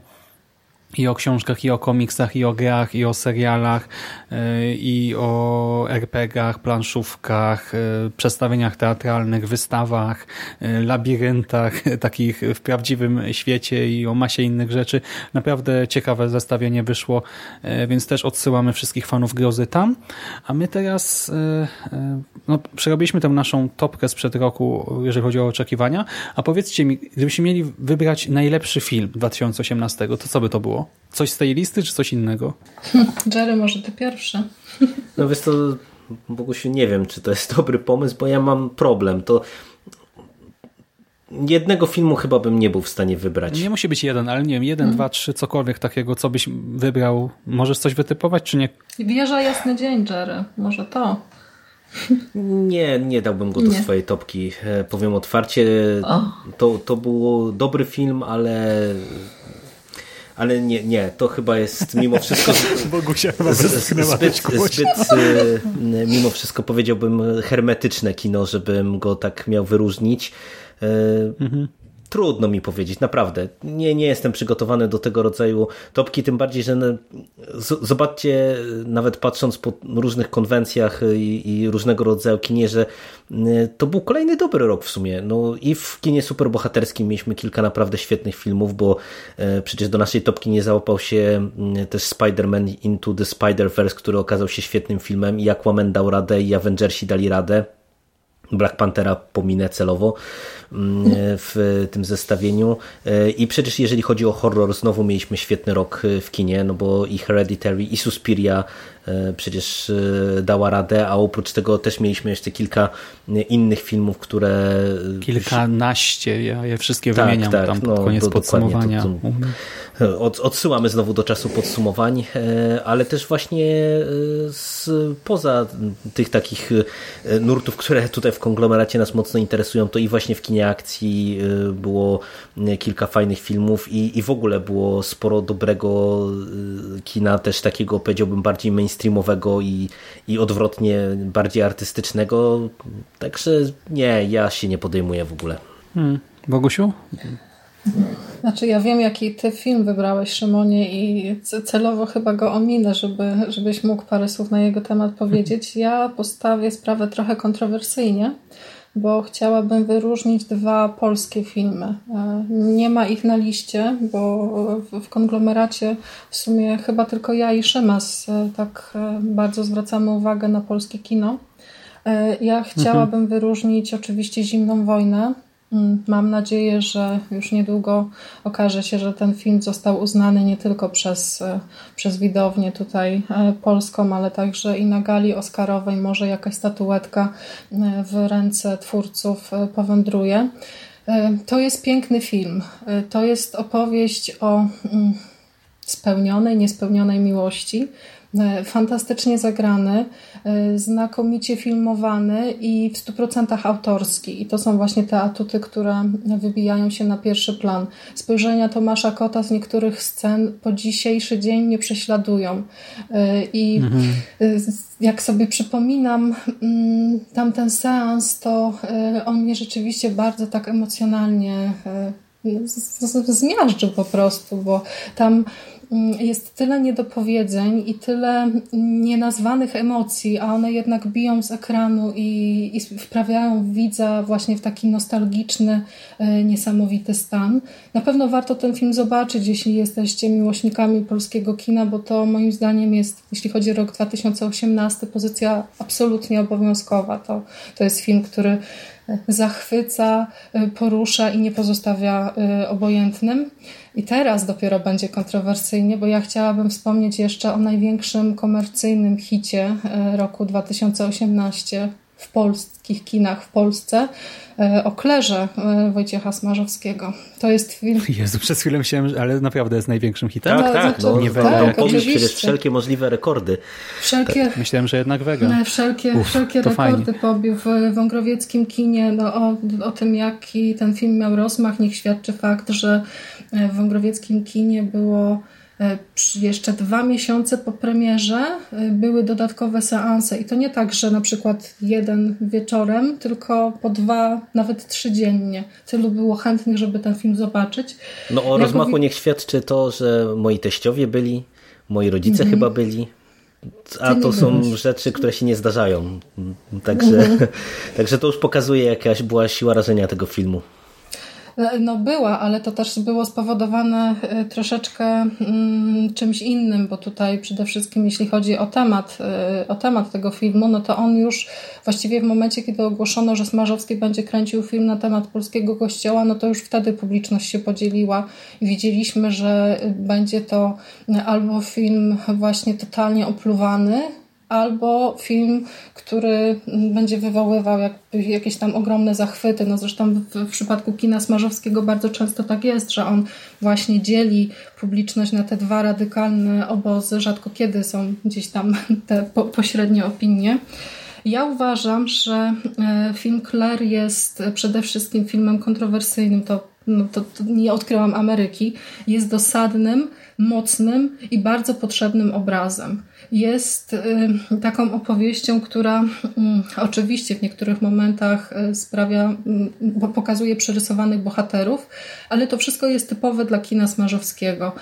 i o książkach, i o komiksach, i o grach, i o serialach, yy, i o RPG-ach, planszówkach, yy, przedstawieniach teatralnych, wystawach, yy, labiryntach, takich w prawdziwym świecie i o masie innych rzeczy. Naprawdę ciekawe zestawienie wyszło, więc też odsyłamy wszystkich fanów grozy tam. A my teraz no, przerobiliśmy tę naszą topkę sprzed roku, jeżeli chodzi o oczekiwania. A powiedzcie mi, gdybyście mieli wybrać najlepszy film 2018, to co by to było? Coś z tej listy, czy coś innego? Jerry, może ty pierwszy. No wiesz to, Bogusiu, nie wiem, czy to jest dobry pomysł, bo ja mam problem. To jednego filmu chyba bym nie był w stanie wybrać. Nie musi być jeden, ale nie wiem, jeden, dwa, trzy, cokolwiek takiego, co byś wybrał. Możesz coś wytypować, czy nie? Wieża Jasny Dzień, Jerry. Może to. Nie, nie dałbym go do Nie. swojej topki. E, Powiem otwarcie, O. to, to był dobry film, ale ale nie, nie, to chyba jest mimo wszystko Bogusia chyba zbyt, zbyt y, mimo wszystko powiedziałbym hermetyczne kino, żebym go tak miał wyróżnić. Y, Trudno mi powiedzieć, naprawdę. Nie, nie jestem przygotowany do tego rodzaju topki, tym bardziej, że no, zobaczcie, nawet patrząc po różnych konwencjach i, i różnego rodzaju kinie, że y, to był kolejny dobry rok w sumie. No i w kinie superbohaterskim mieliśmy kilka naprawdę świetnych filmów, bo e, przecież do naszej topki nie załapał się mm, też Spider-Man Into the Spider-Verse, który okazał się świetnym filmem i Aquaman dał radę i Avengersi dali radę. Black Panthera pominę celowo mm, w tym zestawieniu. E, I przecież jeżeli chodzi o horror, znowu mieliśmy świetny rok e, w kinie, no bo i Hereditary, i Suspiria przecież e, dała radę, a oprócz tego też mieliśmy jeszcze kilka e, innych filmów, które Kilkanaście, ja je wszystkie Tak, wymieniam tak, tam pod no, koniec dokładnie, podsumowania. to- to- Od, odsyłamy znowu do czasu podsumowań, e, ale też właśnie e, z, poza tych takich e, nurtów, które tutaj w konglomeracie nas mocno interesują, to i właśnie w kinie akcji e, było e, kilka fajnych filmów i, i w ogóle było sporo dobrego e, kina, też takiego powiedziałbym bardziej mainstreamowego i, i odwrotnie bardziej artystycznego. Także nie, ja się nie podejmuję w ogóle. Hmm. Bogusiu? Znaczy ja wiem, jaki ty film wybrałeś, Szymonie, i celowo chyba go ominę, żeby, żebyś mógł parę słów na jego temat powiedzieć. Ja postawię sprawę trochę kontrowersyjnie, bo chciałabym wyróżnić dwa polskie filmy. E, Nie ma ich na liście, bo w- konglomeracie w sumie chyba tylko ja i Szymas e, tak e, bardzo zwracamy uwagę na polskie kino. Ja chciałabym wyróżnić oczywiście Zimną Wojnę. Mm, Mam nadzieję, że już niedługo okaże się, że ten film został uznany nie tylko przez, e, przez widownię tutaj e, polską, ale także i na gali Oscarowej może jakaś statuetka e, w ręce twórców powędruje. To jest piękny film. To jest opowieść o mm, spełnionej, niespełnionej miłości. E, Fantastycznie zagrany, e, znakomicie filmowany i w 100% autorski. I to są właśnie te atuty, które wybijają się na pierwszy plan. Spojrzenia Tomasza Kota z niektórych scen po dzisiejszy dzień mnie prześladują. E, I z- jak sobie przypominam mm, tamten seans, to on mnie rzeczywiście bardzo tak emocjonalnie zmiażdżył po prostu, bo tam jest tyle niedopowiedzeń i tyle nienazwanych emocji, a one jednak biją z ekranu i, i wprawiają widza właśnie w taki nostalgiczny, e, niesamowity stan. Na pewno warto ten film zobaczyć, jeśli jesteście miłośnikami polskiego kina, bo to moim zdaniem jest, jeśli chodzi o rok 2018, pozycja absolutnie obowiązkowa. To, to jest film, który zachwyca, y, porusza i nie pozostawia obojętnym. I teraz dopiero będzie kontrowersyjnie, bo ja chciałabym wspomnieć jeszcze o największym komercyjnym hicie y, roku 2018 w polskich kinach w Polsce e, o Klerze e, Wojciecha Smarzowskiego. To jest film... Jezu, przez chwilę myślałem, ale naprawdę jest największym hitem. Tak, No, tak, znaczy, no, nie tak, Wega. tak, pobił przecież wszelkie możliwe rekordy. Wszelkie, Myślałem, że jednak Wega. No, Wszelkie, Uf, wszelkie rekordy fajnie. pobił w wągrowieckim kinie. No, o, o tym, jaki ten film miał rozmach, niech świadczy fakt, że e, w wągrowieckim kinie było jeszcze dwa miesiące po premierze e, były dodatkowe seanse. I to nie tak, że na przykład jeden wieczorem, tylko po dwa, nawet trzy dziennie. Tylu było chętnych, żeby ten film zobaczyć. No o rozmachu niech świadczy to, że moi teściowie byli, moi rodzice chyba byli. A to są byłeś. rzeczy, które się nie zdarzają. Także, także to już pokazuje, jakaś była siła rażenia tego filmu. No była, ale to też było spowodowane e, troszeczkę mm, czymś innym, bo tutaj przede wszystkim jeśli chodzi o temat, e, o temat tego filmu, no to on już właściwie w momencie, kiedy ogłoszono, że Smarzowski będzie kręcił film na temat polskiego kościoła, no to już wtedy publiczność się podzieliła i widzieliśmy, że będzie to albo film właśnie totalnie opluwany, albo film, który będzie wywoływał jakby jakieś tam ogromne zachwyty. No zresztą w, w przypadku kina Smarzowskiego bardzo często tak jest, że on właśnie dzieli publiczność na te dwa radykalne obozy. Rzadko kiedy są gdzieś tam te po, pośrednie opinie. Ja uważam, że e, film Claire jest przede wszystkim filmem kontrowersyjnym. To, no, to, to nie odkryłam Ameryki. Jest dosadnym, mocnym i bardzo potrzebnym obrazem. Jest y, taką opowieścią, która y, oczywiście w niektórych momentach y, sprawia, bo pokazuje przerysowanych bohaterów, ale to wszystko jest typowe dla kina Smarzowskiego.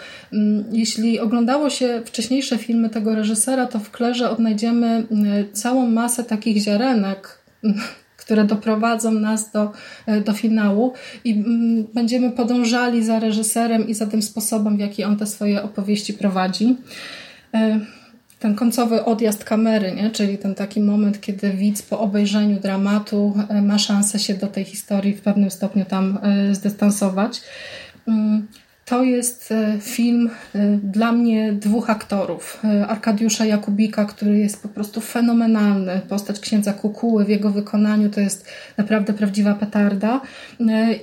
Jeśli oglądało się wcześniejsze filmy tego reżysera, to w Klerze odnajdziemy całą masę takich ziarenek, które doprowadzą nas do, do finału i mm, będziemy podążali za reżyserem i za tym sposobem, w jaki on te swoje opowieści prowadzi. E, Ten końcowy odjazd kamery, nie? czyli ten taki moment, kiedy widz po obejrzeniu dramatu e, ma szansę się do tej historii w pewnym stopniu tam e, zdystansować. To jest e, film e, dla mnie dwóch aktorów. E, Arkadiusza Jakubika, który jest po prostu fenomenalny. Postać księdza Kukuły w jego wykonaniu to jest naprawdę prawdziwa petarda.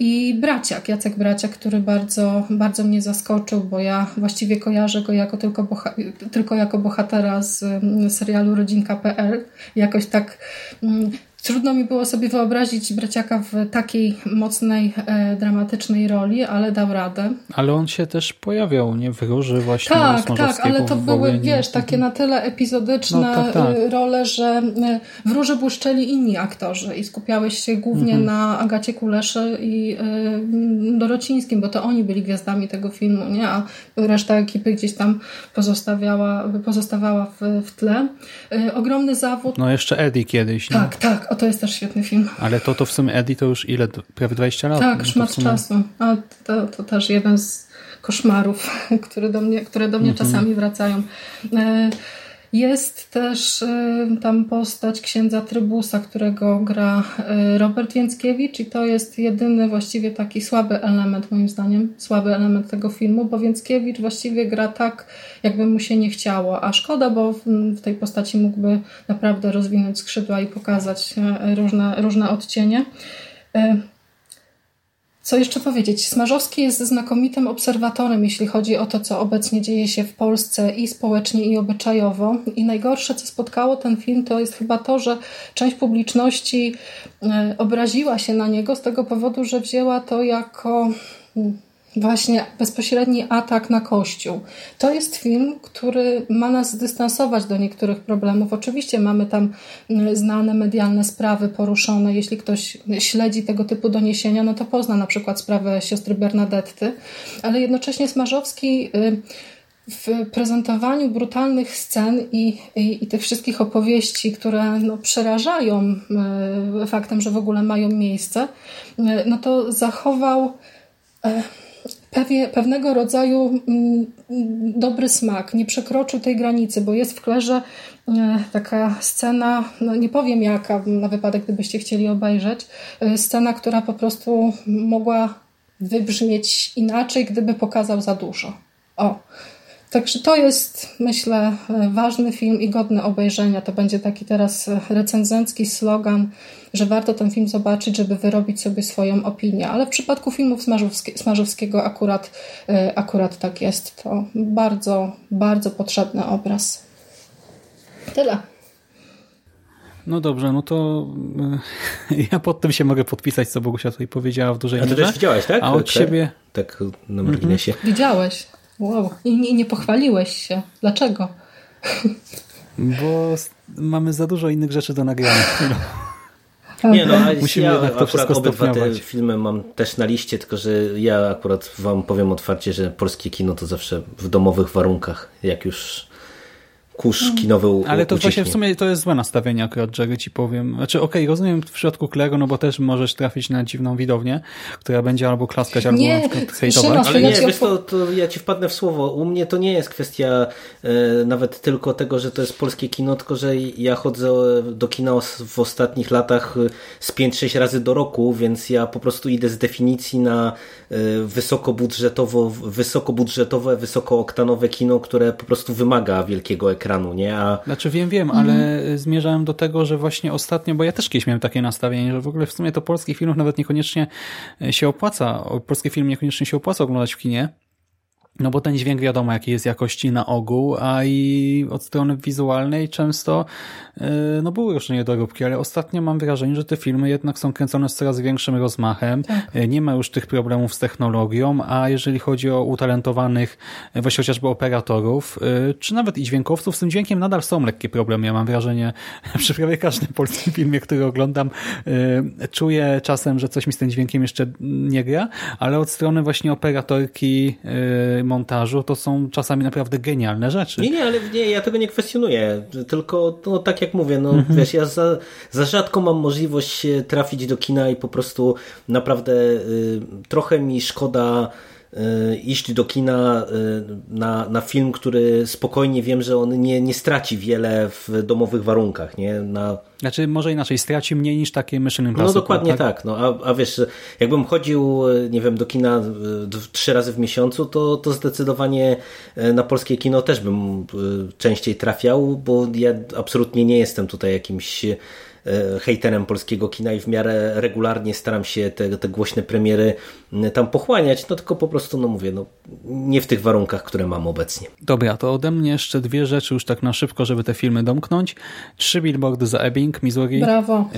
I Braciak, Jacek Braciak, który bardzo, bardzo mnie zaskoczył, bo ja właściwie kojarzę go jako tylko, boha- tylko jako bohatera z mm, serialu Rodzinka.pl. Jakoś tak mm, Trudno mi było sobie wyobrazić braciaka w takiej mocnej, e, dramatycznej roli, ale dał radę. Ale on się też pojawiał, nie? W róży właśnie Tak, tak, ale to były, wiesz, takie na tyle epizodyczne No, tak, tak. e, role, że e, w róży błyszczeli inni aktorzy i skupiałeś się głównie Mhm. na Agacie Kuleszy i e, Dorocińskim, bo to oni byli gwiazdami tego filmu, nie? A reszta ekipy gdzieś tam pozostawiała, pozostawała w, w tle. E, Ogromny zawód. No jeszcze Eddie kiedyś, nie? Tak, tak, o to jest też świetny film. Ale to, to w sumie Eddie to już ile? Prawie 20 lat? No Tak, w szmat sumie- czasu. A to, to też jeden z koszmarów, które do mnie, które do mnie Mhm. czasami wracają. E, Jest też e, tam postać księdza Trybusa, którego gra e, Robert Więckiewicz i to jest jedyny właściwie taki słaby element, moim zdaniem, słaby element tego filmu, bo Więckiewicz właściwie gra tak, jakby mu się nie chciało, a szkoda, bo w, tej postaci mógłby naprawdę rozwinąć skrzydła i pokazać e, różne, różne odcienie. Co jeszcze powiedzieć? Smarzowski jest znakomitym obserwatorem, jeśli chodzi o to, co obecnie dzieje się w Polsce i społecznie, i obyczajowo. I najgorsze, co spotkało ten film, to jest chyba to, że część publiczności e, obraziła się na niego z tego powodu, że wzięła to jako mm, właśnie bezpośredni atak na Kościół. To jest film, który ma nas zdystansować do niektórych problemów. Oczywiście mamy tam mm, znane medialne sprawy poruszone. Jeśli ktoś śledzi tego typu doniesienia, no to pozna na przykład sprawę siostry Bernadetty, ale jednocześnie Smarzowski y, w prezentowaniu brutalnych scen i, i, i tych wszystkich opowieści, które no, przerażają y, faktem, że w ogóle mają miejsce, y, no to zachował y, pewie, pewnego rodzaju mm, dobry smak. Nie przekroczył tej granicy, bo jest w klerze e, taka scena, no nie powiem jaka, na wypadek gdybyście chcieli obejrzeć, e, scena, która po prostu mogła wybrzmieć inaczej, gdyby pokazał za dużo. O. Także to jest, myślę, ważny film i godny obejrzenia. To będzie taki teraz recenzencki slogan, że warto ten film zobaczyć, żeby wyrobić sobie swoją opinię. Ale w przypadku filmów Smarzowskiego akurat, akurat tak jest. To bardzo, bardzo potrzebny obraz. Tyle. No dobrze, no to ja pod tym się mogę podpisać, co Bogusia tutaj powiedziała w dużej mierze. A ty też widziałeś, tak? A od siebie... Tak na marginesie. Mhm. Widziałeś. Wow. I nie, nie pochwaliłeś się. Dlaczego? Bo mamy za dużo innych rzeczy do nagrania. Nie, no, Musimy ja jednak to akurat obydwa te filmy mam też na liście, tylko że ja akurat wam powiem otwarcie, że polskie kino to zawsze w domowych warunkach, jak już kurz kinowy u, Ale to ucieknie. właśnie w sumie to jest złe nastawienie akurat, Jerry ci powiem. Znaczy okej, okay, rozumiem w przypadku Klego, no bo też możesz trafić na dziwną widownię, która będzie albo klaskać, albo nie, na przykład hejtować. Ale nie, wiesz to, to ja ci wpadnę w słowo. U mnie to nie jest kwestia e, nawet tylko tego, że to jest polskie kino, tylko że ja chodzę do kina w ostatnich latach e, z 5-6 razy do roku, więc ja po prostu idę z definicji na e, wysokobudżetowo, wysokobudżetowe, wysokooktanowe kino, które po prostu wymaga wielkiego ekranu ekranu, nie? A... Znaczy wiem, wiem, ale zmierzałem do tego, że właśnie ostatnio, bo ja też kiedyś miałem takie nastawienie, że w ogóle w sumie to polskich filmów nawet niekoniecznie się opłaca, polskie filmy niekoniecznie się opłaca oglądać w kinie, no bo ten dźwięk wiadomo jaki jest jakości na ogół, a i od strony wizualnej często e, no były już niedoróbki, ale ostatnio mam wrażenie, że te filmy jednak są kręcone z coraz większym rozmachem. Tak. E, nie ma już tych problemów z technologią, a jeżeli chodzi o utalentowanych e, właśnie chociażby operatorów, czy nawet i dźwiękowców, z tym dźwiękiem nadal są lekkie problemy. Ja mam wrażenie, przy prawie każdym polskim filmie, który oglądam, czuję czasem, że coś mi z tym dźwiękiem jeszcze nie gra, ale od strony właśnie operatorki montażu, to są czasami naprawdę genialne rzeczy. Nie, nie, ale nie, ja tego nie kwestionuję, tylko no, tak jak mówię, no mhm. wiesz, ja za, za rzadko mam możliwość trafić do kina i po prostu naprawdę y, trochę mi szkoda iść do kina y, na, na film, który spokojnie wiem, że on nie, nie straci wiele w domowych warunkach. Nie? Na... Znaczy może inaczej, straci mniej niż takie Mission Impossible. No dokładnie tak, tak no, a, a wiesz, jakbym chodził, nie wiem, do kina trzy razy w miesiącu, to, to zdecydowanie na polskie kino też bym częściej trafiał, bo ja absolutnie nie jestem tutaj jakimś hejterem polskiego kina i w miarę regularnie staram się te, te głośne premiery tam pochłaniać, no tylko po prostu, no mówię, no nie w tych warunkach, które mam obecnie. Dobra, to ode mnie jeszcze dwie rzeczy już tak na szybko, żeby te filmy domknąć. Trzy billboardy za Ebbing, Missouri. Brawo.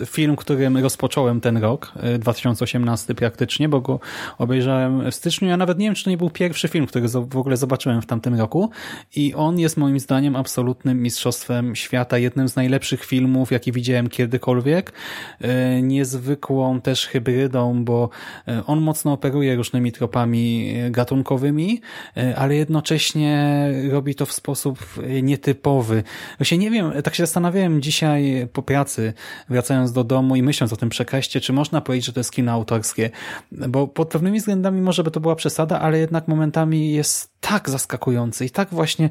E, film, którym rozpocząłem ten rok, 2018 e, praktycznie, bo go obejrzałem w styczniu. Ja nawet nie wiem, czy to nie był pierwszy film, który w ogóle zobaczyłem w tamtym roku i on jest moim zdaniem absolutnym mistrzostwem świata, jednym z najlepszych filmów, jaki widziałem kiedykolwiek. E, niezwykłą też hybrydą, bo e, on mocno operuje różnymi tropami e, gatunkowymi, ale jednocześnie robi to w sposób nietypowy. Właśnie nie wiem, tak się zastanawiałem dzisiaj po pracy, wracając do domu i myśląc o tym przekaście, czy można powiedzieć, że to jest kino autorskie, bo pod pewnymi względami może by to była przesada, ale jednak momentami jest tak zaskakujący i tak właśnie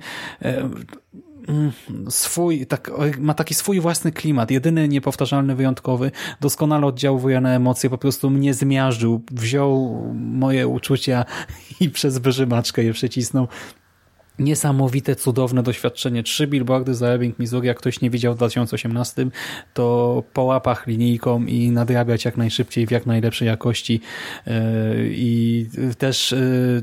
swój, tak, ma taki swój własny klimat, jedyny niepowtarzalny, wyjątkowy, doskonale oddziałuje na emocje, po prostu mnie zmiażdżył, wziął moje uczucia i przez wyżymaczkę je przecisnął. Niesamowite, cudowne doświadczenie. Trzy billboardy za Ebbing, Missouri. Jak ktoś nie widział w 2018, to po łapach linijką i nadrabiać jak najszybciej w jak najlepszej jakości e, i też e,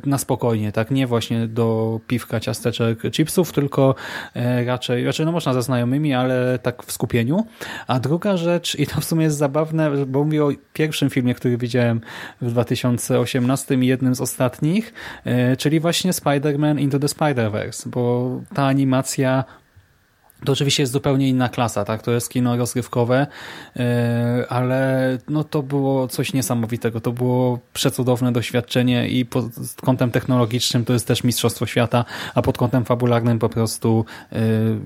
na spokojnie, tak? Nie właśnie do piwka, ciasteczek, chipsów, tylko e, raczej, raczej no można ze znajomymi, ale tak w skupieniu. A druga rzecz, i to w sumie jest zabawne, bo mówię o pierwszym filmie, który widziałem w 2018 i jednym z ostatnich, czyli właśnie Spider-Man Into the Spider Bo ta animacja to oczywiście jest zupełnie inna klasa, tak? To jest kino rozrywkowe, e, ale no to było coś niesamowitego. To było przecudowne doświadczenie i pod kątem technologicznym to jest też mistrzostwo świata, a pod kątem fabularnym po prostu e,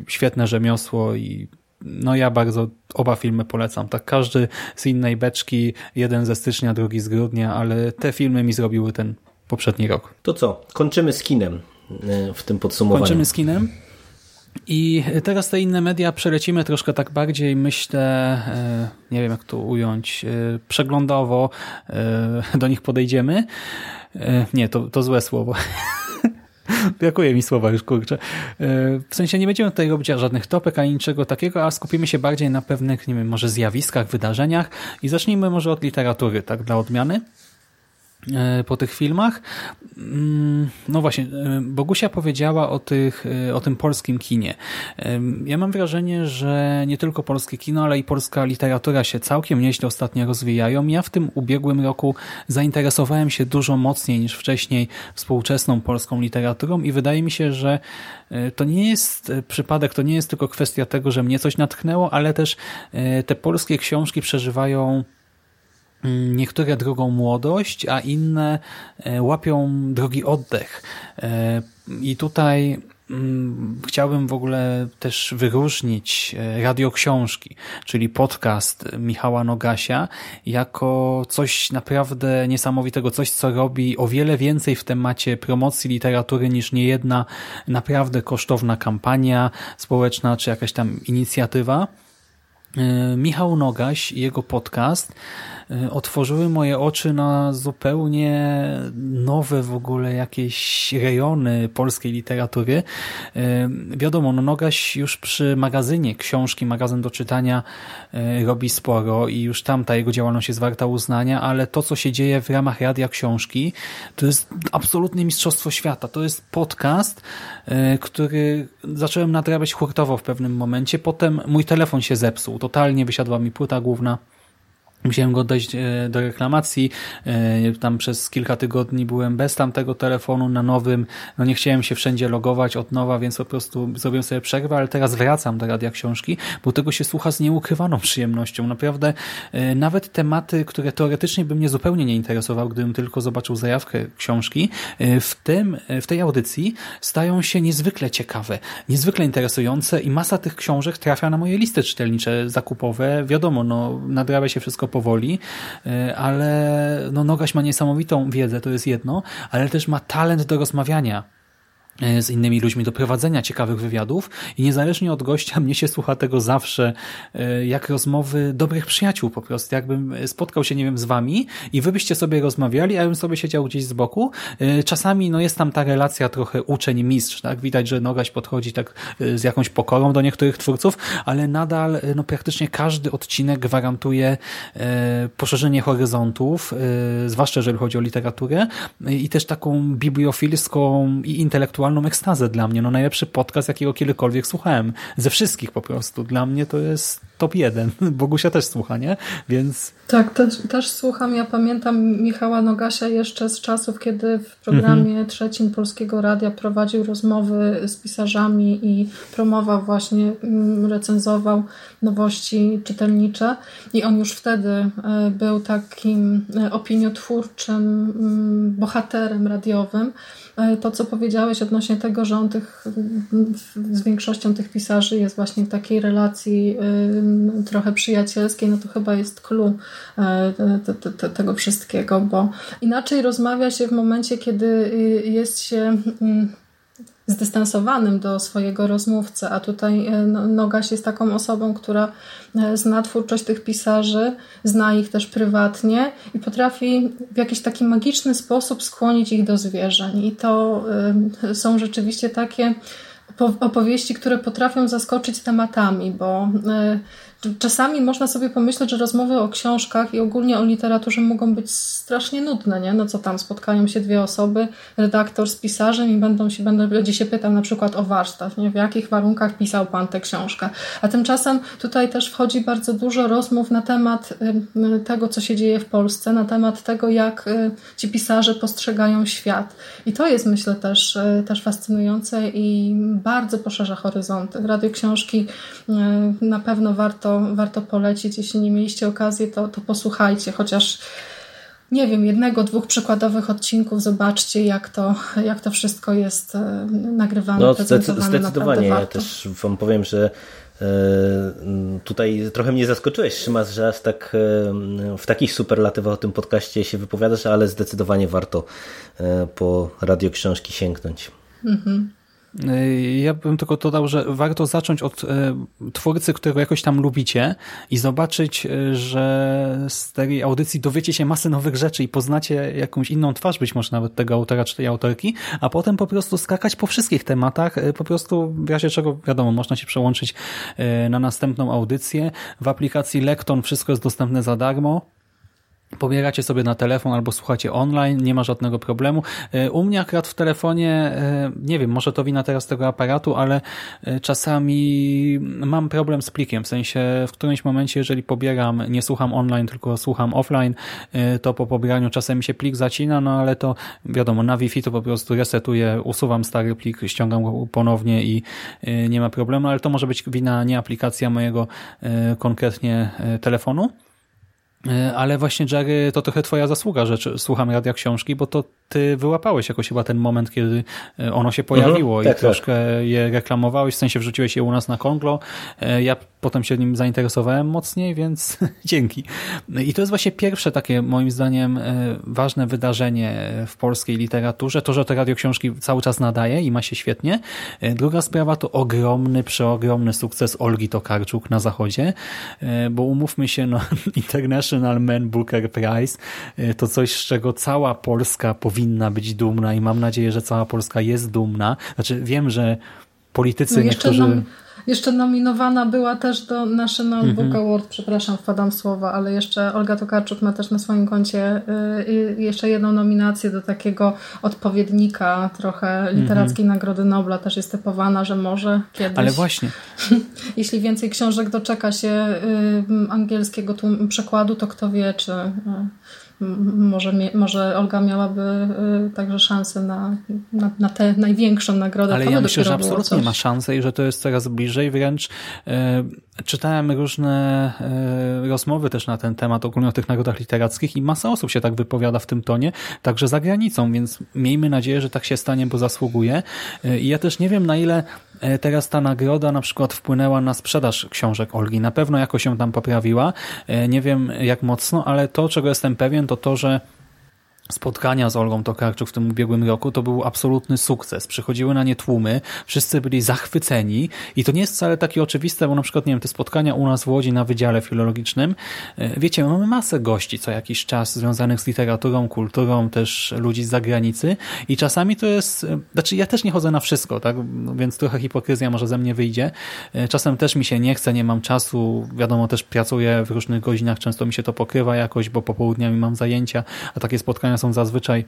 świetne rzemiosło i no ja bardzo oba filmy polecam. Tak każdy z innej beczki, jeden ze stycznia, drugi z grudnia, ale te filmy mi zrobiły ten poprzedni rok. To co? Kończymy z kinem. E, w tym podsumowaniu. Kończymy z kinem. I teraz te inne media przelecimy troszkę tak bardziej, myślę, e, nie wiem jak to ująć, e, przeglądowo do nich podejdziemy. Nie, to, to złe słowo. Brakuje mi słowa już, kurczę. W sensie nie będziemy tutaj robić żadnych topek ani niczego takiego, a skupimy się bardziej na pewnych, nie wiem, może zjawiskach, wydarzeniach i zacznijmy może od literatury, tak, dla odmiany. E, po tych filmach. Mm, no właśnie, e, Bogusia powiedziała o, tych, e, o tym polskim kinie. Ja mam wrażenie, że nie tylko polskie kino, ale i polska literatura się całkiem nieźle ostatnio rozwijają. Ja w tym ubiegłym roku zainteresowałem się dużo mocniej niż wcześniej współczesną polską literaturą i wydaje mi się, że to nie jest przypadek, to nie jest tylko kwestia tego, że mnie coś natchnęło, ale też te polskie książki przeżywają niektóre drogą młodość, a inne e, łapią drogi oddech. E, I tutaj mm, chciałbym w ogóle też wyróżnić e, radioksiążki, czyli podcast Michała Nogasia, jako coś naprawdę niesamowitego, coś co robi o wiele więcej w temacie promocji literatury niż niejedna naprawdę kosztowna kampania społeczna czy jakaś tam inicjatywa. Michał Nogaś i jego podcast otworzyły moje oczy na zupełnie nowe w ogóle jakieś rejony polskiej literatury. Y, wiadomo, no Nogaś już przy magazynie książki, magazyn do czytania y, robi sporo i już tam ta jego działalność jest warta uznania, ale to, co się dzieje w ramach radia książki, to jest absolutne mistrzostwo świata. To jest podcast, który zacząłem nadrabiać hurtowo w pewnym momencie. Potem mój telefon się zepsuł. Totalnie wysiadła mi płyta główna Musiałem go dojść e, do reklamacji. E, tam przez kilka tygodni byłem bez tamtego telefonu na nowym. No nie chciałem się wszędzie logować od nowa, więc po prostu zrobiłem sobie przerwę, ale teraz wracam do Radia Książki, bo tego się słucha z nieukrywaną przyjemnością. Naprawdę e, nawet tematy, które teoretycznie by mnie zupełnie nie interesowały, gdybym tylko zobaczył zajawkę książki, w tym, w tej audycji stają się niezwykle ciekawe, niezwykle interesujące i masa tych książek trafia na moje listy czytelnicze zakupowe. Wiadomo, no nadrabia się wszystko powoli, e, ale no Nogaś ma niesamowitą wiedzę, to jest jedno, ale też ma talent do rozmawiania z innymi ludźmi do prowadzenia ciekawych wywiadów i niezależnie od gościa mnie się słucha tego zawsze e, jak rozmowy dobrych przyjaciół po prostu. Jakbym spotkał się, nie wiem, z wami i wy byście sobie rozmawiali, a ja bym sobie siedział gdzieś z boku. E, czasami no jest tam ta relacja trochę uczeń-mistrz, tak? Widać, że Nogaś podchodzi tak z jakąś pokorą do niektórych twórców, ale nadal no praktycznie każdy odcinek gwarantuje poszerzenie horyzontów, zwłaszcza jeżeli chodzi o literaturę i też taką bibliofilską i intelektualną intelektualną ekstazę dla mnie. No najlepszy podcast, jakiego kiedykolwiek słuchałem. Ze wszystkich po prostu. Dla mnie to jest top jeden. Bogusia też słucha, nie? Więc... Tak, też, też słucham. Ja pamiętam Michała Nogasia jeszcze z czasów, kiedy w programie mhm. trzecim Polskiego Radia prowadził rozmowy z pisarzami i promował właśnie, mm, recenzował nowości czytelnicze i on już wtedy e, był takim e, opiniotwórczym mm, bohaterem radiowym. E, to, co powiedziałeś odnośnie tego, że on tych, z większością tych pisarzy jest właśnie w takiej relacji trochę przyjacielskiej, no to chyba jest clue e, tego wszystkiego, bo inaczej rozmawia się w momencie, kiedy y, jest się zdystansowanym do swojego rozmówcy, a tutaj e, no, Nogaś jest taką osobą, która e, zna twórczość tych pisarzy, zna ich też prywatnie i potrafi w jakiś taki magiczny sposób skłonić ich do zwierzeń. I to y, są rzeczywiście takie opowieści, które potrafią zaskoczyć tematami, bo czasami można sobie pomyśleć, że rozmowy o książkach i ogólnie o literaturze mogą być strasznie nudne, nie? No co tam, spotkają się dwie osoby, redaktor z pisarzem i będą się, będą, będzie się pytał na przykład o warsztat, nie? W jakich warunkach pisał Pan tę książkę? A tymczasem tutaj też wchodzi bardzo dużo rozmów na temat tego, co się dzieje w Polsce, na temat tego, jak y, ci pisarze postrzegają świat. I to jest, myślę, też, y, też fascynujące i bardzo poszerza horyzonty. Radio Książki na pewno warto warto, polecić. Jeśli nie mieliście okazji, to, to posłuchajcie, chociaż nie wiem, jednego, dwóch przykładowych odcinków, zobaczcie, jak to, jak to wszystko jest e, nagrywane, no, prezentowane. Zdecydowanie. Ja też Wam powiem, że e, Tutaj trochę mnie zaskoczyłeś, Szymas, że aż tak e, w takich superlatywach o tym podcaście się wypowiadasz, ale zdecydowanie warto po radioksiążki sięgnąć. Mhm. Y, ja bym tylko dodał, że warto zacząć od y, twórcy, którego jakoś tam lubicie i zobaczyć, y, że z tej audycji dowiecie się masy nowych rzeczy i poznacie jakąś inną twarz, być może nawet tego autora czy tej autorki, a potem po prostu skakać po wszystkich tematach, po prostu w razie czego, wiadomo, można się przełączyć na następną audycję. W aplikacji Lekton wszystko jest dostępne za darmo pobieracie sobie na telefon albo słuchacie online, nie ma żadnego problemu. E, u mnie akurat w telefonie, e, nie wiem, może to wina teraz tego aparatu, ale e, czasami mam problem z plikiem, w sensie w którymś momencie, jeżeli pobieram, nie słucham online, tylko słucham offline, to po pobieraniu czasem się plik zacina, no ale to wiadomo, na Wi-Fi to po prostu resetuję, usuwam stary plik, ściągam go ponownie i nie ma problemu, ale to może być wina nie aplikacja mojego konkretnie telefonu, ale właśnie Jerry, to trochę twoja zasługa, że słucham radia książki, bo to ty wyłapałeś jakoś chyba ten moment, kiedy e, ono się pojawiło mhm, i tak, tak. troszkę tak. je reklamowałeś, w sensie wrzuciłeś je u nas na Konglo. E, ja potem się nim zainteresowałem mocniej, więc dzięki. I to jest właśnie pierwsze takie, moim zdaniem, ważne wydarzenie w polskiej literaturze. To, że to radio książki cały czas nadaje i ma się świetnie. Druga sprawa to ogromny, przeogromny sukces Olgi Tokarczuk na zachodzie, bo umówmy się, no, International Man Booker Prize to coś, z czego cała Polska powinna być dumna i mam nadzieję, że cała Polska jest dumna. Znaczy wiem, że politycy no niektórzy... Nam, jeszcze nominowana była też do National -hmm. Book Award, przepraszam, wpadam słowa, ale jeszcze Olga Tokarczuk ma też na swoim koncie y, jeszcze jedną nominację do takiego odpowiednika trochę literackiej mm -hmm. Nagrody Nobla, też jest typowana, że może kiedyś. Ale właśnie. jeśli więcej książek doczeka się y, angielskiego przekładu, to kto wie, czy y, może, może Olga miałaby y, także szansę na, na, na tę największą nagrodę. Ale ja myślę, że absolutnie ma szansę i że to jest coraz bliżej. Wręcz e, czytałem różne e, rozmowy też na ten temat, ogólnie o tych nagrodach literackich i masa osób się tak wypowiada w tym tonie, także za granicą, więc miejmy nadzieję, że tak się stanie, bo zasługuje. E, I ja też nie wiem, na ile teraz ta nagroda na przykład wpłynęła na sprzedaż książek Olgi. Na pewno jakoś się tam poprawiła. E, nie wiem jak mocno, ale to, czego jestem pewien, to to, że spotkania z Olgą Tokarczuk w tym ubiegłym roku to był absolutny sukces. Przychodziły na nie tłumy, wszyscy byli zachwyceni i to nie jest wcale takie oczywiste, bo na przykład, nie wiem, te spotkania u nas w Łodzi na Wydziale Filologicznym, e, wiecie, mamy masę gości co jakiś czas związanych z literaturą, kulturą, też ludzi z zagranicy i czasami to jest, e, znaczy ja też nie chodzę na wszystko, tak, więc trochę hipokryzja może ze mnie wyjdzie. E, czasem też mi się nie chce, nie mam czasu, wiadomo, też pracuję w różnych godzinach, często mi się to pokrywa jakoś, bo popołudniami mam zajęcia, a takie spotkania są zazwyczaj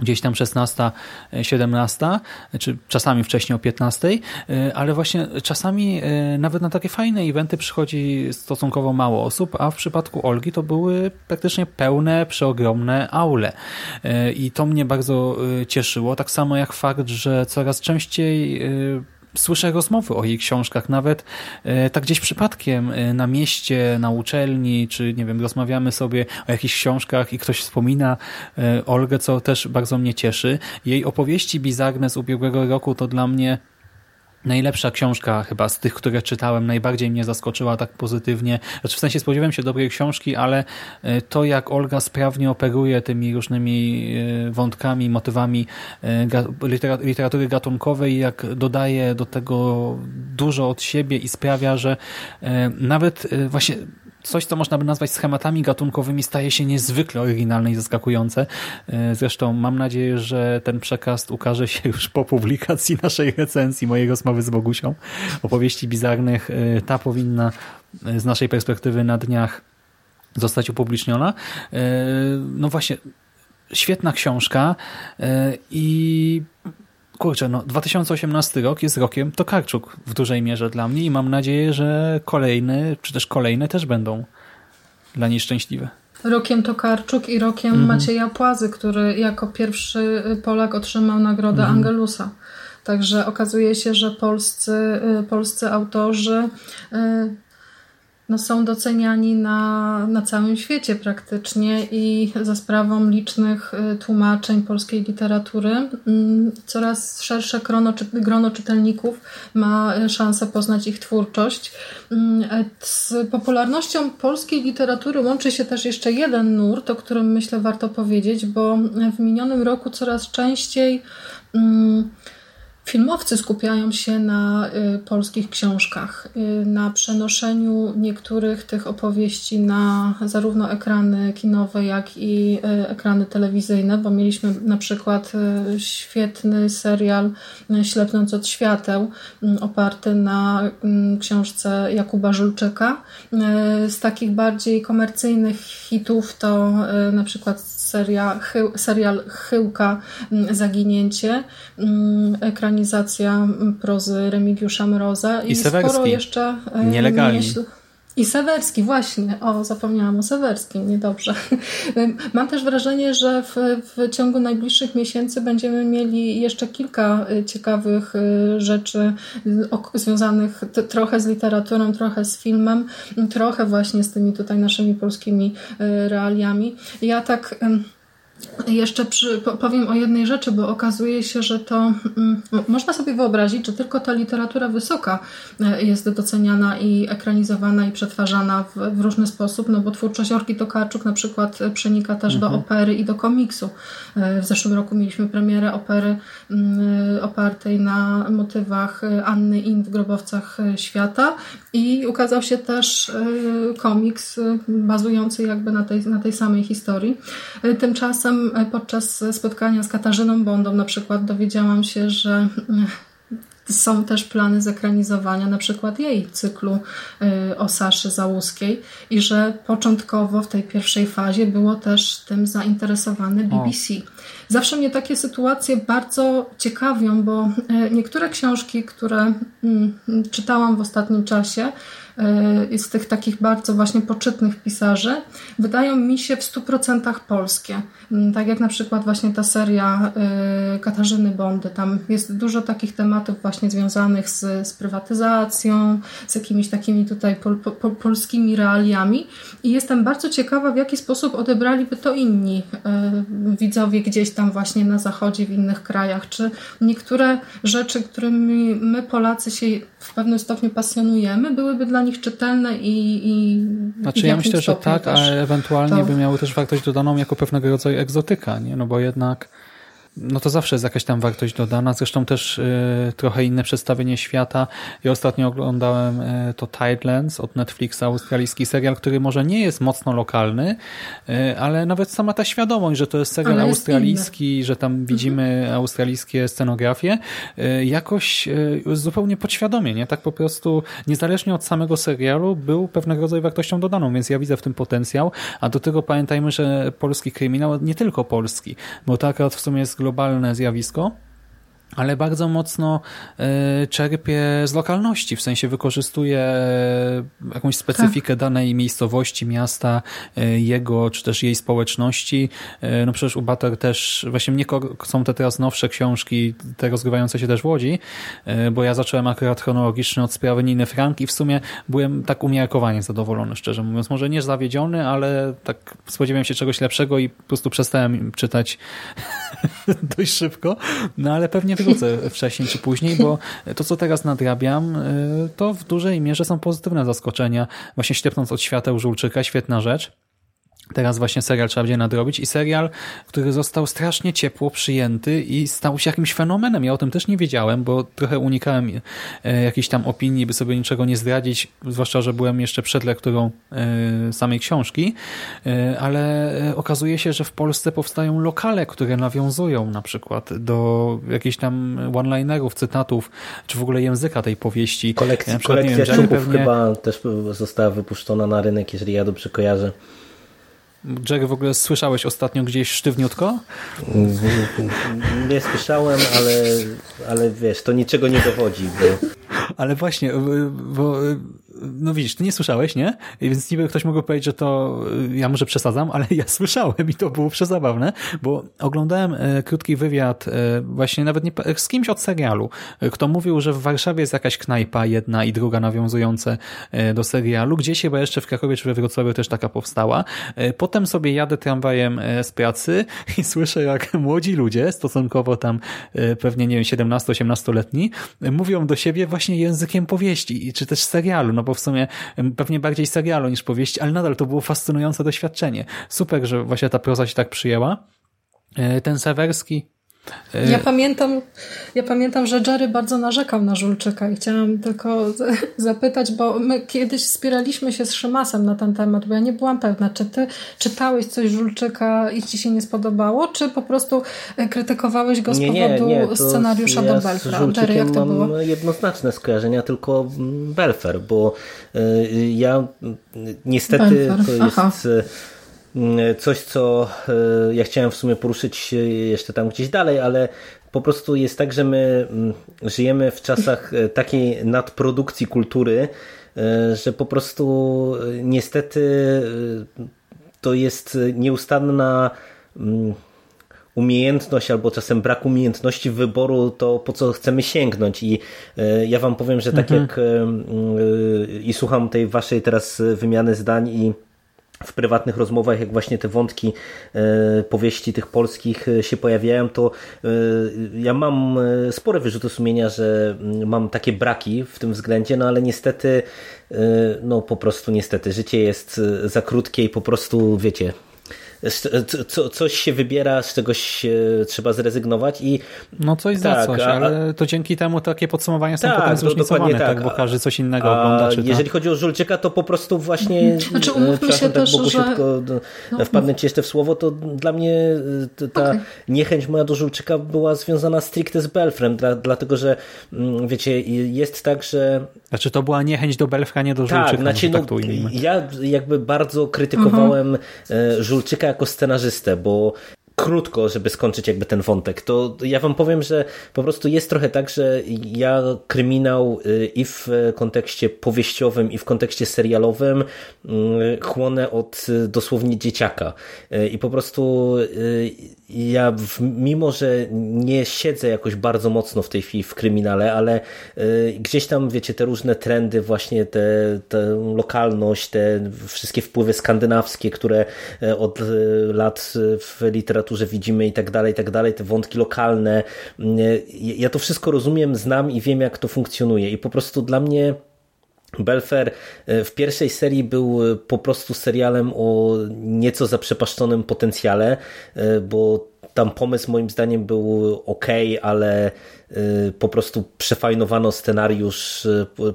gdzieś tam 16, 17, czy czasami wcześniej o 15, ale właśnie czasami e, nawet na takie fajne eventy przychodzi stosunkowo mało osób, a w przypadku Olgi to były praktycznie pełne, przeogromne aule. E, I to mnie bardzo e, cieszyło, tak samo jak fakt, że coraz częściej słyszę rozmowy o jej książkach, nawet e, tak gdzieś przypadkiem e, na mieście, na uczelni, czy nie wiem, rozmawiamy sobie o jakichś książkach i ktoś wspomina e, Olgę, co też bardzo mnie cieszy. Jej opowieści bizarne z ubiegłego roku to dla mnie najlepsza książka chyba z tych, które czytałem, najbardziej mnie zaskoczyła tak pozytywnie. Znaczy w sensie spodziewałem się dobrej książki, ale e, to jak Olga sprawnie operuje tymi różnymi e, wątkami, motywami e, literatury gatunkowej, jak dodaje do tego dużo od siebie i sprawia, że nawet właśnie coś, co można by nazwać schematami gatunkowymi, staje się niezwykle oryginalne i zaskakujące. E, zresztą mam nadzieję, że ten przekaz ukaże się już po publikacji naszej recenzji, mojej rozmowy z Bogusią. Opowieści bizarnych. E, ta powinna e, z naszej perspektywy na dniach zostać upubliczniona. No właśnie, świetna książka i kurczę, no 2018 rok jest rokiem Tokarczuk w dużej mierze dla mnie i mam nadzieję, że kolejny, czy też kolejne też będą dla niej szczęśliwe. Rokiem Tokarczuk i rokiem mhm. Macieja Płazy, który jako pierwszy Polak otrzymał nagrodę mhm. Angelusa. Także okazuje się, że polscy, polscy autorzy y, no, są doceniani na, na całym świecie praktycznie i za sprawą licznych y, tłumaczeń polskiej literatury mm, coraz szersze grono, grono czytelników ma y, szansę poznać ich twórczość. Mm, e, z popularnością polskiej literatury łączy się też jeszcze jeden nurt, o którym myślę warto powiedzieć, bo w minionym roku coraz częściej mm, Filmowcy skupiają się na y, polskich książkach, y, na przenoszeniu niektórych tych opowieści na zarówno ekrany kinowe, jak i y, ekrany telewizyjne, bo mieliśmy na przykład świetny serial Ślepnąc od świateł, oparty na książce Jakuba Żulczyka. Z takich bardziej komercyjnych hitów to na przykład seria, serial Chyłka Zaginięcie, ekranizacja prozy Remigiusza Mroza i, i sporo jeszcze e, nielegalnie. Myśl... I Sewerski, właśnie. O, zapomniałam o Sewerskim, niedobrze. Mam też wrażenie, że w, w ciągu najbliższych miesięcy będziemy mieli jeszcze kilka e, ciekawych e, rzeczy związanych trochę z literaturą, trochę z filmem, trochę właśnie z tymi tutaj naszymi polskimi realiami. Ja tak jeszcze przy, powiem o jednej rzeczy, bo okazuje się, że to mm, można sobie wyobrazić, że tylko ta literatura wysoka e, jest doceniana i ekranizowana i przetwarzana w, w różny sposób, no bo twórczość Orki Tokarczuk na przykład przenika też mhm. do opery i do komiksu. E, w zeszłym roku mieliśmy premierę opery mm, opartej na motywach Anny In w Grobowcach Świata i ukazał się też e, komiks bazujący jakby na tej, na tej samej historii. Tymczasem E, podczas spotkania z Katarzyną Bondą na przykład dowiedziałam się, że e, są też plany zekranizowania na przykład jej cyklu e, o Saszy Załuskiej i że początkowo w tej pierwszej fazie było też tym zainteresowany BBC. O. Zawsze mnie takie sytuacje bardzo ciekawią, bo niektóre książki, które mm, czytałam w ostatnim czasie, Y, z tych takich bardzo właśnie poczytnych pisarzy, wydają mi się w 100% polskie. Mm, tak jak na przykład właśnie ta seria y, Katarzyny Bondy. Tam jest dużo takich tematów właśnie związanych z, z prywatyzacją, z jakimiś takimi tutaj pol, pol, polskimi realiami i jestem bardzo ciekawa, w jaki sposób odebraliby to inni y, widzowie gdzieś tam właśnie na zachodzie, w innych krajach. Czy niektóre rzeczy, którymi my Polacy się w pewnym stopniu pasjonujemy, byłyby dla nich czytelne i. i znaczy, ja myślę, że tak, a ewentualnie to... by miały też wartość dodaną jako pewnego rodzaju egzotyka, nie? No bo jednak no to zawsze jest jakaś tam wartość dodana. Zresztą też y, trochę inne przedstawienie świata. Ja ostatnio oglądałem y, to Tidelands od Netflixa, australijski serial, który może nie jest mocno lokalny, y, ale nawet sama ta świadomość, że to jest serial jest australijski, inny. że tam mhm. widzimy australijskie scenografie, jakoś zupełnie podświadomie, nie? Tak po prostu, niezależnie od samego serialu, był pewnego rodzaju wartością dodaną, więc ja widzę w tym potencjał, a do tego pamiętajmy, że polski kryminał, nie tylko polski, bo to akurat w sumie jest globalne zjawisko, ale bardzo mocno e, czerpie z lokalności, w sensie wykorzystuje e, jakąś specyfikę tak. danej miejscowości, miasta, e, jego czy też jej społeczności. No przecież u Butter też, właśnie mnie są te teraz nowsze książki, te rozgrywające się też w Łodzi, bo ja zacząłem akurat chronologicznie od sprawy Niny Frank i w sumie byłem tak umiarkowanie zadowolony, szczerze mówiąc. Może nie zawiedziony, ale tak spodziewałem się czegoś lepszego i po prostu przestałem czytać dość szybko, no ale pewnie wrócę wcześniej czy później, bo to, co teraz nadrabiam, y, to w dużej mierze są pozytywne zaskoczenia. Właśnie ślepnąc od świateł Żulczyka, świetna rzecz. Teraz właśnie serial trzeba będzie nadrobić i serial, który został strasznie ciepło przyjęty i stał się jakimś fenomenem. Ja o tym też nie wiedziałem, bo trochę unikałem e, jakichś tam opinii, by sobie niczego nie zdradzić, zwłaszcza, że byłem jeszcze przed lekturą e, samej książki, e, ale okazuje się, że w Polsce powstają lokale, które nawiązują na przykład do jakichś tam one-linerów, cytatów, czy w ogóle języka tej powieści. Kolekcja, kolekcja wiem, pewnie... chyba też została wypuszczona na rynek, jeżeli ja dobrze kojarzę. Jerry, w ogóle słyszałeś ostatnio gdzieś sztywniutko? Nie słyszałem, ale, ale wiesz, to niczego nie dowodzi. Bo... Ale właśnie, bo no widzisz, ty nie słyszałeś, nie? Więc niby ktoś mógł powiedzieć, że to y, ja może przesadzam, ale ja słyszałem i to było przezabawne, bo oglądałem e, krótki wywiad e, właśnie nawet nie, z kimś od serialu, kto mówił, że w Warszawie jest jakaś knajpa jedna i druga nawiązujące do serialu, gdzieś chyba jeszcze w Krakowie czy we Wrocławiu też taka powstała. Potem sobie jadę tramwajem z pracy i słyszę, jak młodzi ludzie, stosunkowo tam pewnie, nie wiem, 17-18-letni, mówią do siebie właśnie językiem powieści, czy też serialu, no bo w sumie pewnie bardziej serialu niż powieści, ale nadal to było fascynujące doświadczenie. Super, że właśnie ta proza się tak przyjęła. E, ten Sewerski Ja pamiętam, ja pamiętam, że Jerry bardzo narzekał na Żulczyka i chciałam tylko zapytać, bo my kiedyś spieraliśmy się z Szymasem na ten temat, bo ja nie byłam pewna, czy ty czytałeś coś Żulczyka i ci się nie spodobało, czy po prostu krytykowałeś go z nie, powodu nie, nie, scenariusza ja do Belfra? Jerry, jak to mam było? jednoznaczne skojarzenia, tylko Belfer, bo y, ja niestety Belfer. to jest... Aha coś, co ja chciałem w sumie poruszyć jeszcze tam gdzieś dalej, ale po prostu jest tak, że my żyjemy w czasach takiej nadprodukcji kultury, że po prostu niestety to jest nieustanna umiejętność albo czasem brak umiejętności wyboru, to po co chcemy sięgnąć. I ja wam powiem, że tak mhm. jak i słucham tej waszej teraz wymiany zdań i w prywatnych rozmowach, jak właśnie te wątki e, powieści tych polskich się pojawiają, to e, ja mam spore wyrzuty sumienia, że mam takie braki w tym względzie, no ale niestety, e, no po prostu niestety, życie jest za krótkie i po prostu, wiecie, co, coś się wybiera, z czegoś trzeba zrezygnować i no coś tak, za coś, a, ale to dzięki temu takie podsumowania są tak, potem zróżnicowane, tak, tak, bo każdy coś innego a, ogląda. Czyta. Jeżeli chodzi o Żulczyka, to po prostu właśnie znaczy, umówmy się tak też, że... no, wpadnę ci jeszcze w słowo, to dla mnie ta okay. niechęć moja do Żulczyka była związana stricte z Belfrem, dla, dlatego, że wiecie, jest tak, że... Znaczy to była niechęć do Belfra, nie do Żulczyka. Tak, znaczy, no, ja jakby bardzo krytykowałem mhm. Żulczyka jako scenarzystę, bo krótko, żeby skończyć jakby ten wątek, to ja wam powiem, że po prostu jest trochę tak, że ja kryminał y, i w kontekście powieściowym, i w kontekście serialowym y, chłonę od y, dosłownie dzieciaka. I po prostu ja, mimo że nie siedzę jakoś bardzo mocno w tej chwili w kryminale, ale gdzieś tam, wiecie, te różne trendy, właśnie te, te lokalność, te wszystkie wpływy skandynawskie, które od lat w literaturze widzimy i tak dalej, i tak dalej, te wątki lokalne. Ja to wszystko rozumiem, znam i wiem, jak to funkcjonuje. I po prostu dla mnie Belfer e, w pierwszej serii był po prostu serialem o nieco zaprzepaszczonym potencjale, e, bo tam pomysł moim zdaniem był ok, ale e, po prostu przefajnowano scenariusz,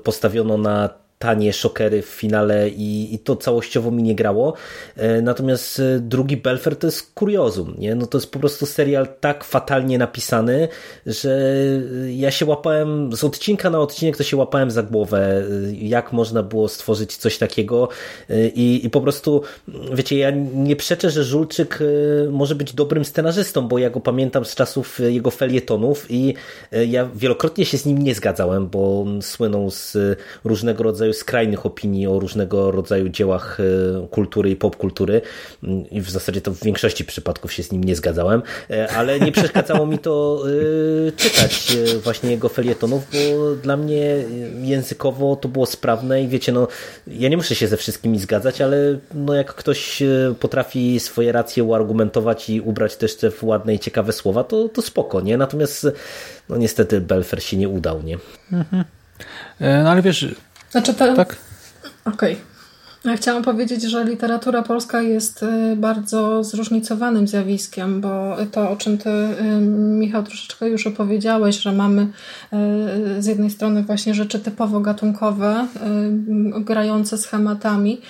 postawiono na tanie szokery w finale i, i, to całościowo mi nie grało. E, natomiast e, drugi Belfer to jest kuriozum, nie? No to jest po prostu serial tak fatalnie napisany, że ja się łapałem z odcinka na odcinek, to się łapałem za głowę, e, jak można było stworzyć coś takiego i, i po prostu, wiecie, ja nie przeczę, że Żulczyk może być dobrym scenarzystą, bo ja go pamiętam z czasów jego felietonów i ja wielokrotnie się z nim nie zgadzałem, bo słynął z różnego rodzaju skrajnych opinii o różnego rodzaju dziełach e, kultury i popkultury i w zasadzie to w większości przypadków się z nim nie zgadzałem, e, ale nie przeszkadzało mi to e, czytać właśnie jego felietonów, bo dla mnie językowo to było sprawne i wiecie, no ja nie muszę się ze wszystkimi zgadzać, ale no jak ktoś potrafi swoje racje uargumentować i ubrać też te ładne i ciekawe słowa, to, to spoko, nie? Natomiast no niestety Belfer się nie udał, nie? Mhm. No ale wiesz, znaczy to... Tak. Okej. Okay. Chciałam powiedzieć, że literatura polska jest y, bardzo zróżnicowanym zjawiskiem, bo to, o czym ty, y, Michał, troszeczkę już opowiedziałeś, że mamy y, z jednej strony właśnie rzeczy typowo gatunkowe, grające schematami,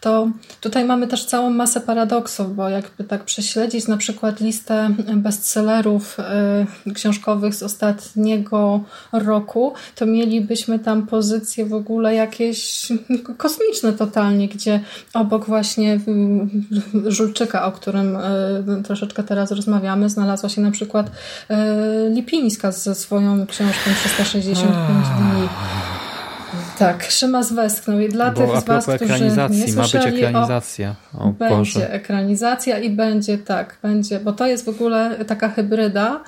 to tutaj mamy też całą masę paradoksów, bo jakby tak prześledzić na przykład listę bestsellerów książkowych z ostatniego roku, to mielibyśmy tam pozycje w ogóle jakieś kosmiczne totalnie, gdzie obok właśnie Żulczyka, o którym e, troszeczkę teraz rozmawiamy, znalazła się na przykład e, Lipińska ze swoją książką 365 dni. Tak, Szymas westchnął i dla Bo tych z Was, którzy nie ma być ekranizacja. O, o będzie Boże. ekranizacja i będzie tak, będzie, bo to jest w ogóle taka hybryda,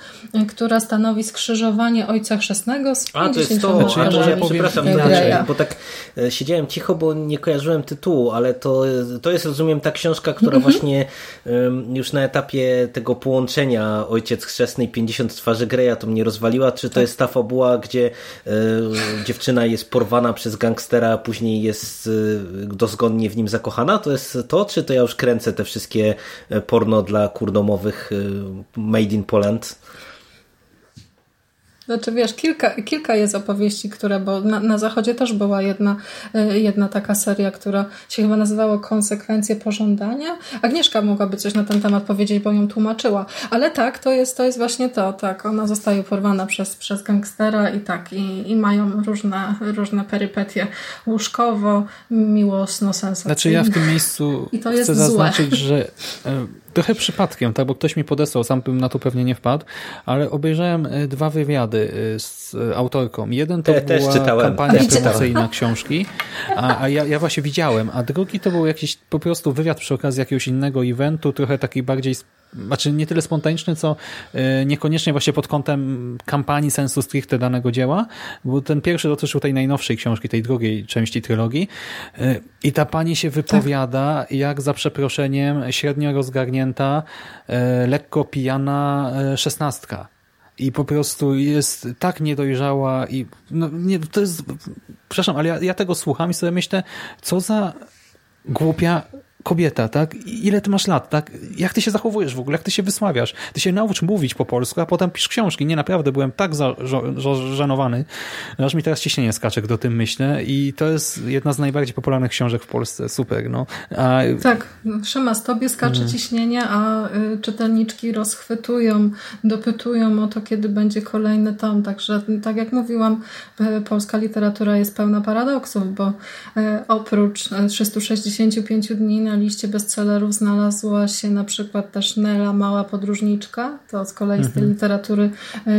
która stanowi skrzyżowanie Ojca Chrzestnego z A, to jest to, znaczy, ja może przepraszam, inaczej, bo tak e, siedziałem cicho, bo nie kojarzyłem tytułu, ale to, to jest, rozumiem, ta książka, która mhm. właśnie już na etapie tego połączenia Ojciec Chrzestny i 50 twarzy Greja to mnie rozwaliła, czy to tak. jest ta fabuła, gdzie e, dziewczyna jest porwana przez przez gangstera, a później jest dozgodnie w nim zakochana? To jest to, czy to ja już kręcę te wszystkie porno dla kurdomowych made in Poland? Znaczy wiesz, kilka, kilka jest opowieści, które, bo na, na zachodzie też była jedna, e, jedna taka seria, która się chyba nazywała Konsekwencje pożądania. Agnieszka mogłaby coś na ten temat powiedzieć, bo ją tłumaczyła. Ale tak, to jest, to jest właśnie to, tak. Ona zostaje porwana przez, przez gangstera i tak, i, i mają różne, różne perypetie łóżkowo, miłosno, sensacyjne. Znaczy ja w tym miejscu I to chcę jest zaznaczyć, złe. że e, trochę przypadkiem, tak, bo ktoś mi podesłał, sam bym na to pewnie nie wpadł, ale obejrzałem e, dwa wywiady e, z e, autorką. Jeden to też była czytałem. kampania Też czytałem. promocyjna książki, a, a ja, ja właśnie widziałem, a drugi to był jakiś po prostu wywiad przy okazji jakiegoś innego eventu, trochę taki bardziej znaczy nie tyle spontaniczny, co niekoniecznie właśnie pod kątem kampanii sensu stricte danego dzieła, bo ten pierwszy dotyczył tej najnowszej książki, tej drugiej części trylogii i ta pani się wypowiada jak za przeproszeniem średnio rozgarnięta, e, lekko pijana e, szesnastka. I po prostu jest tak niedojrzała i no, nie, to jest, przepraszam, ale ja, ja tego słucham i sobie myślę, co za głupia kobieta, tak? Ile ty masz lat, tak? Jak ty się zachowujesz w ogóle? Jak ty się wysławiasz? Ty się naucz mówić po polsku, a potem pisz książki. Nie, naprawdę byłem tak zażenowany, że aż mi teraz ciśnienie skacze, gdy o tym myślę i to jest jedna z najbardziej popularnych książek w Polsce. Super, no. A, Tak, Szymas, tobie skacze Mhm. ciśnienie, a y, czytelniczki rozchwytują, dopytują o to, kiedy będzie kolejny tom. Także, tak jak mówiłam, y, polska literatura jest pełna paradoksów, bo y, oprócz y, 365 dni na liście bestsellerów znalazła się na przykład też Nela, Mała Podróżniczka, to z kolei z tej literatury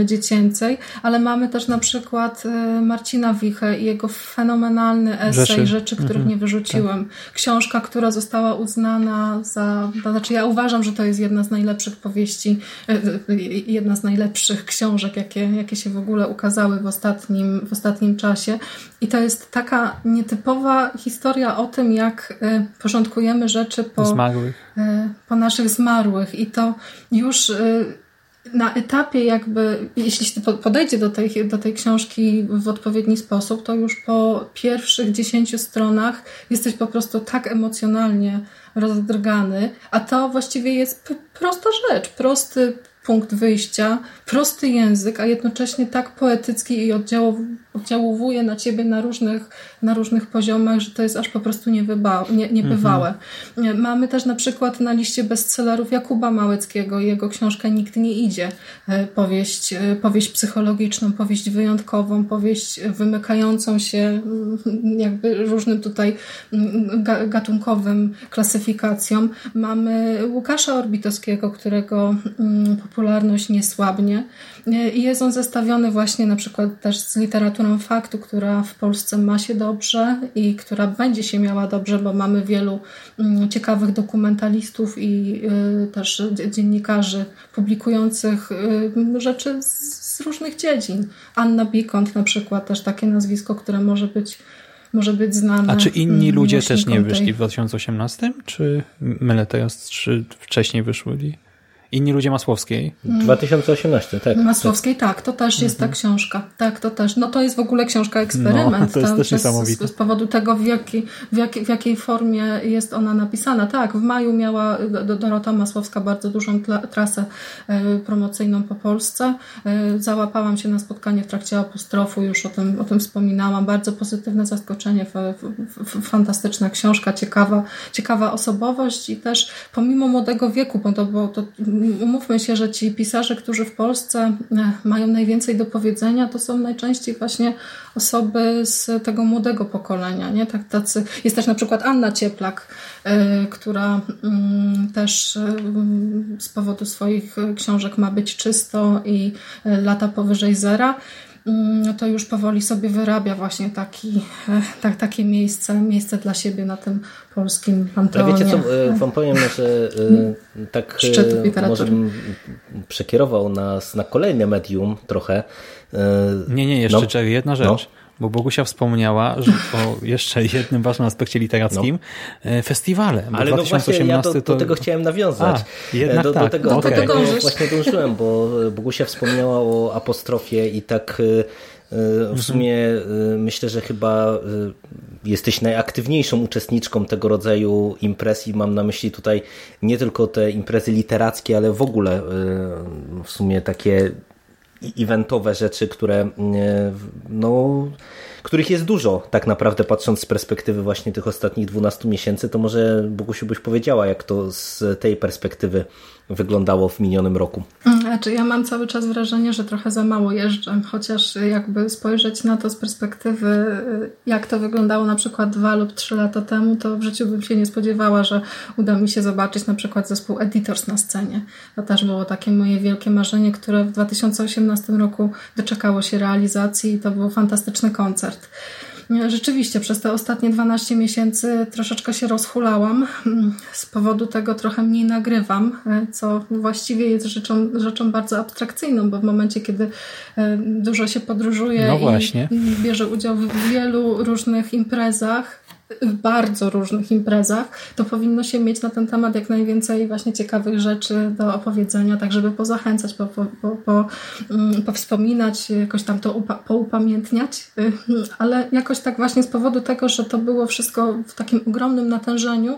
y, dziecięcej, ale mamy też na przykład y, Marcina Wichę i jego fenomenalny esej Rzeczy. Rzeczy, których nie wyrzuciłem. Książka, która została uznana za. To znaczy, ja uważam, że to jest jedna z najlepszych powieści, e, e, jedna z najlepszych książek, jakie, jakie się w ogóle ukazały w ostatnim, w ostatnim czasie. I to jest taka nietypowa historia o tym, jak e, rzeczy po zmarłych. e, po naszych zmarłych. I to już e, na etapie jakby, jeśli się po- podejdzie do tej, do tej książki w odpowiedni sposób, to już po pierwszych dziesięciu stronach jesteś po prostu tak emocjonalnie rozdrgany, a to właściwie jest prosta rzecz, prosty punkt wyjścia, prosty język, a jednocześnie tak poetycki i oddziałow- oddziałuje na ciebie na różnych, na różnych poziomach, że to jest aż po prostu niewyba- nie, niebywałe. Mamy też na przykład na liście bestsellerów Jakuba Małeckiego, jego książkę Nikt nie idzie. E, Powieść, e, powieść psychologiczną, powieść wyjątkową, powieść wymykającą się mm, jakby różnym tutaj mm, ga- gatunkowym klasyfikacjom. Mamy Łukasza Orbitowskiego, którego mm, popularność nie słabnie. E, I jest on zestawiony właśnie na przykład też z literaturą faktu, która w Polsce ma się dobrze i która będzie się miała dobrze, bo mamy wielu mm, ciekawych dokumentalistów i y, też dzie- dziennikarzy publikujących y, rzeczy z, różnych dziedzin. Anna Bikont na przykład, też takie nazwisko, które może być, może być znane. A czy inni ludzie też nie wyszli tej- w 2018? Czy mylę teraz, czy wcześniej wyszli? Inni ludzie Masłowskiej? 2018, tak. Masłowskiej, tak, to też jest ta książka. Tak, to też. No to jest w ogóle książka eksperyment. Mhm. No, to jest też z, niesamowite. z, z powodu tego, w, jaki, w, jakiej, w jakiej formie jest ona napisana. Tak, w maju miała Do- Dorota Masłowska bardzo dużą tla, trasę e, promocyjną po Polsce. E, załapałam się na spotkanie w trakcie apostrofu, już o tym, o tym wspominałam. Bardzo pozytywne zaskoczenie, f, f, f, fantastyczna książka, ciekawa, ciekawa osobowość i też pomimo młodego wieku, bo to, bo to umówmy się, że ci pisarze, którzy w Polsce e, mają najwięcej do powiedzenia, to są najczęściej właśnie osoby z tego młodego pokolenia. Nie? Tak, tacy, jest też na przykład Anna Cieplak, e, która mm, też e, z powodu swoich książek ma być czysto i lata powyżej zera. Mm, To już powoli sobie wyrabia właśnie taki, tak, takie miejsce, miejsce dla siebie na tym polskim panteonie. wiecie co, e, wam powiem, że e, tak Szczyt literatury. może bym przekierował nas na kolejne medium trochę. Nie, nie, jeszcze No. Jedna rzecz. No. Bo Bogusia wspomniała że o jeszcze jednym ważnym aspekcie literackim, no. festiwale. Ale no właśnie ja do, to... do tego chciałem nawiązać. A, jednak do, tak. do tego, okay. do tego właśnie dążyłem, bo Bogusia wspomniała o apostrofie i tak w sumie myślę, że chyba jesteś najaktywniejszą uczestniczką tego rodzaju imprez i mam na myśli tutaj nie tylko te imprezy literackie, ale w ogóle w sumie takie eventowe rzeczy, które no których jest dużo tak naprawdę patrząc z perspektywy właśnie tych ostatnich 12 miesięcy, to może Bogusiu byś powiedziała, jak to z tej perspektywy wyglądało w minionym roku. Znaczy, ja mam cały czas wrażenie, że trochę za mało jeżdżę, chociaż jakby spojrzeć na to z perspektywy, jak to wyglądało na przykład dwa lub trzy lata temu, to w życiu bym się nie spodziewała, że uda mi się zobaczyć na przykład zespół Editors na scenie. To też było takie moje wielkie marzenie, które w 2018 roku doczekało się realizacji i to był fantastyczny koncert. Rzeczywiście, przez te ostatnie 12 miesięcy troszeczkę się rozhulałam. Z powodu tego trochę mniej nagrywam, co właściwie jest rzeczą, rzeczą bardzo abstrakcyjną, bo w momencie, kiedy e, dużo się podróżuje no i bierze udział w wielu różnych imprezach, w bardzo różnych imprezach, to powinno się mieć na ten temat jak najwięcej właśnie ciekawych rzeczy do opowiedzenia, tak żeby pozachęcać, po, po, po, po, mm, powspominać, jakoś tam to upa, poupamiętniać, ale jakoś tak właśnie z powodu tego, że to było wszystko w takim ogromnym natężeniu,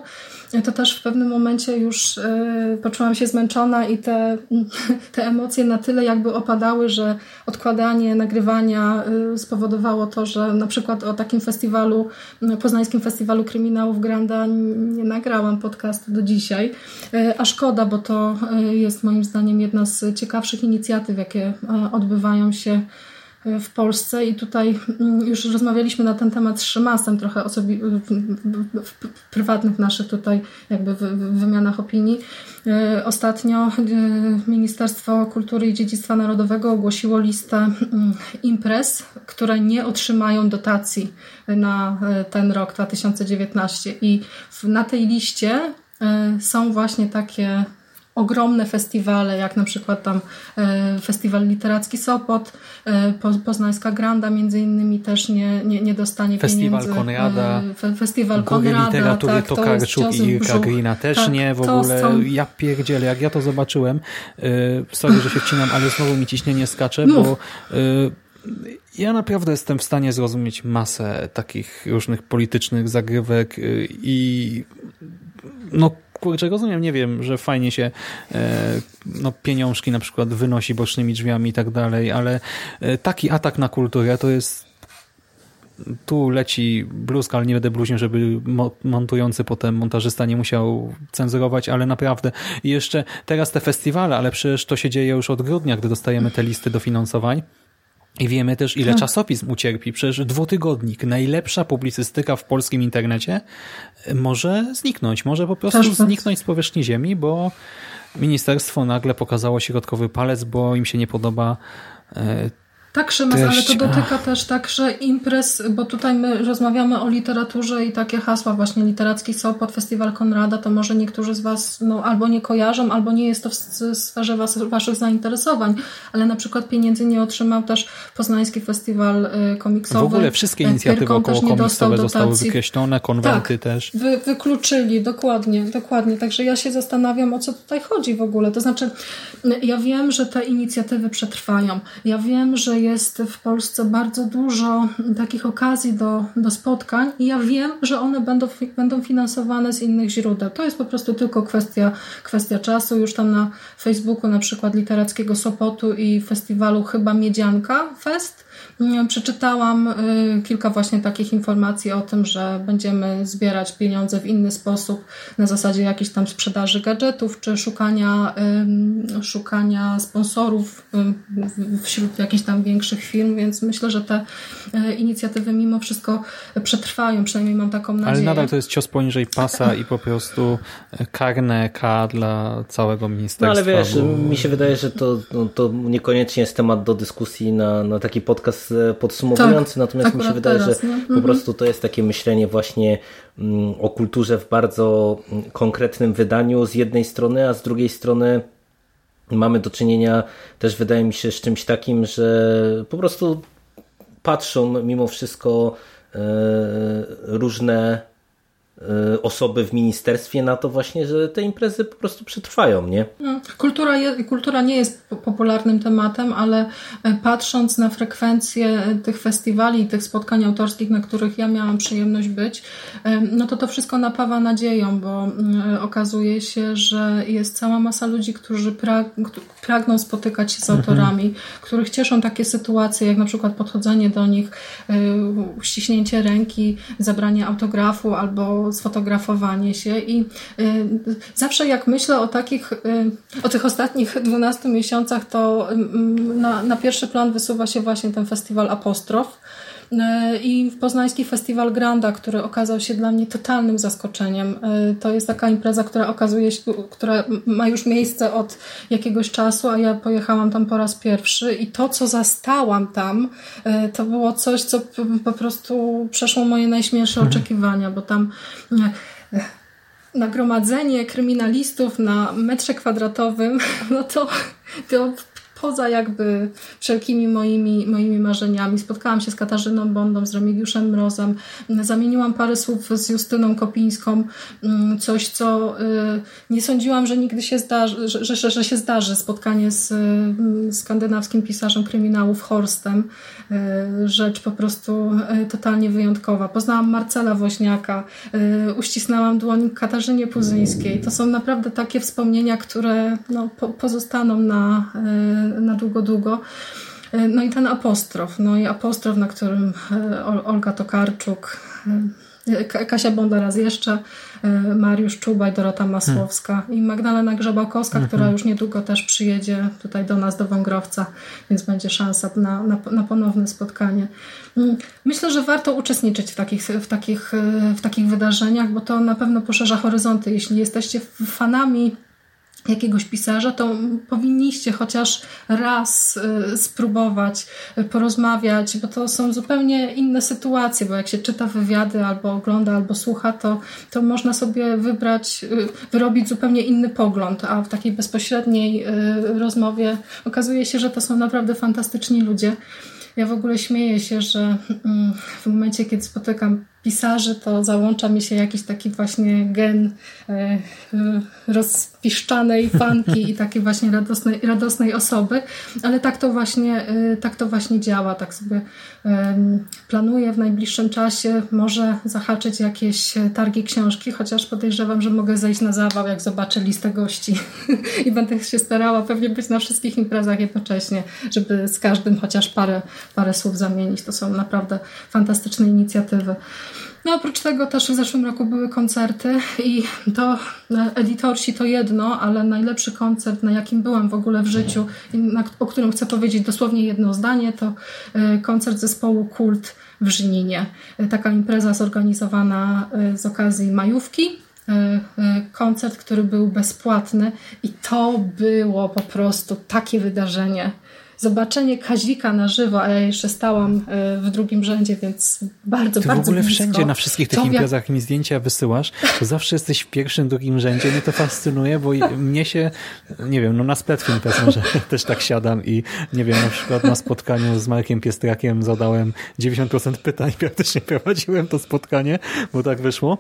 to też w pewnym momencie już e, poczułam się zmęczona i te, te emocje na tyle jakby opadały, że odkładanie nagrywania e, spowodowało to, że na przykład o takim festiwalu, poznańskim festiwalu kryminałów Granda nie nagrałam podcastu do dzisiaj. E, a szkoda, bo to jest moim zdaniem jedna z ciekawszych inicjatyw, jakie odbywają się w Polsce i tutaj mm, już rozmawialiśmy na ten temat z Szymasem trochę osobi w prywatnych naszych tutaj jakby wymianach opinii. E, ostatnio e, Ministerstwo Kultury i Dziedzictwa Narodowego ogłosiło listę mm, imprez, które nie otrzymają dotacji na e, ten rok 2019 i na tej liście są właśnie takie ogromne festiwale, jak na przykład tam e, Festiwal Literacki Sopot, e, Poznańska Granda między innymi też nie, nie, nie dostanie Festiwal pieniędzy. Konrada, e, Festiwal Konrada. Literatury tak, Tokarczuk i Grina też tak, nie, w ogóle są... ja pierdzielę, jak ja to zobaczyłem, sorry, że się wcinam, ale znowu mi ciśnienie skacze, bo ja naprawdę jestem w stanie zrozumieć masę takich różnych politycznych zagrywek i no kurczę, rozumiem, nie wiem, że fajnie się e, no, pieniążki na przykład wynosi bocznymi drzwiami i tak dalej, ale e, taki atak na kulturę to jest tu leci bluzka, ale nie będę bluźnił, żeby montujący potem montażysta nie musiał cenzurować, ale naprawdę i jeszcze teraz te festiwale, ale przecież to się dzieje już od grudnia, gdy dostajemy te listy dofinansowań i wiemy też, ile tak. czasopism ucierpi. Przecież dwutygodnik, najlepsza publicystyka w polskim internecie może zniknąć. Może po prostu zniknąć z powierzchni ziemi, bo ministerstwo nagle pokazało środkowy palec, bo im się nie podoba e, tak, Szymas, ale to dotyka też także imprez, bo tutaj my rozmawiamy o literaturze i takie hasła właśnie literacki Sopot, Festiwal Konrada, to może niektórzy z Was no, albo nie kojarzą, albo nie jest to w sferze was, Waszych zainteresowań, ale na przykład pieniędzy nie otrzymał też Poznański Festiwal y, Komiksowy. W ogóle wszystkie inicjatywy około komiksowe zostały wykreślone, konwenty tak, też. Wy, wykluczyli, dokładnie, dokładnie. Także ja się zastanawiam, o co tutaj chodzi w ogóle. To znaczy, ja wiem, że te inicjatywy przetrwają. Ja wiem, że jest w Polsce bardzo dużo takich okazji do, do spotkań i ja wiem, że one będą, będą finansowane z innych źródeł. To jest po prostu tylko kwestia, kwestia czasu. Już tam na Facebooku na przykład Literackiego Sopotu i festiwalu chyba Miedzianka Fest Przeczytałam y, kilka właśnie takich informacji o tym, że będziemy zbierać pieniądze w inny sposób, na zasadzie jakiejś tam sprzedaży gadżetów, czy szukania, szukania sponsorów wśród jakichś tam większych firm, więc myślę, że te y, inicjatywy mimo wszystko przetrwają, przynajmniej mam taką nadzieję. Ale nadal to jest cios poniżej pasa i po prostu karne K dla całego ministerstwa. No ale wiesz, bo... mi się wydaje, że to, no, to niekoniecznie jest temat do dyskusji na, na taki podcast podsumowujący, tak, natomiast mi się wydaje, teraz, że po mhm. prostu to jest takie myślenie właśnie mm, o kulturze w bardzo mm, konkretnym wydaniu z jednej strony, a z drugiej strony mamy do czynienia też wydaje mi się z czymś takim, że po prostu patrzą mimo wszystko różne Y, osoby w ministerstwie na to właśnie, że te imprezy po prostu przetrwają, nie? No, kultura, je, kultura nie jest popularnym tematem, ale e, patrząc na frekwencję tych festiwali i tych spotkań autorskich, na których ja miałam przyjemność być, e, no to to wszystko napawa nadzieją, bo mm, okazuje się, że jest cała masa ludzi, którzy prag, pragną spotykać się z mhm. autorami, mhm. których cieszą takie sytuacje, jak na przykład podchodzenie do nich, e, uściśnięcie ręki, zabranie autografu albo sfotografowanie się i y, zawsze jak myślę o takich, y, o tych ostatnich 12 miesiącach, to mm, na, na pierwszy plan wysuwa się właśnie ten festiwal Apostrof, i poznański festiwal Granda, który okazał się dla mnie totalnym zaskoczeniem. To jest taka impreza, która okazuje się, która ma już miejsce od jakiegoś czasu, a ja pojechałam tam po raz pierwszy i to, co zastałam tam, to było coś, co po prostu przeszło moje najśmielsze mhm. oczekiwania, bo tam nagromadzenie kryminalistów na metrze kwadratowym, no to, to poza jakby wszelkimi moimi, moimi marzeniami. Spotkałam się z Katarzyną Bondą, z Remigiuszem Mrozem, zamieniłam parę słów z Justyną Kopińską, mm, coś co y, nie sądziłam, że nigdy się zdarzy, że, że, że się zdarzy spotkanie z y, skandynawskim pisarzem kryminałów Horstem. Y, rzecz po prostu totalnie wyjątkowa. Poznałam Marcela Woźniaka, uścisnęłam dłoń Katarzynie Puzyńskiej. To są naprawdę takie wspomnienia, które no, po, pozostaną na, na długo, długo. E, no i ten apostrof, no i apostrof, na którym e, Olga Tokarczuk, e, Kasia Bonda raz jeszcze, Mariusz Czubaj, Dorota Masłowska hmm. i Magdalena Grzebałkowska, hmm. która już niedługo też przyjedzie tutaj do nas, do Wągrowca, więc będzie szansa na, na, na ponowne spotkanie. Mm, myślę, że warto uczestniczyć w takich, w, takich, w takich wydarzeniach, bo to na pewno poszerza horyzonty. Jeśli jesteście fanami jakiegoś pisarza, to powinniście chociaż raz y, spróbować y, porozmawiać, bo to są zupełnie inne sytuacje, bo jak się czyta wywiady albo ogląda, albo słucha, to, to można sobie wybrać, y, wyrobić zupełnie inny pogląd, a w takiej bezpośredniej rozmowie okazuje się, że to są naprawdę fantastyczni ludzie. Ja w ogóle śmieję się, że mm, w momencie, kiedy spotykam pisarzy, to załącza mi się jakiś taki właśnie gen e, e, rozpiszczanej fanki i takiej właśnie radosnej, radosnej osoby, ale tak to właśnie, e, tak to właśnie działa. Tak sobie planuję w najbliższym czasie może zahaczyć jakieś targi książki, chociaż podejrzewam, że mogę zejść na zawał, jak zobaczę listę gości i będę się starała pewnie być na wszystkich imprezach jednocześnie, żeby z każdym chociaż parę, parę słów zamienić. To są naprawdę fantastyczne inicjatywy. No oprócz tego też w zeszłym roku były koncerty i to e, editorsi to jedno, ale najlepszy koncert, na jakim byłam w ogóle w życiu na, o którym chcę powiedzieć dosłownie jedno zdanie, to e, koncert zespołu Kult w Żninie. E, taka impreza zorganizowana z okazji majówki koncert, który był bezpłatny i to było po prostu takie wydarzenie zobaczenie Kazika na żywo, a ja jeszcze stałam e, w drugim rzędzie, więc bardzo, Ty bardzo w ogóle blisko. wszędzie na wszystkich tych to imprezach mi zdjęcia wysyłasz, to zawsze jesteś w pierwszym, drugim rzędzie. Mnie to fascynuje, bo mnie się, nie wiem, no na Spletfilm też może też tak siadam i nie wiem, na przykład na spotkaniu z Markiem Piestrakiem zadałem 90% pytań, praktycznie prowadziłem to spotkanie, bo tak wyszło.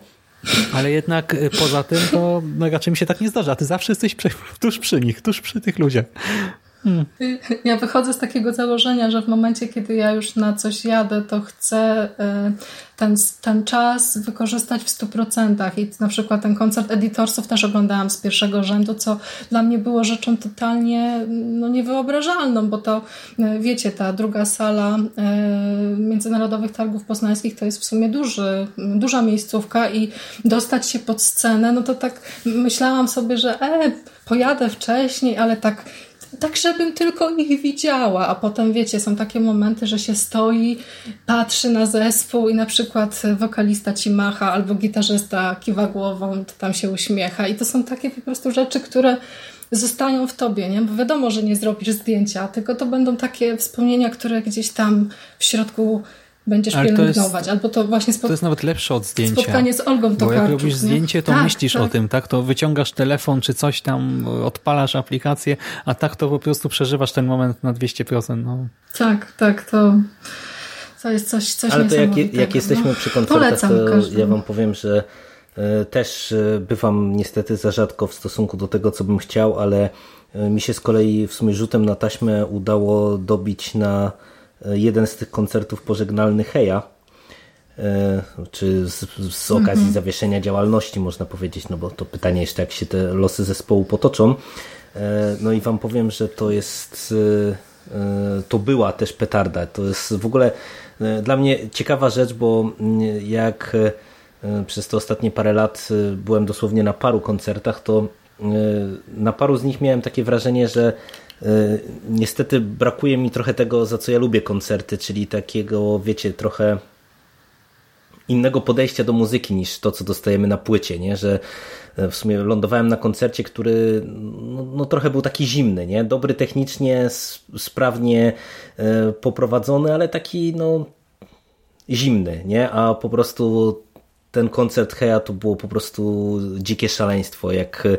Ale jednak e, poza tym to no, raczej mi się tak nie zdarza. Ty zawsze jesteś tuż przy nich, tuż przy tych ludziach. Ja wychodzę z takiego założenia, że w momencie, kiedy ja już na coś jadę, to chcę e, ten, ten czas wykorzystać w 100%. I na przykład ten koncert Editorsów też oglądałam z pierwszego rzędu, co dla mnie było rzeczą totalnie no, niewyobrażalną, bo to e, wiecie, ta druga sala e, Międzynarodowych Targów Poznańskich to jest w sumie duży, duża miejscówka i dostać się pod scenę, no to tak myślałam sobie, że e, pojadę wcześniej, ale tak tak, żebym tylko ich widziała, a potem wiecie, są takie momenty, że się stoi, patrzy na zespół i na przykład wokalista ci macha albo gitarzysta kiwa głową, to tam się uśmiecha i to są takie po prostu rzeczy, które zostają w tobie, nie? Bo wiadomo, że nie zrobisz zdjęcia, tylko to będą takie wspomnienia, które gdzieś tam w środku będziesz Ale pielęgnować. To jest, Albo to właśnie to jest nawet lepsze od zdjęcia. Spotkanie z Olgą Tokarczuk. Bo jak robisz zdjęcie, to tak, myślisz tak. o tym, tak? To wyciągasz telefon czy coś tam, odpalasz aplikację, a tak to po prostu przeżywasz ten moment na 200%. No. Tak, tak, to... To jest coś, coś Ale to jak, jak jesteśmy no. przy koncertach, to ja wam powiem, że e, też e, bywam niestety za rzadko w stosunku do tego, co bym chciał, ale e, mi się z kolei w sumie rzutem na taśmę udało dobić na jeden z tych koncertów pożegnalnych Heja, e, czy z, z okazji Mhm. zawieszenia działalności, można powiedzieć, no bo to pytanie jeszcze, jak się te losy zespołu potoczą. E, No i wam powiem, że to jest, e, e, to była też petarda. To jest w ogóle e, dla mnie ciekawa rzecz, bo mm, jak e, przez te ostatnie parę lat e, byłem dosłownie na paru koncertach, to e, na paru z nich miałem takie wrażenie, że e, niestety brakuje mi trochę tego, za co ja lubię koncerty, czyli takiego, wiecie, trochę innego podejścia do muzyki niż to, co dostajemy na płycie, nie? że e, w sumie lądowałem na koncercie, który no, no trochę był taki zimny, nie? dobry technicznie, sprawnie e, poprowadzony, ale taki no zimny, nie? a po prostu ten koncert Heja to było po prostu dzikie szaleństwo, jak e,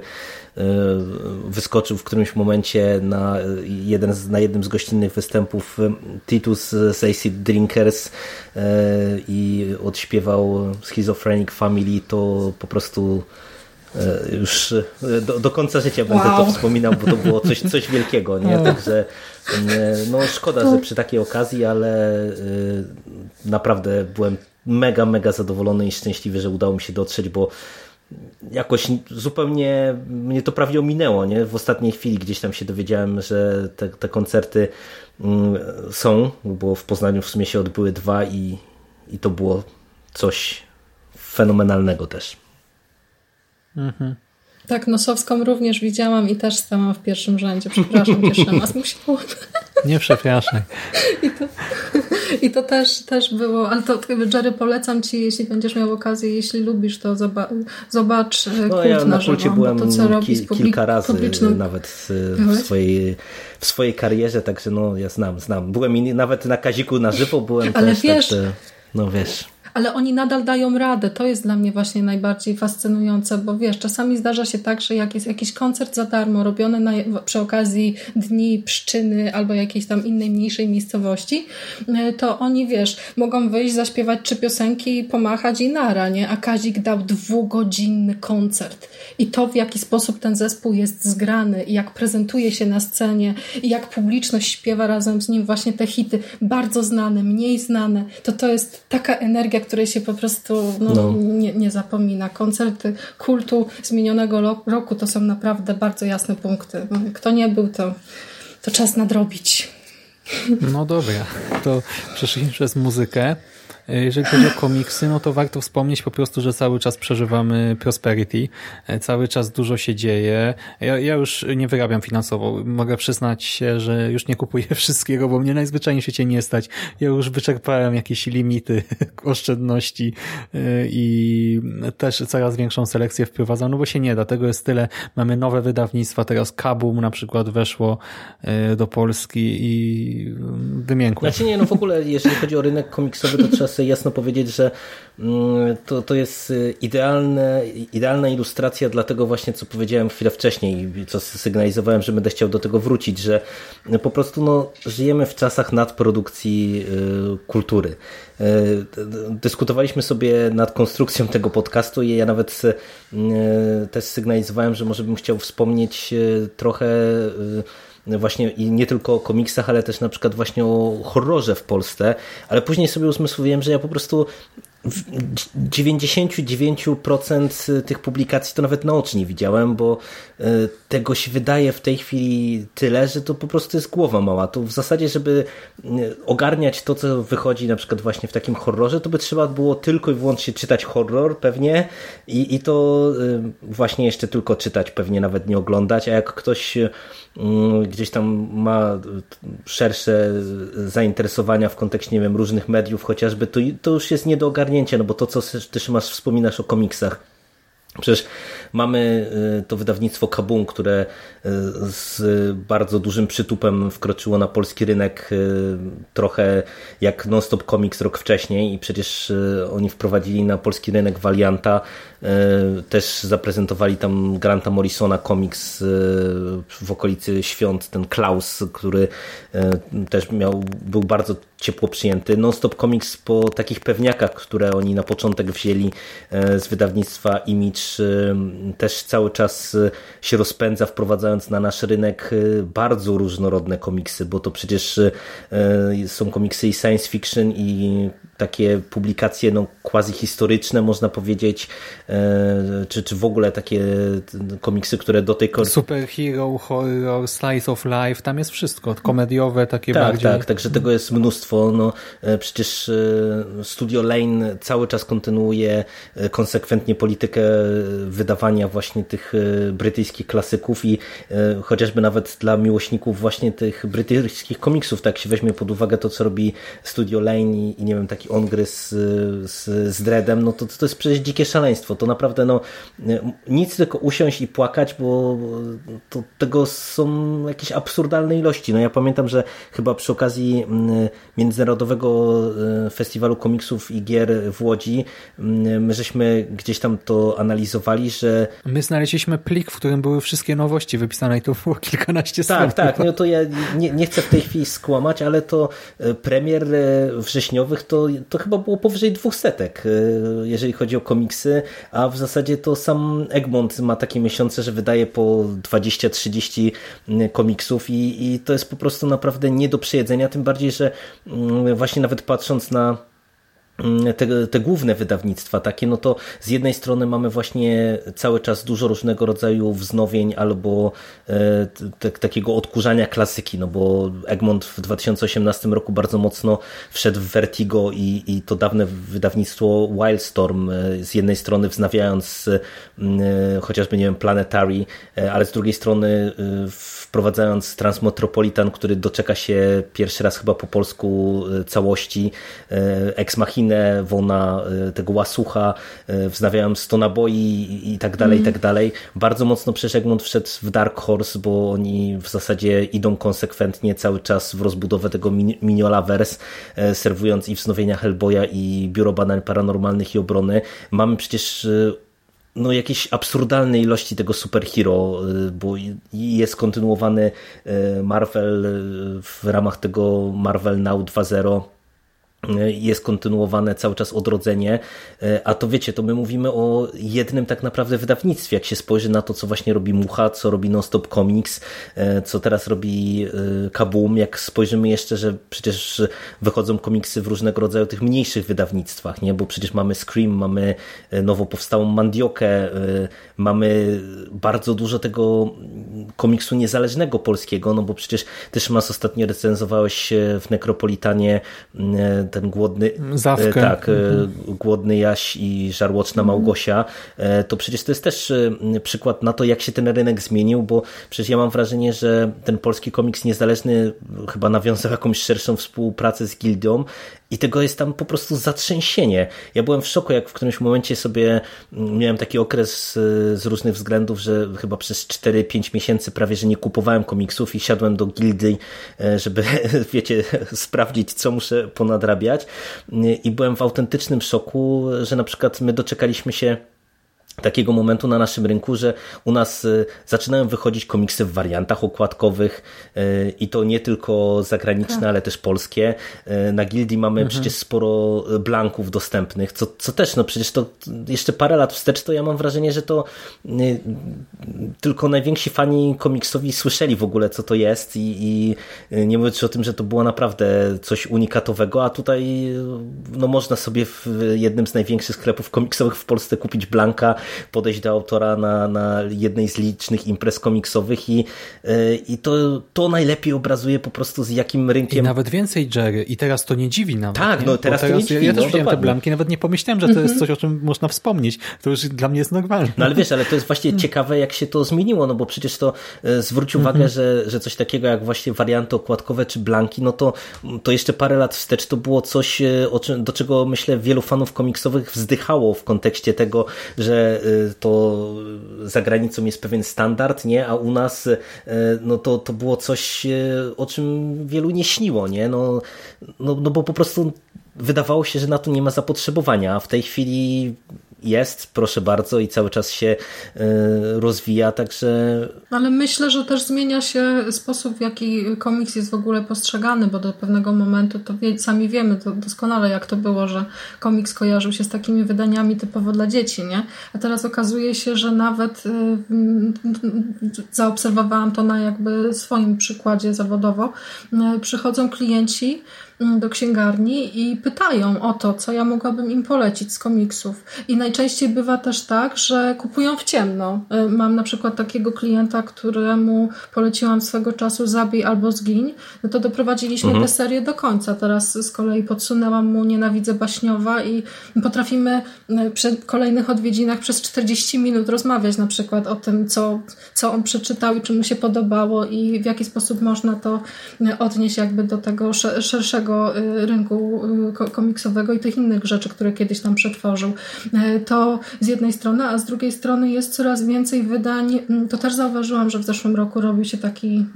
wyskoczył w którymś momencie na, jeden z, na jednym z gościnnych występów e, Titus z Acid Drinkers e, i odśpiewał Schizophrenic Family, to po prostu e, już e, do, do końca życia będę Wow. to wspominał, bo to było coś, coś wielkiego, nie? Także e, no szkoda, że przy takiej okazji, ale e, naprawdę byłem mega, mega zadowolony i szczęśliwy, że udało mi się dotrzeć, bo jakoś zupełnie mnie to prawie ominęło, nie? W ostatniej chwili gdzieś tam się dowiedziałem, że te, te koncerty mm, są, bo w Poznaniu w sumie się odbyły dwa i, i to było coś fenomenalnego też. Tak, Nosowską również widziałam i też stałam w pierwszym rzędzie. Przepraszam cię, Szymas, musiałam. Nie przepraszaj. I to też, też było, ale to Jerry polecam ci, jeśli będziesz miał okazję, jeśli lubisz, to zoba zobacz e, No kult ja na żywo, byłem to, co robi ki, kilka razy publicznym... nawet y, w swojej, w swojej karierze, także no ja znam, znam. Byłem i nawet na Kaziku na żywo byłem Ale też, wiesz- także no wiesz. Ale oni nadal dają radę. To jest dla mnie właśnie najbardziej fascynujące, bo wiesz, czasami zdarza się tak, że jak jest jakiś koncert za darmo robiony na, przy okazji dni pszczyny albo jakiejś tam innej mniejszej miejscowości, e, to oni, wiesz, mogą wyjść, zaśpiewać trzy piosenki, pomachać i nara, nie? A Kazik dał dwugodzinny koncert. I to, w jaki sposób ten zespół jest zgrany i jak prezentuje się na scenie i jak publiczność śpiewa razem z nim właśnie te hity, bardzo znane, mniej znane, to to jest taka energia, której się po prostu no, No. Nie, nie zapomina. Koncerty kultu zmienionego roku to są naprawdę bardzo jasne punkty. Kto nie był, to, to czas nadrobić. No dobra, to przeszliśmy przez muzykę. Jeżeli chodzi o komiksy, no to warto wspomnieć po prostu, że cały czas przeżywamy prosperity, E, cały czas dużo się dzieje. Ja, ja już nie wyrabiam finansowo. Mogę przyznać się, że już nie kupuję wszystkiego, bo mnie najzwyczajniej w świecie nie stać. Ja już wyczerpałem jakieś limity oszczędności e, i też coraz większą selekcję wprowadzam, no bo się nie da. Tego jest tyle. Mamy nowe wydawnictwa, teraz Kabum na przykład weszło e, do Polski i mm, wymiękło. Znaczy nie, no w ogóle jeżeli chodzi o rynek komiksowy, to trzeba sobie jasno powiedzieć, że mm, to, to jest y, idealne, idealna ilustracja dla tego właśnie, co powiedziałem chwilę wcześniej, co sygnalizowałem, że będę chciał do tego wrócić, że po prostu no, żyjemy w czasach nadprodukcji y, kultury. Y, Dyskutowaliśmy sobie nad konstrukcją tego podcastu i ja nawet y, też sygnalizowałem, że może bym chciał wspomnieć y, trochę y, właśnie i nie tylko o komiksach, ale też na przykład właśnie o horrorze w Polsce, ale później sobie usmysłowiłem, że ja po prostu w 99% tych publikacji to nawet na oczy nie widziałem, bo tego się wydaje w tej chwili tyle, że to po prostu jest głowa mała. To w zasadzie, żeby e, ogarniać to, co wychodzi na przykład właśnie w takim horrorze, to by trzeba było tylko i wyłącznie czytać horror pewnie i, i to e, właśnie jeszcze tylko czytać, pewnie nawet nie oglądać, a jak ktoś mm, gdzieś tam ma szersze zainteresowania w kontekście, nie wiem, różnych mediów chociażby, to, to już jest nie do ogarnięcia, no bo to, co ty Szymasz wspominasz o komiksach, Przecież mamy y, to wydawnictwo Kabum, które y, z bardzo dużym przytupem wkroczyło na polski rynek y, trochę jak Non-Stop Comics rok wcześniej i przecież oni wprowadzili na polski rynek Valianta, też zaprezentowali tam Granta Morrisona komiks w okolicy świąt, ten Klaus, który też miał, był bardzo ciepło przyjęty. Non-Stop Comics po takich pewniakach, które oni na początek wzięli z wydawnictwa Image też cały czas się rozpędza, wprowadzając na nasz rynek bardzo różnorodne komiksy, bo to przecież są komiksy i science fiction i takie publikacje no, quasi historyczne, można powiedzieć, czy, czy w ogóle takie komiksy, które do tej pory... Superhero, horror, slice of life, tam jest wszystko, komediowe, takie tak, bardziej... Tak, także tego jest mnóstwo. No, e, przecież Studio Lane cały czas kontynuuje e, konsekwentnie politykę wydawania właśnie tych e, brytyjskich klasyków i e, chociażby nawet dla miłośników właśnie tych brytyjskich komiksów, tak się weźmie pod uwagę to, co robi Studio Lane i, i nie wiem, taki ongryz z, z, z Dreadem, no to, to jest przecież dzikie szaleństwo. To naprawdę no, e, nic tylko usiąść i płakać, bo to, tego są jakieś absurdalne ilości. No ja pamiętam, że chyba przy okazji Międzynarodowego Festiwalu Komiksów i Gier w Łodzi my żeśmy gdzieś tam to analizowali, że... My znaleźliśmy plik, w którym były wszystkie nowości wypisane i to było kilkanaście stron. Tak, tak, no to ja nie, nie chcę w tej chwili skłamać, ale to e, premier e, wrześniowych to, to chyba było powyżej dwóch setek, e, jeżeli chodzi o komiksy, a w zasadzie to sam Egmont ma takie miesiące, że wydaje po 20-30 komiksów i, i to jest po prostu naprawdę nie do przejedzenia, tym bardziej, że właśnie nawet patrząc na Mm, te, te, główne wydawnictwa takie, no to z jednej strony mamy właśnie cały czas dużo różnego rodzaju wznowień albo e, te, takiego odkurzania klasyki, no bo Egmont w 2018 roku bardzo mocno wszedł w Vertigo i, i to dawne wydawnictwo Wildstorm e, z jednej strony wznawiając e, chociażby, nie wiem, Planetary, ale z drugiej strony e, wprowadzając Transmetropolitan, który doczeka się pierwszy raz chyba po polsku e, całości Ex Machina Machinę, Wona, y, tego Łasucha, wznawiałem 100 naboi i tak dalej, i tak dalej. Bardzo mocno przecież Egmont wszedł w Dark Horse, bo oni w zasadzie idą konsekwentnie cały czas w rozbudowę tego Mignolaverse, y, serwując i wznowienia Hellboya i Biuro Badań Paranormalnych i Obrony. Mamy przecież no, jakieś absurdalne ilości tego superhero, bo jest kontynuowany Marvel w ramach tego Marvel Now 2.0 jest kontynuowane cały czas odrodzenie, a to wiecie, to my mówimy o jednym tak naprawdę wydawnictwie, jak się spojrzy na to, co właśnie robi Mucha, co robi Nonstop Comics, co teraz robi e, Kaboom, jak spojrzymy jeszcze, że przecież wychodzą komiksy w różnego rodzaju tych mniejszych wydawnictwach, nie? bo przecież mamy Scream, mamy e, nowo powstałą Mandiokę, e, mamy bardzo dużo tego komiksu niezależnego polskiego, no bo przecież też mas ostatnio recenzowałeś w Nekropolitanie ten głodny Zawkę. tak, mhm. głodny Jaś i żarłoczna Małgosia, e, to przecież to jest też e, przykład na to, jak się ten rynek zmienił, bo przecież ja mam wrażenie, że ten polski komiks niezależny chyba nawiązał jakąś szerszą współpracę z Gildią i tego jest tam po prostu zatrzęsienie. Ja byłem w szoku, jak w którymś momencie sobie mm, miałem taki okres y, z różnych względów, że chyba przez 4-5 miesięcy prawie, że nie kupowałem komiksów i siadłem do gildii, e, żeby, wiecie, sprawdzić, co muszę ponadrabiać. I byłem w autentycznym szoku, że na przykład my doczekaliśmy się takiego momentu na naszym rynku, że u nas y, zaczynają wychodzić komiksy w wariantach okładkowych y, i to nie tylko zagraniczne, tak. ale też polskie. Y, na Gildii mamy mhm. przecież sporo blanków dostępnych, co, co też, no przecież to jeszcze parę lat wstecz, to ja mam wrażenie, że to tylko najwięksi fani komiksowi słyszeli w ogóle, co to jest i, i nie mówiąc o tym, że to było naprawdę coś unikatowego, a tutaj no można sobie w jednym z największych sklepów komiksowych w Polsce kupić blanka podejść do autora na, na jednej z licznych imprez komiksowych i, e, i to, to najlepiej obrazuje po prostu z jakim rynkiem... I nawet więcej Jerry i teraz to nie dziwi nawet. Tak, no teraz, teraz to nie dziwi. Ja, ja też no, widziałem dokładnie. te blanki, nawet nie pomyślałem, że to jest coś, o czym można wspomnieć. To już dla mnie jest normalne. No ale wiesz, ale to jest właśnie ciekawe, jak się to zmieniło, no bo przecież to e, zwróć uwagę, mhm. że, że coś takiego jak właśnie warianty okładkowe czy blanki, no to, to jeszcze parę lat wstecz to było coś, e, do czego myślę wielu fanów komiksowych wzdychało w kontekście tego, że że to za granicą jest pewien standard, nie? A u nas no to, to było coś, o czym wielu nie śniło, nie? No, no, no bo po prostu wydawało się, że na to nie ma zapotrzebowania, a w tej chwili jest, proszę bardzo, i cały czas się e, rozwija, także... Ale myślę, że też zmienia się sposób, w jaki komiks jest w ogóle postrzegany, bo do pewnego momentu to wie, sami wiemy to doskonale, jak to było, że komiks kojarzył się z takimi wydaniami typowo dla dzieci, nie? A teraz okazuje się, że nawet y, zaobserwowałam to na jakby swoim przykładzie zawodowo, y, przychodzą klienci do księgarni i pytają o to, co ja mogłabym im polecić z komiksów. I najczęściej bywa też tak, że kupują w ciemno. Y, mam na przykład takiego klienta, któremu poleciłam swego czasu Zabij albo Zgiń. No to doprowadziliśmy mhm. tę serię do końca. Teraz z kolei podsunęłam mu Nienawidzę Baśniowa i potrafimy y, przy kolejnych odwiedzinach przez 40 minut rozmawiać na przykład o tym, co, co on przeczytał i czy mu się podobało i w jaki sposób można to y, odnieść jakby do tego szerszego Y, rynku y, komiksowego i tych innych rzeczy, które kiedyś tam przetworzył. Y, to z jednej strony, a z drugiej strony jest coraz więcej wydań. Mm, to też zauważyłam, że w zeszłym roku robił się taki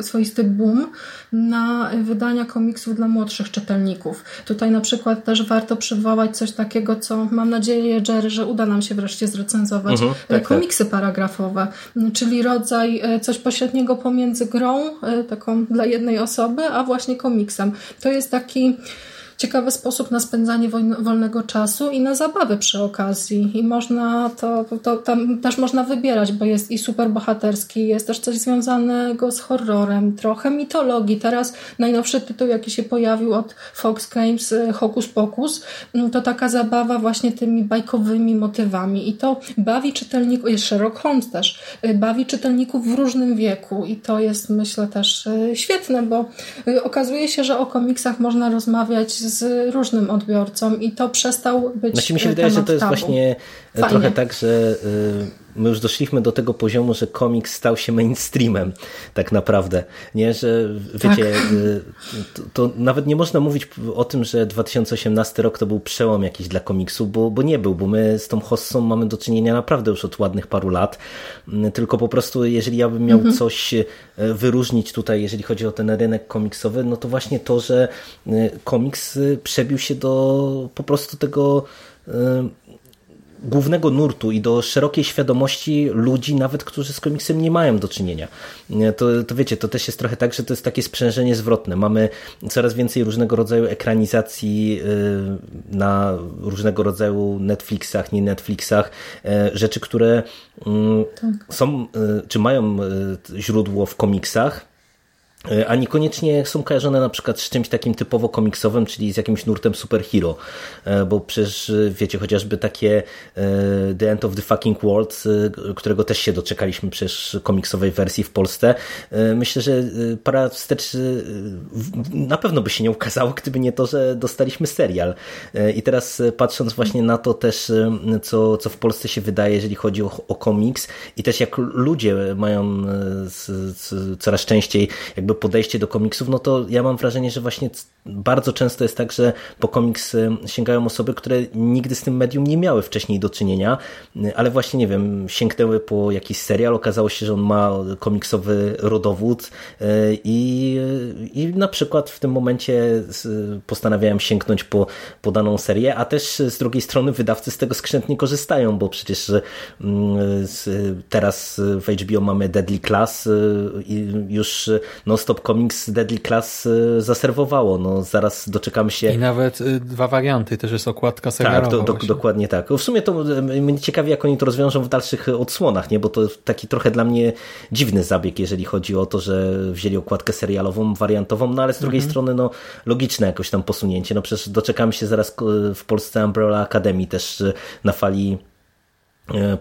swoisty boom na wydania komiksów dla młodszych czytelników. Tutaj na przykład też warto przywołać coś takiego, co mam nadzieję, Jerry, że uda nam się wreszcie zrecenzować. Mhm, tak, tak. komiksy tak. paragrafowe, czyli rodzaj coś pośredniego pomiędzy grą, taką dla jednej osoby, a właśnie komiksem. To jest taki ciekawy sposób na spędzanie wolnego czasu i na zabawę przy okazji. I można to, to tam też można wybierać, bo jest i super bohaterski, jest też coś związanego z horrorem, trochę mitologii. Teraz najnowszy tytuł, jaki się pojawił od Fox Games, y, Hocus Pocus, mm, to taka zabawa właśnie tymi bajkowymi motywami. I to bawi czytelników, jest Sherlock Holmes też, y, bawi czytelników w różnym wieku i to jest myślę też y, świetne, bo okazuje się, że o komiksach można rozmawiać z różnym odbiorcą i to przestał być Znaczy mi się wydaje, że to jest tabu. właśnie Fajnie. trochę tak, że y, my już doszliśmy do tego poziomu, że komiks stał się mainstreamem tak naprawdę. Nie, że wiecie, tak. Y, to, to, nawet nie można mówić o tym, że 2018 rok to był przełom jakiś dla komiksu, bo, bo nie był, bo my z tą hossą mamy do czynienia naprawdę już od ładnych paru lat. Y, tylko po prostu, jeżeli ja bym miał mhm. coś wyróżnić tutaj, jeżeli chodzi o ten rynek komiksowy, no to właśnie to, że komiks przebił się do po prostu tego głównego nurtu i do szerokiej świadomości ludzi, nawet którzy z komiksem nie mają do czynienia. To, to wiecie, to też jest trochę tak, że to jest takie sprzężenie zwrotne. Mamy coraz więcej różnego rodzaju ekranizacji y, na różnego rodzaju Netflixach, nie Netflixach, y, rzeczy, które mm, tak. są, y, czy mają źródło w komiksach, a niekoniecznie są kojarzone na przykład z czymś takim typowo komiksowym, czyli z jakimś nurtem superhero, e, bo przecież wiecie, chociażby takie e, The End of the Fucking World, którego też się doczekaliśmy przecież komiksowej wersji w Polsce, myślę, że para wstecz na pewno by się nie ukazało, gdyby nie to, że dostaliśmy serial. I teraz patrząc właśnie na to też, co, co w Polsce się wydaje, jeżeli chodzi o, o komiks i też jak ludzie mają coraz częściej jakby podejście do komiksów, no to ja mam wrażenie, że właśnie bardzo często jest tak, że po komiks y, sięgają osoby, które nigdy z tym medium nie miały wcześniej do czynienia, y, ale właśnie, nie wiem, sięgnęły po jakiś serial, okazało się, że on ma komiksowy rodowód y, i, i na przykład w tym momencie postanawiałem sięgnąć po, po daną serię, a też z drugiej strony wydawcy z tego skrzętnie korzystają, bo przecież teraz w HBO mamy Deadly Class i już non-stop comics Deadly Class zaserwowało. No, zaraz doczekamy się. I nawet y, dwa warianty, też jest okładka serialowa. Tak, do, do, dokładnie tak. W sumie to y, mnie ciekawi, jak oni to rozwiążą w dalszych odsłonach, nie? bo to taki trochę dla mnie dziwny zabieg, jeżeli chodzi o to, że wzięli okładkę serialową, wariantową, no ale z drugiej mhm. strony no, logiczne jakoś tam posunięcie. No przecież doczekamy się zaraz w Polsce Umbrella Academy też y, na fali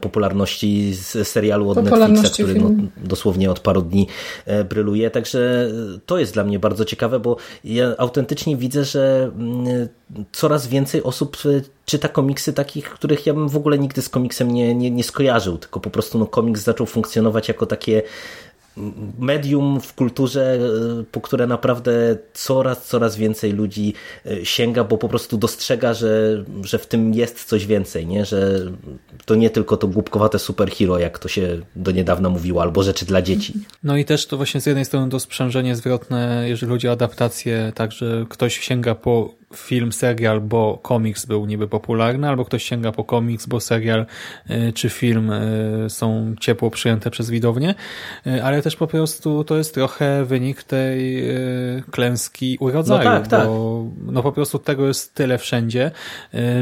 popularności z serialu od Netflixa, który no, dosłownie od paru dni e, bryluje. Także to jest dla mnie bardzo ciekawe, bo ja autentycznie widzę, że mm, coraz więcej osób e, czyta komiksy takich, których ja bym w ogóle nigdy z komiksem nie, nie, nie skojarzył, tylko po prostu no, komiks zaczął funkcjonować jako takie medium w kulturze, e, po które naprawdę coraz, coraz więcej ludzi e, sięga, bo po prostu dostrzega, że, że w tym jest coś więcej, nie? że to nie tylko to głupkowate superhero, jak to się do niedawna mówiło, albo rzeczy dla dzieci. No i też to właśnie z jednej strony to sprzężenie zwrotne, jeżeli chodzi o adaptację, tak, że ktoś sięga po film, serial, bo komiks był niby popularny, albo ktoś sięga po komiks, bo serial e, czy film są ciepło przyjęte przez widownię, ale też po prostu to jest trochę wynik tej klęski urodzaju, no tak, tak. bo no po prostu tego jest tyle wszędzie,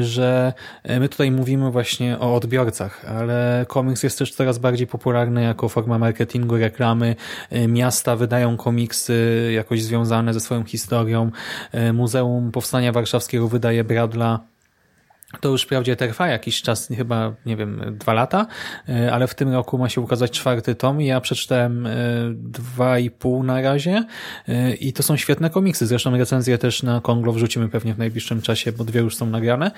że my tutaj mówimy właśnie o odbiorcach, ale komiks jest też coraz bardziej popularny jako forma marketingu, reklamy, miasta wydają komiksy jakoś związane ze swoją historią, muzeum powstania Powstania Warszawskiego wydaje Bradla to już wprawdzie trwa jakiś czas, chyba, nie wiem, dwa lata, e, ale w tym roku ma się ukazać czwarty tom ja przeczytałem e, dwa i pół na razie e, i to są świetne komiksy. Zresztą recenzję też na Konglo wrzucimy pewnie w najbliższym czasie, bo dwie już są nagrane.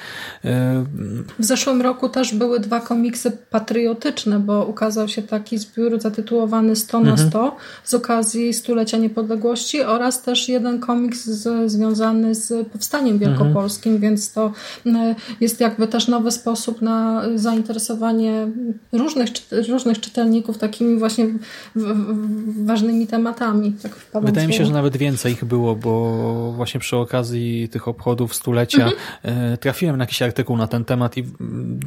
W zeszłym roku też były dwa komiksy patriotyczne, bo ukazał się taki zbiór zatytułowany 100 na 100 mhm. z okazji stulecia niepodległości oraz też jeden komiks z, związany z powstaniem wielkopolskim, mhm. więc to jest jakby też nowy sposób na zainteresowanie różnych, różnych czytelników takimi właśnie ważnymi tematami. Tak Wydaje mi się, że nawet więcej ich było, bo właśnie przy okazji tych obchodów stulecia mhm. E, trafiłem na jakiś artykuł na ten temat i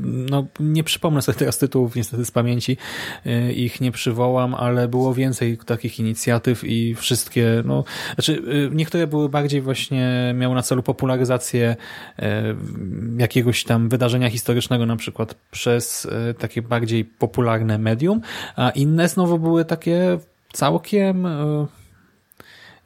no, nie przypomnę sobie teraz tytułów niestety z pamięci, e, ich nie przywołam, ale było więcej takich inicjatyw i wszystkie, no, znaczy e, niektóre były bardziej właśnie, miały na celu popularyzację jakiegoś jakiegoś tam wydarzenia historycznego, na przykład przez e, takie bardziej popularne medium, a inne znowu były takie całkiem e,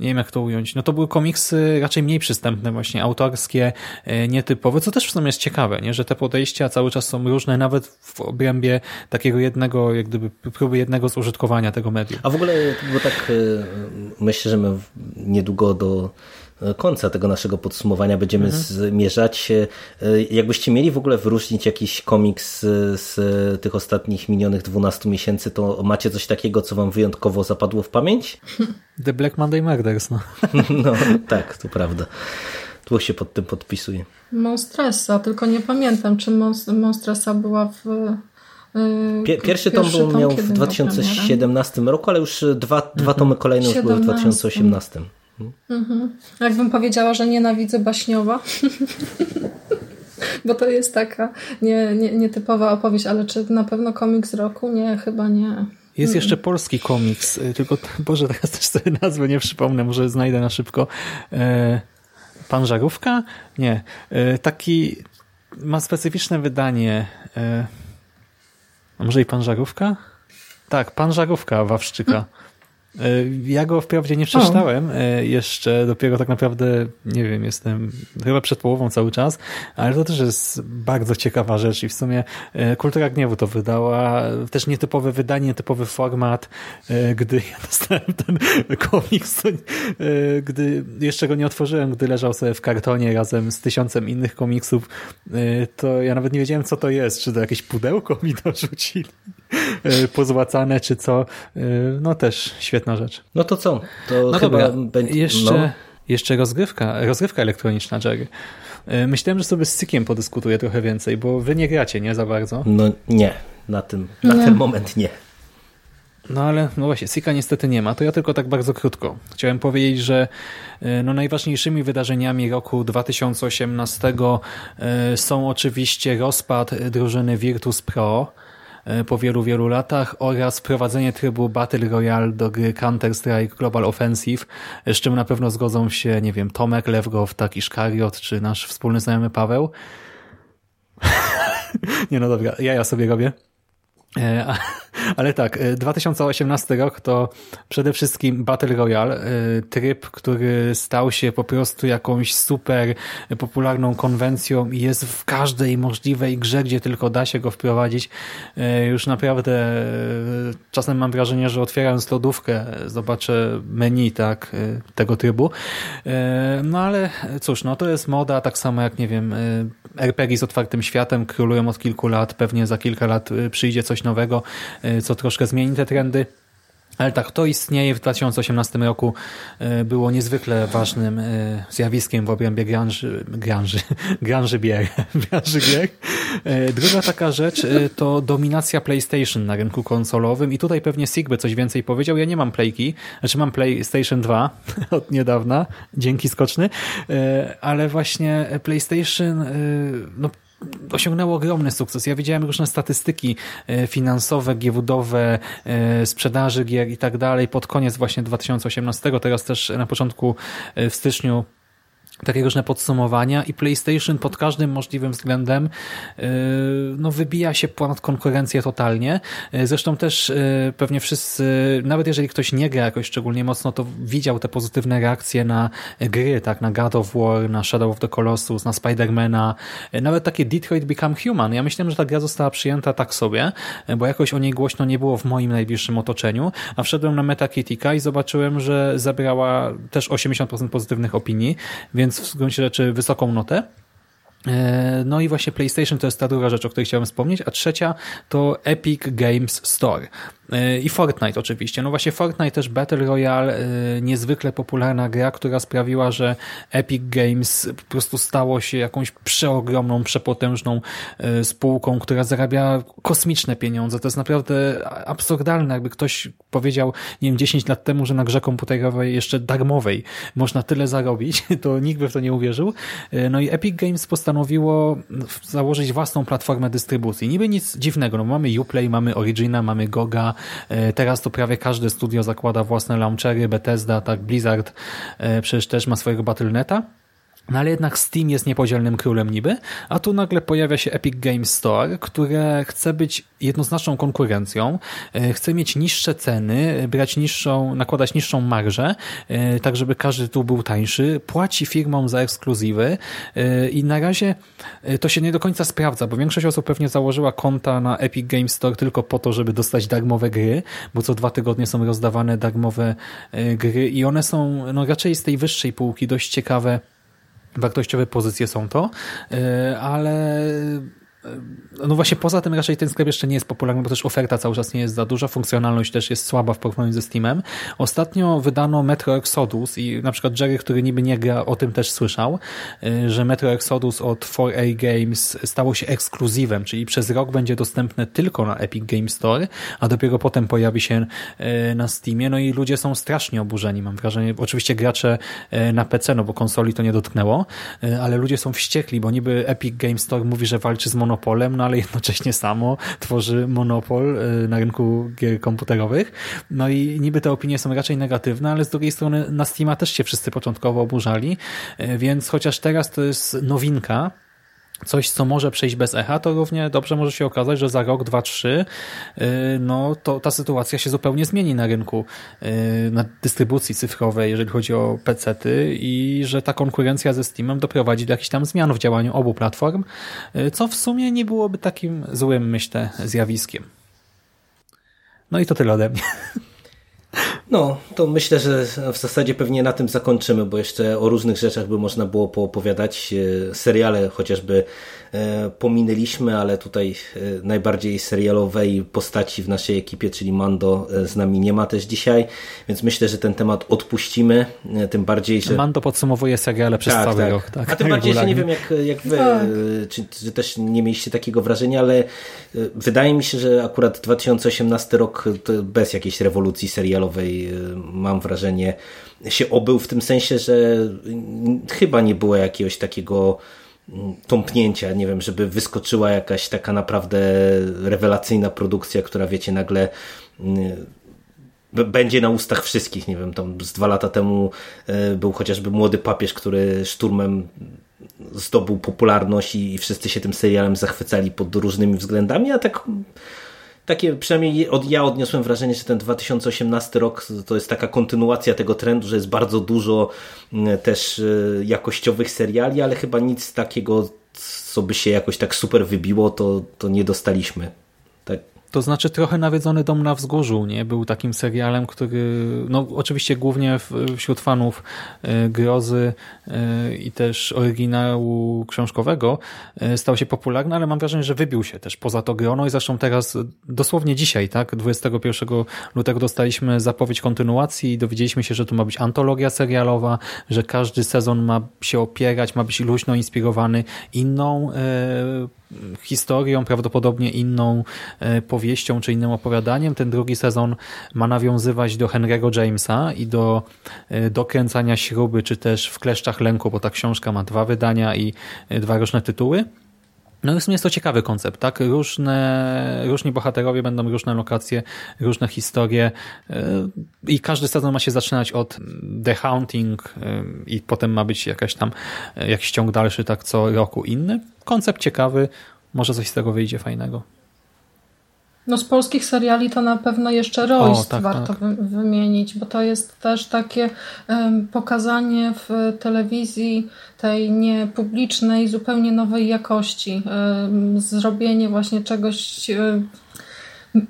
nie wiem jak to ująć, no to były komiksy raczej mniej przystępne właśnie, autorskie, e, nietypowe, co też w sumie jest ciekawe, nie? że te podejścia cały czas są różne, nawet w obrębie takiego jednego, jak gdyby próby jednego zużytkowania tego medium. A w ogóle, bo tak myślę, że my niedługo do końca tego naszego podsumowania będziemy mhm. zmierzać. E, jakbyście mieli w ogóle wyróżnić jakiś komiks z tych ostatnich minionych 12 miesięcy, to macie coś takiego, co wam wyjątkowo zapadło w pamięć? The Black Monday Murders, no. no tak, to prawda. Tu się pod tym podpisuje. Monstressa, tylko nie pamiętam, czy Monstressa była w Pier pierwszy tom był, tom, miał w 2017 roku, ale już dwa, dwa mhm. tomy kolejne już były w 2018. Mhm. Jakbym powiedziała, że nienawidzę baśniowa. Bo to jest taka nie, nie, nietypowa opowieść, ale czy na pewno komiks roku? Nie, chyba nie. Jest jeszcze polski komiks, y, tylko Boże, teraz też sobie nazwę nie przypomnę, może znajdę na szybko. E, Pan Żarówka? Nie. E, taki ma specyficzne wydanie. E, a może i Pan Żarówka? Tak, Pan Żarówka Wawrzyka. E, ja go wprawdzie nie przeczytałem o. E, jeszcze, dopiero tak naprawdę, nie wiem, jestem chyba przed połową cały czas, ale to też jest bardzo ciekawa rzecz i w sumie e, Kultura Gniewu to wydała, też nietypowe wydanie, nietypowy format, gdy ja dostałem ten komiks, gdy jeszcze go nie otworzyłem, gdy leżał sobie w kartonie razem z tysiącem innych komiksów, to ja nawet nie wiedziałem, co to jest, czy to jakieś pudełko mi dorzucili pozłacane, czy co, no też świetna rzecz. No to co? To no chyba dobra, będzie... jeszcze, no. jeszcze rozgrywka, rozgrywka elektroniczna, Jerry. E, myślałem, że sobie z Cykiem podyskutuję trochę więcej, bo wy nie gracie, nie za bardzo? No nie, na, tym, na ten moment nie. No ale no właśnie, Sika niestety nie ma, to ja tylko tak bardzo krótko. Chciałem powiedzieć, że e, no, najważniejszymi wydarzeniami roku 2018 e, są oczywiście rozpad drużyny Virtus Pro, E, po wielu, wielu latach oraz wprowadzenie trybu Battle Royale do gry Counter-Strike Global Offensive, z czym na pewno zgodzą się, nie wiem, Tomek, Lewgow, taki Szkariot, czy nasz wspólny znajomy Paweł. nie no dobra, ja ja sobie robię. E, ale tak, 2018 e, rok to przede wszystkim Battle Royale, e, tryb, który stał się po prostu jakąś super popularną konwencją i jest w każdej możliwej grze, gdzie tylko da się go wprowadzić. Już naprawdę czasem mam wrażenie, że otwierając lodówkę zobaczę menu tak, tego trybu. No ale cóż, no to jest moda, tak samo jak, nie wiem, RPG z otwartym światem królują od kilku lat, pewnie za kilka lat przyjdzie coś nowego, co troszkę zmieni te trendy. Ale tak, to istnieje w 2018 roku, e, było niezwykle ważnym e, zjawiskiem w obrębie granży, granży, granży bier. Granży gier. E, druga taka rzecz to dominacja PlayStation na rynku konsolowym i tutaj pewnie Sigby coś więcej powiedział. Ja nie mam Playki, znaczy mam PlayStation 2 od niedawna, dzięki skoczny, ale właśnie PlayStation no, osiągnęło ogromny sukces. Ja widziałem różne statystyki e, finansowe, giełdowe, e, sprzedaży gier i tak dalej pod koniec właśnie 2018. Teraz też na początku e, w styczniu takie różne podsumowania i PlayStation pod każdym możliwym względem yy, no wybija się ponad konkurencję totalnie. Yy, zresztą też yy, pewnie wszyscy, nawet jeżeli ktoś nie gra jakoś szczególnie mocno, to widział te pozytywne reakcje na gry, tak, na God of War, na Shadow of the Colossus, na Spidermana, nawet takie Detroit Become Human. Ja myślałem, że ta gra została przyjęta tak sobie, bo jakoś o niej głośno nie było w moim najbliższym otoczeniu, a wszedłem na Metacritica i zobaczyłem, że zebrała też 80% pozytywnych opinii, więc więc w gruncie rzeczy wysoką notę. E, no i właśnie PlayStation to jest ta druga rzecz, o której chciałem wspomnieć, a trzecia to Epic Games Store. E, I Fortnite oczywiście. No właśnie Fortnite też Battle Royale, e, niezwykle popularna gra, która sprawiła, że Epic Games po prostu stało się jakąś przeogromną, przepotężną spółką, która zarabia kosmiczne pieniądze. To jest naprawdę absurdalne, jakby ktoś powiedział, nie wiem, 10 lat temu, że na grze komputerowej jeszcze darmowej można tyle zarobić, to nikt by w to nie uwierzył. No i Epic Games postanowił postanowiło założyć własną platformę dystrybucji. Niby nic dziwnego, no mamy Uplay, mamy Origina, mamy Goga, e, teraz to prawie każde studio zakłada własne launchery, Bethesda, tak, Blizzard e, przecież też ma swojego Battle.neta. No ale jednak Steam jest niepodzielnym królem niby, a tu nagle pojawia się Epic Games Store, które chce być jednoznaczną konkurencją, e, chce mieć niższe ceny, brać niższą, nakładać niższą marżę, e, tak żeby każdy tu był tańszy, płaci firmom za ekskluzywy e, i na razie to się nie do końca sprawdza, bo większość osób pewnie założyła konta na Epic Games Store tylko po to, żeby dostać darmowe gry, bo co dwa tygodnie są rozdawane darmowe gry i one są no raczej z tej wyższej półki dość ciekawe wartościowe pozycje są to, e, ale no właśnie poza tym raczej ten sklep jeszcze nie jest popularny, bo też oferta cały czas nie jest za duża, funkcjonalność też jest słaba w porównaniu ze Steamem. Ostatnio wydano Metro Exodus i na przykład Jerry, który niby nie gra, o tym też słyszał, y, że Metro Exodus od 4A Games stało się ekskluzywem, czyli przez rok będzie dostępne tylko na Epic Game Store, a dopiero potem pojawi się y, na Steamie. No i ludzie są strasznie oburzeni, mam wrażenie. Oczywiście gracze y, na PC, no bo konsoli to nie dotknęło, ale ludzie są wściekli, bo niby Epic Game Store mówi, że walczy z monopolem monopolem, no ale jednocześnie samo tworzy monopol y, na rynku gier komputerowych. No i niby te opinie są raczej negatywne, ale z drugiej strony na Steama też się wszyscy początkowo oburzali, y, więc chociaż teraz to jest nowinka, coś, co może przejść bez echa, to równie dobrze może się okazać, że za rok, dwa, trzy y, no to ta sytuacja się zupełnie zmieni na rynku y, na dystrybucji cyfrowej, jeżeli chodzi o PC-ty i że ta konkurencja ze Steamem doprowadzi do jakichś tam zmian w działaniu obu platform, y, co w sumie nie byłoby takim złym, myślę, zjawiskiem. No i to tyle ode mnie. No, to myślę, że w zasadzie pewnie na tym zakończymy, bo jeszcze o różnych rzeczach by można było poopowiadać. E, seriale chociażby E, pominęliśmy, ale tutaj e, najbardziej serialowej postaci w naszej ekipie, czyli Mando z nami nie ma też dzisiaj, więc myślę, że ten temat odpuścimy, tym bardziej, że... Mando podsumowuje seriale przez tak, cały tak. rok. Tak, A tym bardziej, że nie wiem jak, jak wy, tak. czy, czy też nie mieliście takiego wrażenia, ale wydaje mi się, że akurat 2018 rok bez jakiejś rewolucji serialowej mam wrażenie się obył w tym sensie, że chyba nie było jakiegoś takiego tąpnięcia, nie wiem, żeby wyskoczyła jakaś taka naprawdę rewelacyjna produkcja, która wiecie, nagle mm, będzie na ustach wszystkich, nie wiem, tam z dwa lata temu e, był chociażby Młody Papież, który szturmem zdobył popularność i wszyscy się tym serialem zachwycali pod różnymi względami, a tak takie przynajmniej od, ja odniosłem wrażenie, że ten 2018 rok to jest taka kontynuacja tego trendu, że jest bardzo dużo mm, też e, jakościowych seriali, ale chyba nic takiego, co by się jakoś tak super wybiło, to, to nie dostaliśmy. To znaczy trochę Nawiedzony Dom na Wzgórzu, nie? Był takim serialem, który, no oczywiście głównie wśród fanów e, grozy e, i też oryginału książkowego e, stał się popularny, ale mam wrażenie, że wybił się też poza to grono i zresztą teraz, dosłownie dzisiaj, tak? 21 lutego dostaliśmy zapowiedź kontynuacji i dowiedzieliśmy się, że to ma być antologia serialowa, że każdy sezon ma się opierać, ma być luźno inspirowany inną historią, prawdopodobnie inną e, powieścią czy innym opowiadaniem. Ten drugi sezon ma nawiązywać do Henry'ego Jamesa i do e, dokręcania śruby, czy też w kleszczach lęku, bo ta książka ma dwa wydania i e, dwa różne tytuły. No w sumie jest to ciekawy koncept, tak? Różne, różni bohaterowie będą różne lokacje, różne historie i każdy sezon ma się zaczynać od The Haunting i potem ma być jakaś tam, jakiś ciąg dalszy, tak co roku inny. Koncept ciekawy, może coś z tego wyjdzie fajnego. No z polskich seriali to na pewno jeszcze Royst tak, warto tak. wymienić, bo to jest też takie um, pokazanie w telewizji tej niepublicznej, zupełnie nowej jakości. Um, zrobienie właśnie czegoś um,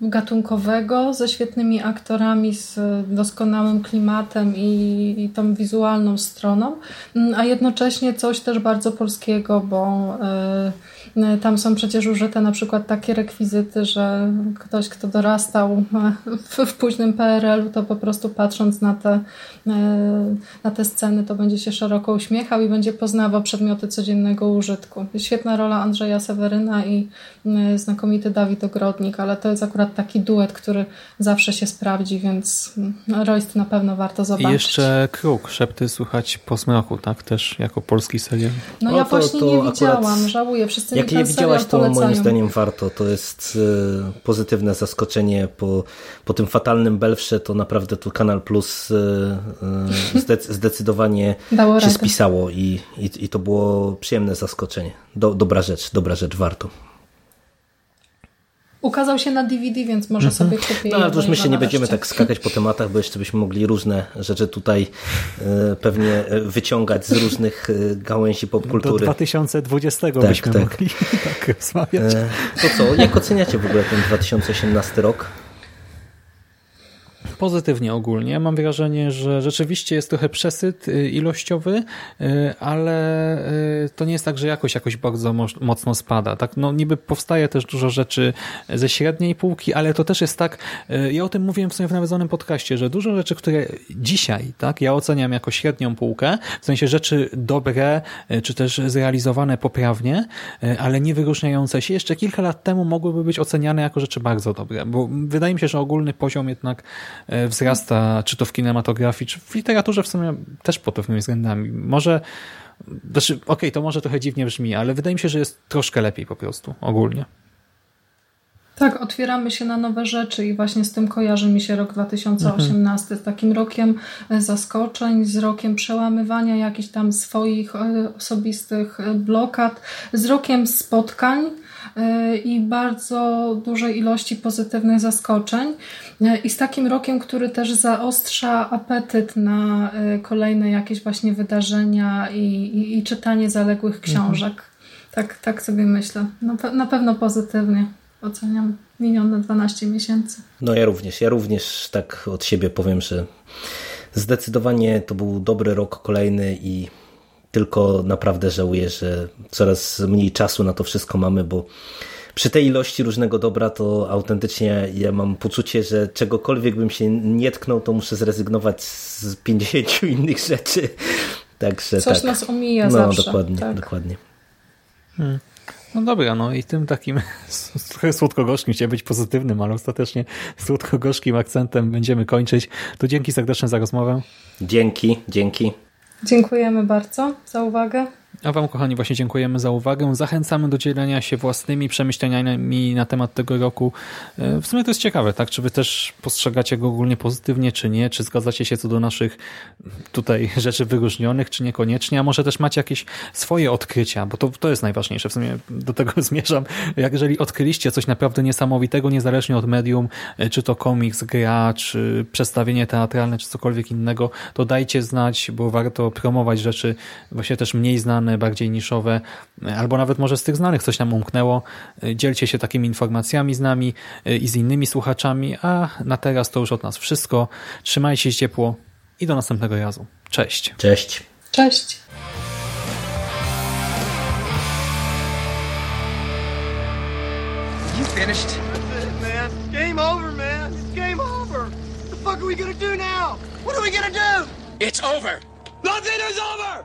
gatunkowego, ze świetnymi aktorami, z doskonałym klimatem i, i tą wizualną stroną, mm, a jednocześnie coś też bardzo polskiego, bo E, tam są przecież użyte na przykład takie rekwizyty, że ktoś, kto dorastał w, w późnym PRL-u, to po prostu patrząc na te, e, na te sceny, to będzie się szeroko uśmiechał i będzie poznawał przedmioty codziennego użytku. Świetna rola Andrzeja Seweryna i e, znakomity Dawid Ogrodnik, ale to jest akurat taki duet, który zawsze się sprawdzi, więc mm, Royst na pewno warto zobaczyć. I jeszcze Kruk, Szepty słychać po smroku, tak? Też jako polski serial. No, no ja to, właśnie to nie widziałam, żałuję. Wszyscy jak nie widziałaś, to moim zdaniem warto. To jest e, pozytywne zaskoczenie po, po tym fatalnym Belfrze, to naprawdę tu Kanal Plus e, e, zdecydowanie się radę. spisało i, i, i to było przyjemne zaskoczenie. Do, dobra rzecz, dobra rzecz, warto. Ukazał się na DVD, więc może mhm. sobie kupię. No ale to już my się nie będziemy tak skakać po tematach, bo jeszcze byśmy mogli różne rzeczy tutaj e, pewnie e, wyciągać z różnych e, gałęzi popkultury. Do 2020 tak, byśmy tak. mogli tak rozmawiać. to co, jak oceniacie w ogóle ten 2018 rok? Pozytywnie ogólnie. Mam wrażenie, że rzeczywiście jest trochę przesyt y, ilościowy, y, ale y, to nie jest tak, że jakoś jakoś bardzo mocno spada. Tak, no niby powstaje też dużo rzeczy ze średniej półki, ale to też jest tak, ja o tym mówiłem w sumie w nawiedzonym podcaście, że dużo rzeczy, które dzisiaj, tak, ja oceniam jako średnią półkę, w sensie rzeczy dobre, czy też zrealizowane poprawnie, ale nie wyróżniające się, jeszcze kilka lat temu mogłyby być oceniane jako rzeczy bardzo dobre, bo wydaje mi się, że ogólny poziom jednak wzrasta, czy to w kinematografii, czy w literaturze w sumie też pod pewnymi względami. Może, znaczy, okej, okay, to może trochę dziwnie brzmi, ale wydaje mi się, że jest troszkę lepiej po prostu, ogólnie. Tak, otwieramy się na nowe rzeczy i właśnie z tym kojarzy mi się rok 2018, mhm. z takim rokiem e, zaskoczeń, z rokiem przełamywania jakichś tam swoich e, osobistych blokad, z rokiem spotkań, E, i bardzo dużej ilości pozytywnych zaskoczeń. E, I z takim rokiem, który też zaostrza apetyt na e, kolejne jakieś właśnie wydarzenia i, i, i czytanie zaległych mhm. książek. Mhm. Tak, tak sobie myślę. No, na pewno pozytywnie oceniam minione 12 miesięcy. No ja również, ja również tak od siebie powiem, że zdecydowanie to był dobry rok kolejny i tylko naprawdę żałuję, że coraz mniej czasu na to wszystko mamy, bo przy tej ilości różnego dobra to autentycznie ja mam poczucie, że czegokolwiek bym się nie tknął, to muszę zrezygnować z 50 innych rzeczy. Także Coś tak. nas omija no, zawsze. Dokładnie, tak. dokładnie. Hmm. No dobra, no i tym takim trochę słodko-gorzkim, chciałem być pozytywnym, ale ostatecznie słodko-gorzkim akcentem będziemy kończyć. To dzięki serdecznie za rozmowę. Dzięki, dzięki. Dziękujemy bardzo za uwagę. A Wam, kochani, właśnie dziękujemy za uwagę. Zachęcamy do dzielenia się własnymi przemyśleniami na temat tego roku. E, w sumie to jest ciekawe, tak? Czy Wy też postrzegacie go ogólnie pozytywnie, czy nie? Czy zgadzacie się co do naszych tutaj rzeczy wyróżnionych, czy niekoniecznie? A może też macie jakieś swoje odkrycia, bo to, to jest najważniejsze. W sumie do tego zmierzam. Jak jeżeli odkryliście coś naprawdę niesamowitego, niezależnie od medium, e, czy to komiks, gra, czy przedstawienie teatralne, czy cokolwiek innego, to dajcie znać, bo warto promować rzeczy właśnie też mniej znane, specjalne, bardziej niszowe, albo nawet może z tych znanych coś nam umknęło. Dzielcie się takimi informacjami z nami i z innymi słuchaczami, a na teraz to już od nas wszystko. Trzymajcie się ciepło i do następnego razu. Cześć. Cześć. Cześć. You finished? That's it, man. Game over, man. It's game over. What the fuck are we gonna do now? What are we gonna do? It's over. Nothing is over!